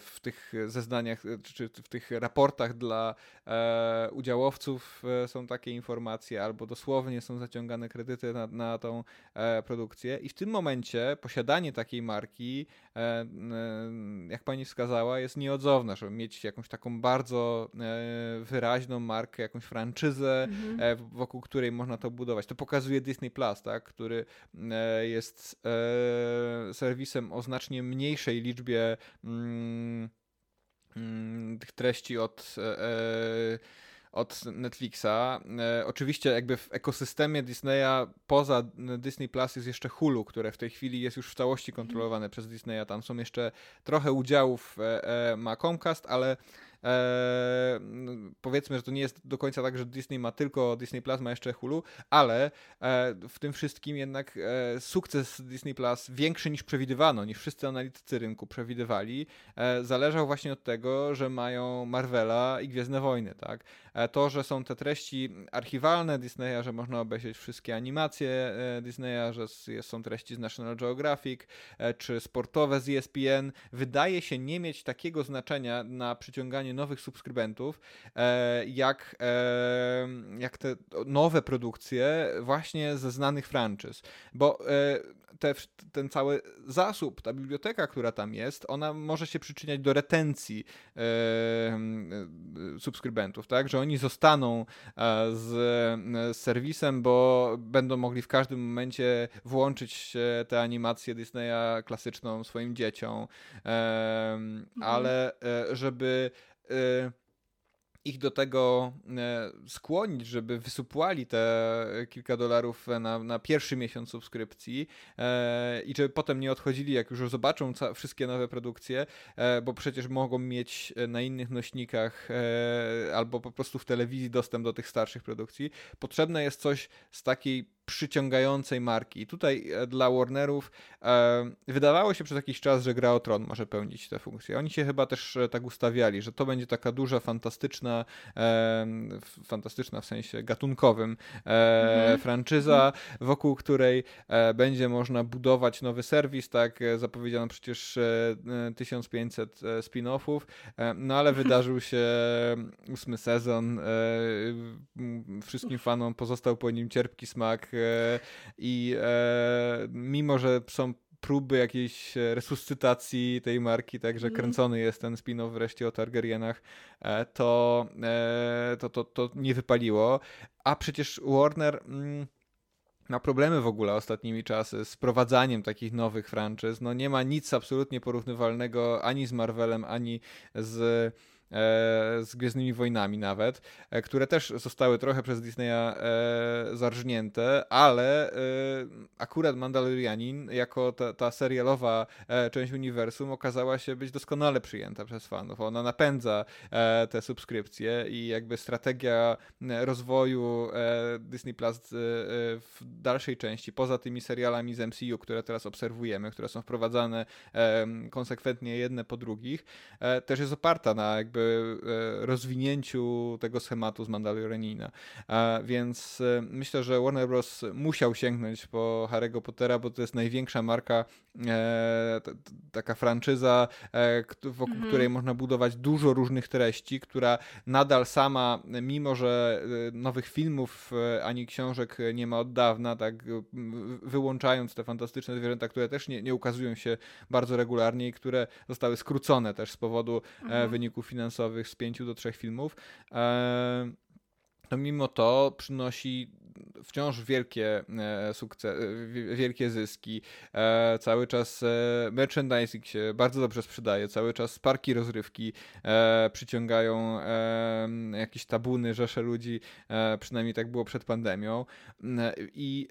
w tych zeznaniach, e, czy w tych raportach dla e, udziałowców są takie informacje, albo dosłownie są zaciągane kredyty na, na tą produkcję. I w tym momencie posiadanie takiej marki, jak pani wskazała, jest nieodzowne, żeby mieć jakąś taką bardzo wyraźną markę, jakąś franczyzę, mhm. wokół której można to budować. To pokazuje Disney Plus, tak, który jest serwisem o znacznie mniejszej liczbie Mm, tych treści od, e, e, od Netflixa. E, oczywiście jakby w ekosystemie Disneya poza Disney Plus jest jeszcze Hulu, które w tej chwili jest już w całości kontrolowane przez Disneya. Tam są jeszcze trochę udziałów ma Comcast, ale e, powiedzmy, że to nie jest do końca tak, że Disney ma tylko Disney Plus, ma jeszcze Hulu, ale e, w tym wszystkim jednak e, sukces Disney Plus większy niż przewidywano, niż wszyscy analitycy rynku przewidywali, e, zależał właśnie od tego, że mają Marvela i Gwiezdne Wojny, tak? E, to, że są te treści archiwalne Disneya, że można obejrzeć wszystkie animacje e, Disneya, że są treści z National Geographic, czy sportowe z ESPN, wydaje się nie mieć takiego znaczenia na przyciąganie nowych subskrybentów, e, jak, e, jak te nowe produkcje właśnie ze znanych franczyz. Bo e, te, ten cały zasób, ta biblioteka, która tam jest, ona może się przyczyniać do retencji subskrybentów, tak? Że oni zostaną z, z serwisem, bo będą mogli w każdym momencie włączyć te animacje Disneya klasyczną swoim dzieciom, mhm. ale żeby ich do tego e, skłonić, żeby wysupłali te kilka dolarów na, na pierwszy miesiąc subskrypcji e, i żeby potem nie odchodzili, jak już zobaczą wszystkie nowe produkcje, bo przecież mogą mieć na innych nośnikach albo po prostu w telewizji dostęp do tych starszych produkcji. Potrzebne jest coś z takiej przyciągającej marki. I tutaj e, dla Warnerów e, wydawało się przez jakiś czas, że Gra o Tron może pełnić tę funkcję. Oni się chyba też e, tak ustawiali, że to będzie taka duża, fantastyczna, e, fantastyczna w sensie gatunkowym e, mhm. franczyza, wokół której e, będzie można budować nowy serwis, tak zapowiedziano przecież 1500 spin-offów, no ale wydarzył się ósmy sezon, wszystkim fanom pozostał po nim cierpki smak i e, mimo, że są próby jakiejś resuscytacji tej marki, także mm. kręcony jest ten spin-off wreszcie o Targaryenach, e, to, to, to, to nie wypaliło. A przecież Warner mm, ma problemy w ogóle ostatnimi czasy z prowadzaniem takich nowych franczyz. No nie ma nic absolutnie porównywalnego ani z Marvelem, ani z E, z Gwiezdnymi Wojnami nawet, e, które też zostały trochę przez Disneya e, zarżnięte, ale akurat Mandalorianin jako ta, ta serialowa część uniwersum okazała się być doskonale przyjęta przez fanów. Ona napędza te subskrypcje i jakby strategia rozwoju Disney Plus w dalszej części, poza tymi serialami z MCU, które teraz obserwujemy, które są wprowadzane konsekwentnie jedne po drugich, też jest oparta na jakby jakby rozwinięciu tego schematu z Mandalorianina. Więc myślę, że Warner Bros. musiał sięgnąć po Harry'ego Pottera, bo to jest największa marka, taka franczyza, wokół mhm. której można budować dużo różnych treści, która nadal sama, mimo że nowych filmów ani książek nie ma od dawna, tak wyłączając te fantastyczne zwierzęta, które też nie, nie ukazują się bardzo regularnie i które zostały skrócone też z powodu e, mhm. wyników finansowych z pięciu do trzech filmów. E, to mimo to przynosi wciąż wielkie e, sukces, e, wielkie zyski. E, cały czas merchandising się bardzo dobrze sprzedaje, cały czas parki rozrywki przyciągają jakieś tabuny, rzesze ludzi, przynajmniej tak było przed pandemią. I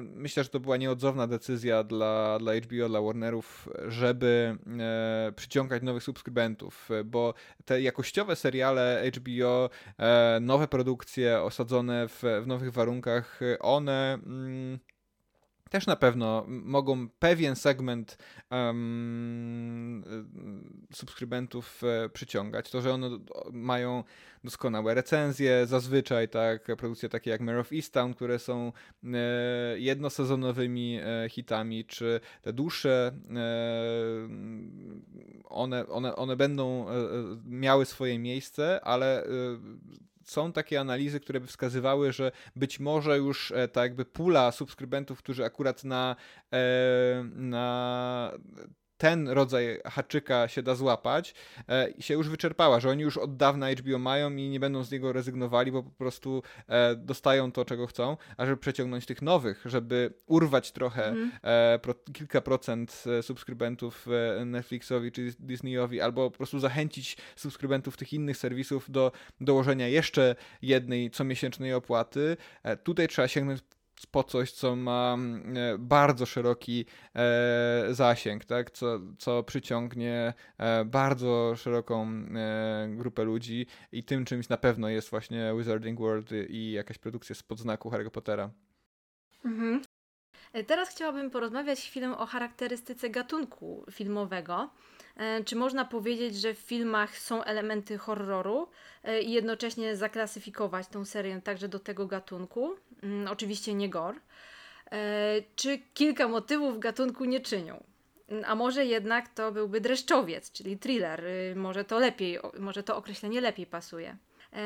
myślę, że to była nieodzowna decyzja dla, dla HBO, dla Warnerów, żeby przyciągać nowych subskrybentów, bo te jakościowe seriale HBO, nowe produkcje osadzone w, w nowych warunkach, one mm, też na pewno mogą pewien segment um, subskrybentów e, przyciągać. To, że one mają doskonałe recenzje, zazwyczaj tak, produkcje takie jak Mare of Easttown, które są e, jednosezonowymi e, hitami, czy te dłuższe, e, one, one, one będą e, miały swoje miejsce, ale są takie analizy, które by wskazywały, że być może już e, tak jakby pula subskrybentów, którzy akurat na, e, na ten rodzaj haczyka się da złapać, e, się już wyczerpała, że oni już od dawna HBO mają i nie będą z niego rezygnowali, bo po prostu e, dostają to, czego chcą, a żeby przeciągnąć tych nowych, żeby urwać trochę mm. e, pro, kilka procent e, subskrybentów e, Netflixowi czy Disneyowi, albo po prostu zachęcić subskrybentów tych innych serwisów do dołożenia jeszcze jednej comiesięcznej opłaty, e, tutaj trzeba sięgnąć po coś, co ma mm, e, bardzo szeroki e, zasięg, tak? co, co przyciągnie e, bardzo szeroką grupę ludzi i tym czymś na pewno jest właśnie Wizarding World i jakaś produkcja spod znaku Harry Pottera. Mhm. Teraz chciałabym porozmawiać chwilę o charakterystyce gatunku filmowego. E, czy można powiedzieć, że w filmach są elementy horroru e, i jednocześnie zaklasyfikować tą serię także do tego gatunku? Mm, oczywiście nie gore. E, czy kilka motywów gatunku nie czynią? Mm, a może jednak to byłby dreszczowiec, czyli thriller. Może to lepiej, może to określenie lepiej pasuje.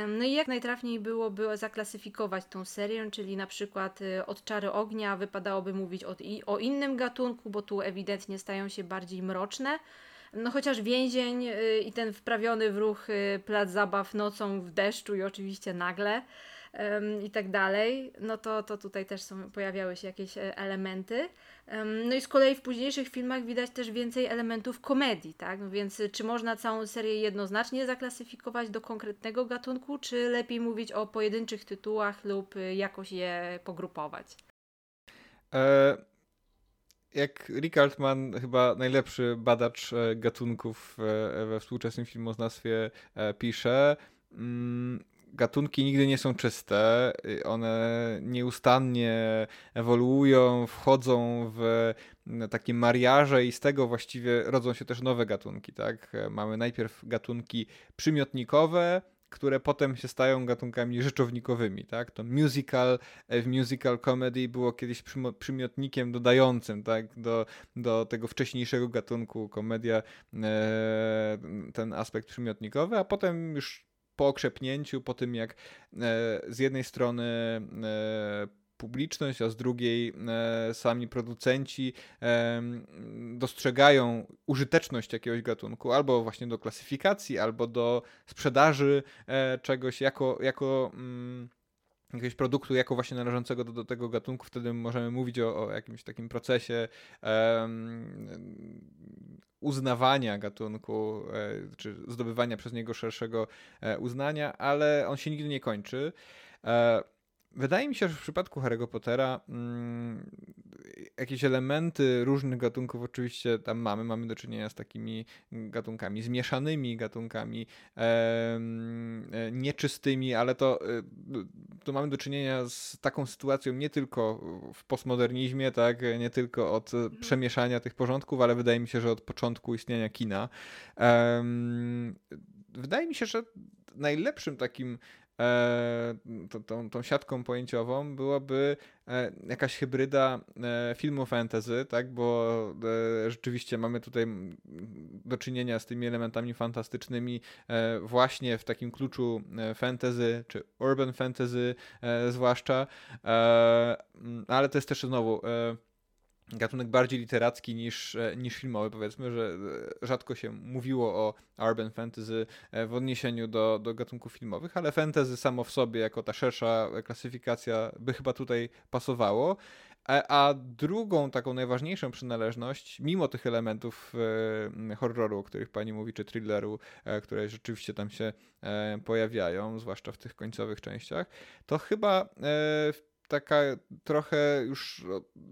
No i jak najtrafniej byłoby zaklasyfikować tą serię, czyli na przykład od Czary Ognia wypadałoby mówić o innym gatunku, bo tu ewidentnie stają się bardziej mroczne, no chociaż więzień y, i ten wprawiony w ruch y, plac zabaw nocą w deszczu i oczywiście nagle i tak dalej, no to, to tutaj też są, pojawiały się jakieś e, elementy. No i z kolei w późniejszych filmach widać też więcej elementów komedii, tak? No więc y, czy można całą serię jednoznacznie zaklasyfikować do konkretnego gatunku, czy lepiej mówić o pojedynczych tytułach lub jakoś je pogrupować? E jak Rick Altman, chyba najlepszy badacz e, gatunków e, we współczesnym filmoznawstwie, e, pisze, mm, gatunki nigdy nie są czyste. One nieustannie ewoluują, wchodzą w takie mariaże i z tego właściwie rodzą się też nowe gatunki. Tak? Mamy najpierw gatunki przymiotnikowe, które potem się stają gatunkami rzeczownikowymi, tak? To musical, e, w musical comedy było kiedyś przymiotnikiem dodającym, tak? Do, do tego wcześniejszego gatunku komedia e, ten aspekt przymiotnikowy, a potem już po okrzepnięciu, po tym jak e, z jednej strony publiczność, a z drugiej e, sami producenci e, dostrzegają użyteczność jakiegoś gatunku albo właśnie do klasyfikacji, albo do sprzedaży e, czegoś jako, jako mm, jakiegoś produktu jako właśnie należącego do, do tego gatunku, wtedy możemy mówić o, o jakimś takim procesie um, uznawania gatunku, czy zdobywania przez niego szerszego uznania, ale on się nigdy nie kończy. E, Wydaje mi się, że w przypadku Harry'ego Pottera mm, jakieś elementy różnych gatunków oczywiście tam mamy. Mamy do czynienia z takimi gatunkami zmieszanymi, gatunkami e, nieczystymi, ale to, e, to mamy do czynienia z taką sytuacją nie tylko w postmodernizmie, tak, nie tylko od mhm. przemieszania tych porządków, ale wydaje mi się, że od początku istnienia kina. E, wydaje mi się, że najlepszym takim e, to, tą, tą siatką pojęciową byłaby e, jakaś hybryda e, filmu fantasy, tak, bo rzeczywiście mamy tutaj do czynienia z tymi elementami fantastycznymi właśnie w takim kluczu fantasy, czy urban fantasy zwłaszcza, ale to jest też znowu gatunek bardziej literacki niż, e, niż filmowy. Powiedzmy, że e, rzadko się mówiło o urban fantasy e, w odniesieniu do, do gatunków filmowych, ale fantasy samo w sobie, jako ta szersza klasyfikacja, by chyba tutaj pasowało. A drugą, taką najważniejszą przynależność, mimo tych elementów horroru, o których pani mówi, czy thrilleru, które rzeczywiście tam się pojawiają, zwłaszcza w tych końcowych częściach, to chyba w taka trochę już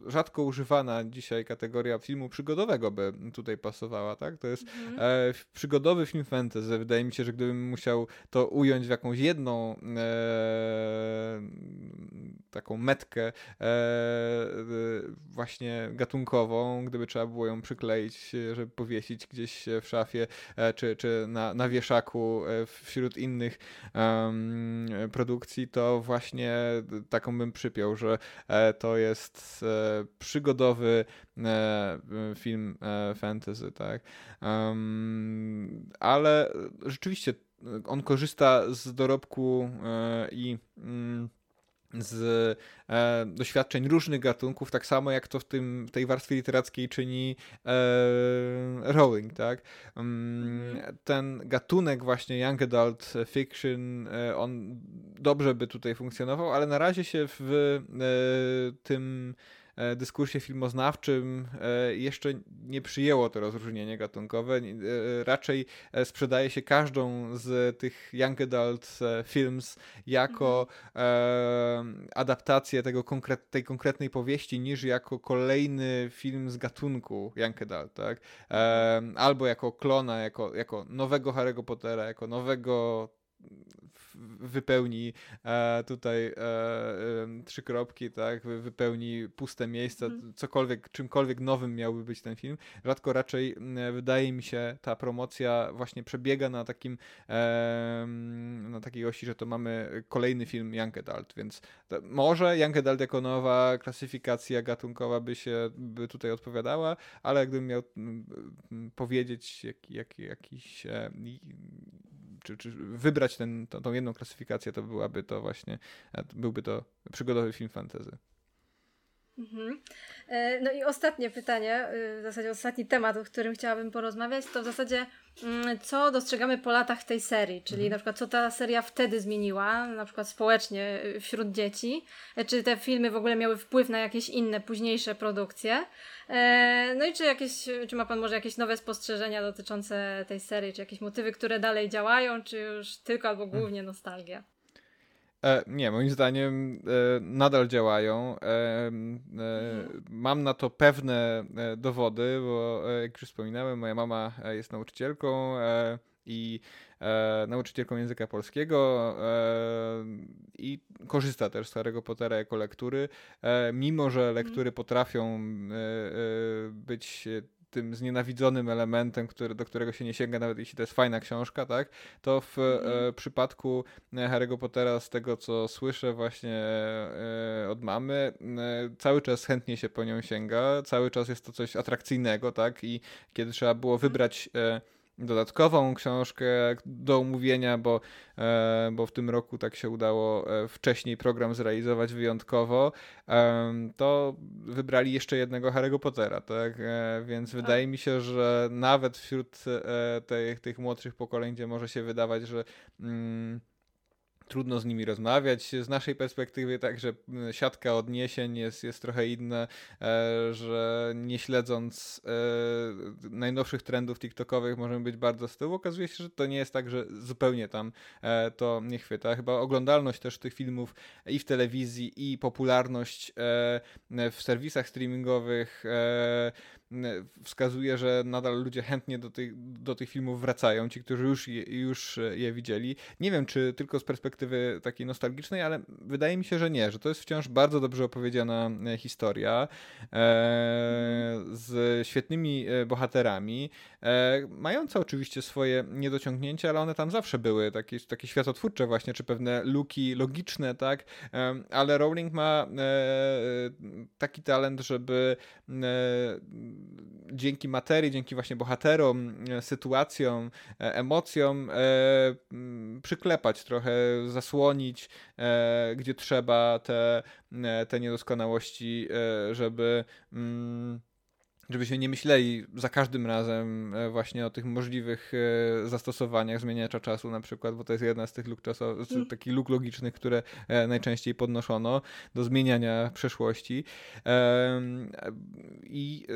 rzadko używana dzisiaj kategoria filmu przygodowego by tutaj pasowała, tak? To jest mhm. e, przygodowy film fantasy. Wydaje mi się, że gdybym musiał to ująć w jakąś jedną e, taką metkę e, właśnie gatunkową, gdyby trzeba było ją przykleić, żeby powiesić gdzieś w szafie, e, czy, czy na, na wieszaku e, wśród innych produkcji, to właśnie taką bym przy przypiął, że e, to jest e, przygodowy e, film fantasy, tak. Ale rzeczywiście on korzysta z dorobku i mm, z e, doświadczeń różnych gatunków, tak samo jak to w tym, tej warstwie literackiej czyni e, Rowling, tak? Um, ten gatunek właśnie young adult fiction, e, on dobrze by tutaj funkcjonował, ale na razie się w e, tym dyskursie filmoznawczym e, jeszcze nie przyjęło to rozróżnienie gatunkowe. E, raczej sprzedaje się każdą z tych young adult films jako mhm. adaptację tego konkret, tej konkretnej powieści niż jako kolejny film z gatunku young adult, tak? Albo jako klona, jako, jako nowego Harry'ego Pottera, jako nowego wypełni e, tutaj e, e, trzy kropki, tak, wypełni puste miejsca, mm. cokolwiek, czymkolwiek nowym miałby być ten film. Rzadko raczej wydaje mi się ta promocja właśnie przebiega na takim na takiej osi, że to mamy kolejny film Young Adult, więc może Young Adult jako nowa klasyfikacja gatunkowa by się by tutaj odpowiadała, ale gdybym miał powiedzieć jak, jak, jakiś czy, czy wybrać ten, tą, tą jedną klasyfikację, to byłaby to właśnie, byłby to przygodowy film fantasy. Mhm. E, no i ostatnie pytanie, e, w zasadzie ostatni temat, o którym chciałabym porozmawiać, to w zasadzie mm, co dostrzegamy po latach tej serii, czyli mhm. na przykład co ta seria wtedy zmieniła, na przykład społecznie wśród dzieci, czy te filmy w ogóle miały wpływ na jakieś inne, późniejsze produkcje. No i czy jakieś, czy ma Pan może jakieś nowe spostrzeżenia dotyczące tej serii, czy jakieś motywy, które dalej działają, czy już tylko albo hmm. głównie nostalgia? E, nie, moim zdaniem e, nadal działają. E, e mhm. mam na to pewne e, dowody, bo e, jak już wspominałem, moja mama jest nauczycielką i nauczycielką języka polskiego i korzysta też z Harry'ego Pottera jako lektury, mimo że mhm. lektury potrafią być tym znienawidzonym elementem, który, do którego się nie sięga, nawet jeśli to jest fajna książka, tak? To w mm. e, przypadku e, Harry'ego Pottera, z tego co słyszę właśnie e, od mamy, e, cały czas chętnie się po nią sięga, cały czas jest to coś atrakcyjnego, tak? I kiedy trzeba było mhm. wybrać e, dodatkową książkę do omówienia, bo, e, bo w tym roku tak się udało e, wcześniej program zrealizować wyjątkowo, to wybrali jeszcze jednego Harry'ego Pottera, tak? E, więc tak. wydaje mi się, że nawet wśród tych, tych młodszych pokoleń, gdzie może się wydawać, że mm, trudno z nimi rozmawiać. Z naszej perspektywy także siatka odniesień jest, jest trochę inna, e, że nie śledząc e, najnowszych trendów TikTokowych możemy być bardzo z tyłu. Okazuje się, że to nie jest tak, że zupełnie tam e, to nie chwyta. Chyba oglądalność też tych filmów i w telewizji i popularność w serwisach streamingowych wskazuje, że nadal ludzie chętnie do tych, do tych filmów wracają, ci, którzy już je, już je widzieli. Nie wiem, czy tylko z perspektywy takiej nostalgicznej, ale wydaje mi się, że nie, że to jest wciąż bardzo dobrze opowiedziana historia e, z świetnymi bohaterami, e, mająca oczywiście swoje niedociągnięcia, ale one tam zawsze były, takie, takie światotwórcze właśnie, czy pewne luki logiczne, tak, e, ale Rowling ma e, taki talent, żeby e, dzięki materii, dzięki właśnie bohaterom, e, sytuacjom, e, emocjom przyklepać trochę, zasłonić, gdzie trzeba te, te niedoskonałości, żeby mm, żebyśmy nie myśleli za każdym razem e, właśnie o tych możliwych e, zastosowaniach zmieniacza czasu na przykład, bo to jest jedna z tych luk czasowych, mm. takich luk logicznych, które e, najczęściej podnoszono do zmieniania przeszłości. I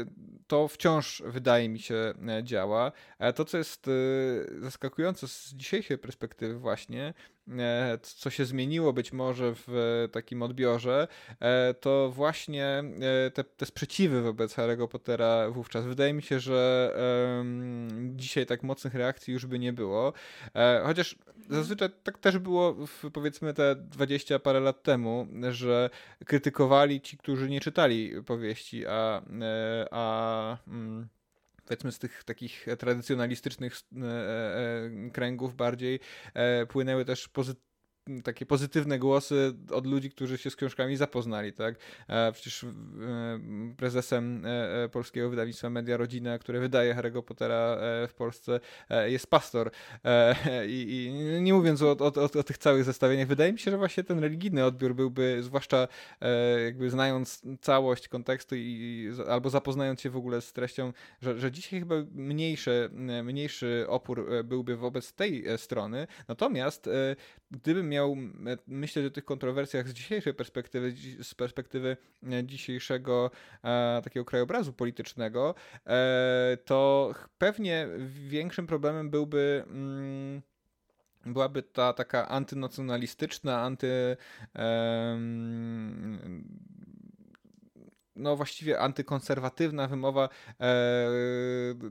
to wciąż wydaje mi się działa. To, co jest zaskakujące z dzisiejszej perspektywy właśnie, co się zmieniło być może w takim odbiorze, e, to właśnie e, te, te sprzeciwy wobec Harry'ego Pottera wówczas. Wydaje mi się, że dzisiaj tak mocnych reakcji już by nie było. Chociaż zazwyczaj tak też było w, powiedzmy te 20 parę lat temu, że krytykowali ci, którzy nie czytali powieści, a, a mm, powiedzmy z tych takich tradycjonalistycznych e, e, kręgów bardziej e, płynęły też pozytywne takie pozytywne głosy od ludzi, którzy się z książkami zapoznali, tak? Przecież prezesem polskiego wydawnictwa Media Rodzina, które wydaje Harry'ego Pottera w Polsce, jest pastor. I, nie mówiąc o, o, o, o, tych całych zestawieniach, wydaje mi się, że właśnie ten religijny odbiór byłby, zwłaszcza jakby znając całość kontekstu i, albo zapoznając się w ogóle z treścią, że, że dzisiaj chyba mniejszy, mniejszy opór byłby wobec tej strony. Natomiast gdybym miał myśleć o tych kontrowersjach z dzisiejszej perspektywy, z perspektywy e, dzisiejszego e, takiego krajobrazu politycznego, e, to pewnie większym problemem byłby. Mm, byłaby ta taka antynacjonalistyczna, anty. Um, no właściwie antykonserwatywna wymowa e,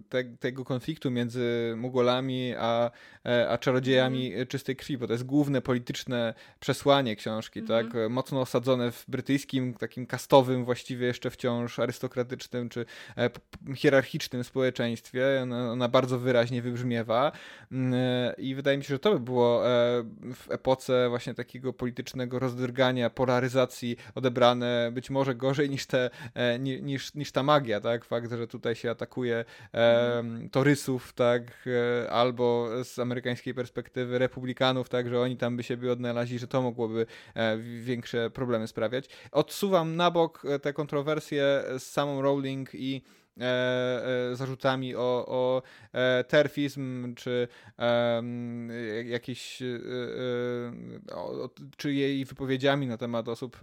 te, tego konfliktu między Mugolami a, e, a czarodziejami mm. czystej krwi, bo to jest główne polityczne przesłanie książki, mm tak? Mocno osadzone w brytyjskim, takim kastowym, właściwie jeszcze wciąż arystokratycznym czy e, hierarchicznym społeczeństwie. Ona, ona, bardzo wyraźnie wybrzmiewa mm, i wydaje mi się, że to by było w epoce właśnie takiego politycznego rozdrgania, polaryzacji odebrane być może gorzej niż te niż, niż ta magia, tak? Fakt, że tutaj się atakuje e, torysów, tak? E, albo z amerykańskiej perspektywy republikanów, tak? Że oni tam by siebie odnaleźli, że to mogłoby e, większe problemy sprawiać. Odsuwam na bok e, te kontrowersje z samą Rowling i E, e, zarzutami o, o e, terfizm, czy e, jakieś, e, o, czy jej wypowiedziami na temat osób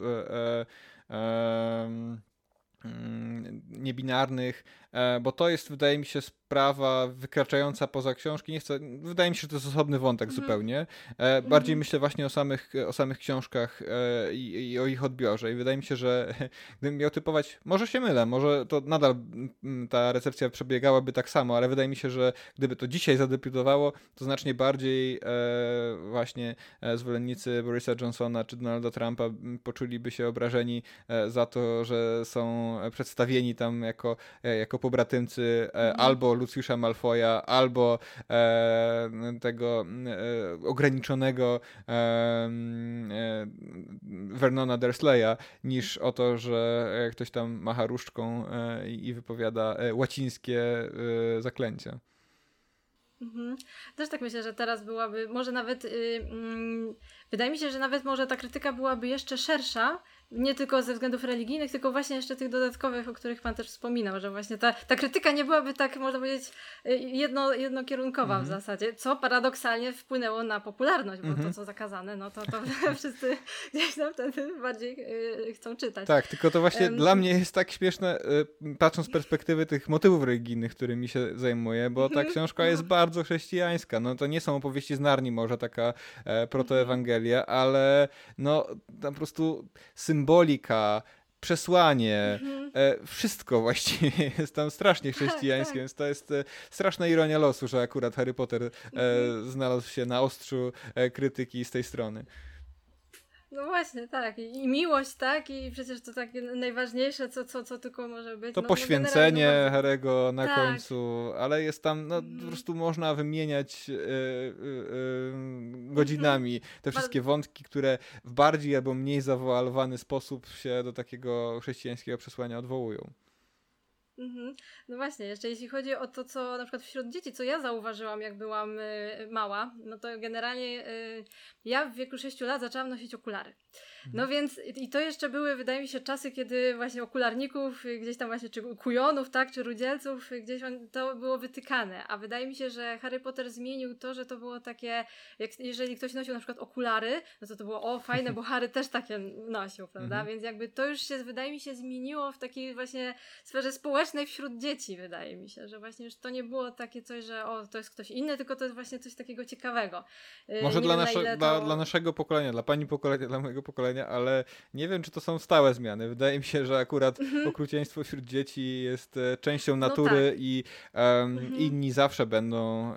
niebinarnych, e, bo to jest, wydaje mi się, sprawa wykraczająca poza książki. Nie chcę, wydaje mi się, że to jest osobny wątek mm. zupełnie. E, bardziej mm. myślę właśnie o samych, o samych książkach e, i, i, o ich odbiorze. I wydaje mi się, że gdybym miał typować, może się mylę, może to nadal mm, ta recepcja przebiegałaby tak samo, ale wydaje mi się, że gdyby to dzisiaj zadebiutowało, to znacznie bardziej właśnie zwolennicy Borisa Johnsona czy Donalda Trumpa poczuliby się obrażeni za to, że są przedstawieni tam jako, jako pobratymcy mm. albo Lucjusza Malfoya, albo e, tego e, ograniczonego e, e Vernona Dursleya, niż o to, że ktoś tam macha różdżką e, i wypowiada e, łacińskie zaklęcia. Mhm. Też tak myślę, że teraz byłaby, może nawet, yy, yy, wydaje mi się, że nawet może ta krytyka byłaby jeszcze szersza, nie tylko ze względów religijnych, tylko właśnie jeszcze tych dodatkowych, o których Pan też wspominał, że właśnie ta, ta krytyka nie byłaby tak, można powiedzieć, y, jedno, jednokierunkowa mm -hmm. w mhm. zasadzie, co paradoksalnie wpłynęło na popularność, bo mm -hmm. to, co zakazane, no to, to wszyscy gdzieś tam wtedy bardziej yy, chcą czytać. Tak, tylko to właśnie um, dla mnie jest tak śmieszne, yy, patrząc z perspektywy tych motywów religijnych, którymi się zajmuję, bo ta książka jest no. bardzo chrześcijańska. No to nie są opowieści z Narni może, taka e, protoewangelia, ale no tam po prostu symbolika, przesłanie, Mhm. e, wszystko właściwie jest tam strasznie chrześcijańskie, tak. więc to jest e, straszna ironia losu, że akurat Harry Potter e, Mhm. znalazł się na ostrzu e, krytyki z tej strony. No właśnie, tak. I, I miłość, tak? I przecież to takie najważniejsze, co, co, co tylko może być. To no, poświęcenie no Harego na Tak. końcu, ale jest tam, no Mhm. po prostu można wymieniać e, e, e, godzinami te wszystkie wątki, które w bardziej albo mniej zawoalowany sposób się do takiego chrześcijańskiego przesłania odwołują. Mhm. No właśnie, jeszcze jeśli chodzi o to, co na przykład wśród dzieci, co ja zauważyłam, jak byłam y, mała, no to generalnie y, ja w wieku 6 lat zaczęłam nosić okulary. No więc i to jeszcze były, wydaje mi się, czasy, kiedy właśnie okularników, y, gdzieś tam właśnie, czy kujonów, tak, czy rudzielców, y, gdzieś on, to było wytykane. A wydaje mi się, że Harry Potter zmienił to, że to było takie, jak, jeżeli ktoś nosił na przykład okulary, no to to było, o fajne, bo Harry też takie nosił, prawda? Mhm. Więc jakby to już się, wydaje mi się, zmieniło w takiej właśnie sferze społecznej wśród dzieci, wydaje mi się, że właśnie już to nie było takie coś, że o, to jest ktoś inny, tylko to jest właśnie coś takiego ciekawego. Yy, Może nie dla, wiem, nasze, dla, to- dla naszego pokolenia, dla pani pokolenia, dla mojego pokolenia, ale nie wiem, czy to są stałe zmiany. Wydaje mi się, że akurat okrucieństwo wśród dzieci jest e, częścią Mhm. No natury tak. i em, Mhm. inni zawsze będą e, e,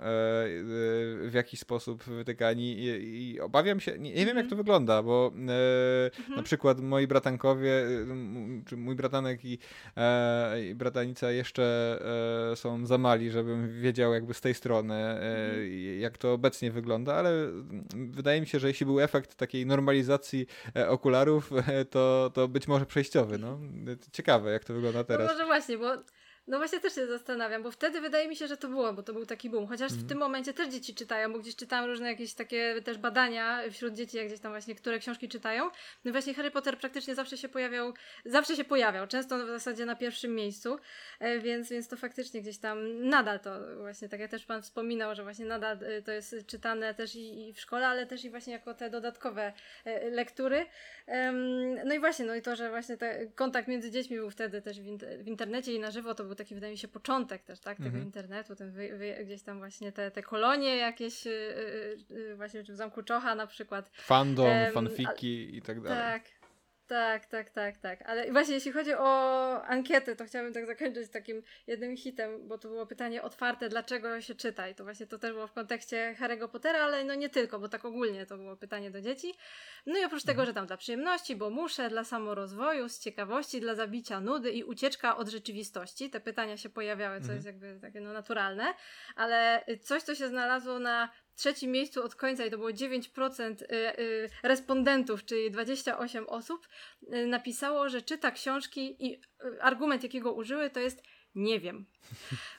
w jakiś sposób wytykani i, i obawiam się, nie, nie wiem jak to wygląda, bo e, na przykład moi bratankowie, e, czy mój bratanek i, e, i bratanica jeszcze są za mali, żebym wiedział jakby z tej strony, e, jak to obecnie wygląda, ale wydaje mi się, że jeśli był efekt takiej normalizacji okularów, e, to, to być może przejściowy. No. Ciekawe, jak to wygląda No teraz. może właśnie, bo no właśnie też się zastanawiam, bo wtedy wydaje mi się, że to było, bo to był taki boom. Chociaż Mhm. w tym momencie też dzieci czytają, bo gdzieś czytałam różne jakieś takie też badania wśród dzieci, jak gdzieś tam właśnie, które książki czytają. No właśnie Harry Potter praktycznie zawsze się pojawiał, zawsze się pojawiał, często w zasadzie na pierwszym miejscu, e, więc, więc to faktycznie gdzieś tam nadal to właśnie, tak jak też Pan wspominał, że właśnie nadal e, to jest czytane też i, i w szkole, ale też i właśnie jako te dodatkowe e, lektury. No i właśnie, no i to, że właśnie ten kontakt między dziećmi był wtedy też w internecie i na żywo, to był taki, wydaje mi się, początek też, tak, tego Mhm. internetu, ten wy, wy, gdzieś tam właśnie te, te kolonie jakieś, y, y, y, właśnie w Zamku Czocha na przykład. Fandom, Em, fanfiki i tak dalej. Tak. Tak, tak, tak, tak. Ale właśnie jeśli chodzi o ankietę, to chciałabym tak zakończyć takim jednym hitem, bo to było pytanie otwarte, dlaczego się czyta i to właśnie to też było w kontekście Harry'ego Pottera, ale no nie tylko, bo tak ogólnie to było pytanie do dzieci. No i oprócz tego, że tam dla przyjemności, bo muszę, dla samorozwoju, z ciekawości, dla zabicia nudy i ucieczka od rzeczywistości, te pytania się pojawiały, co Mhm. jest jakby takie no naturalne, ale coś, co się znalazło na trzecim miejscu od końca i to było 9% y, y, respondentów, czyli 28 osób, y, napisało, że czyta książki i argument, jakiego użyły, to jest nie wiem.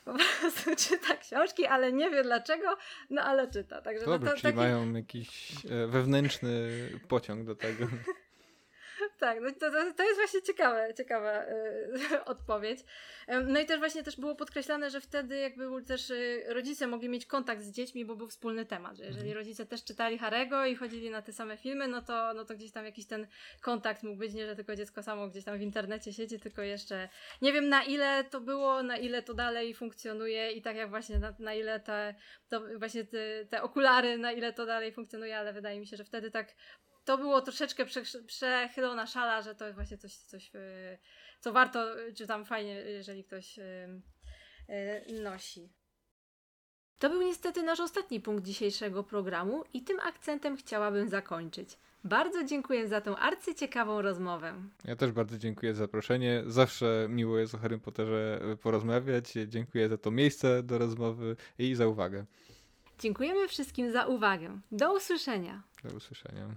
Po prostu czyta książki, ale nie wie dlaczego, no ale czyta. Także no Dobrze, to, czyli taki, mają jakiś e, wewnętrzny pociąg do tego. Tak, no to, to, jest właśnie ciekawe, ciekawa y, odpowiedź. No i też właśnie też było podkreślane, że wtedy jakby był też y, rodzice mogli mieć kontakt z dziećmi, bo był wspólny temat, że jeżeli rodzice też czytali Harego i chodzili na te same filmy, no to, no to gdzieś tam jakiś ten kontakt mógł być, nie, że tylko dziecko samo gdzieś tam w internecie siedzi, tylko jeszcze nie wiem na ile to było, na ile to dalej funkcjonuje i tak jak właśnie na, na ile te, to właśnie te, te okulary, na ile to dalej funkcjonuje, ale wydaje mi się, że wtedy tak to było troszeczkę prze, przechylona szala, że to jest właśnie coś, coś y, co warto, czy tam fajnie, jeżeli ktoś y, y, nosi. To był niestety nasz ostatni punkt dzisiejszego programu i tym akcentem chciałabym zakończyć. Bardzo dziękuję za tą arcyciekawą rozmowę. Ja też bardzo dziękuję za zaproszenie. Zawsze miło jest o Harrym Potterze porozmawiać. Dziękuję za to miejsce do rozmowy i za uwagę. Dziękujemy wszystkim za uwagę. Do usłyszenia. Do usłyszenia.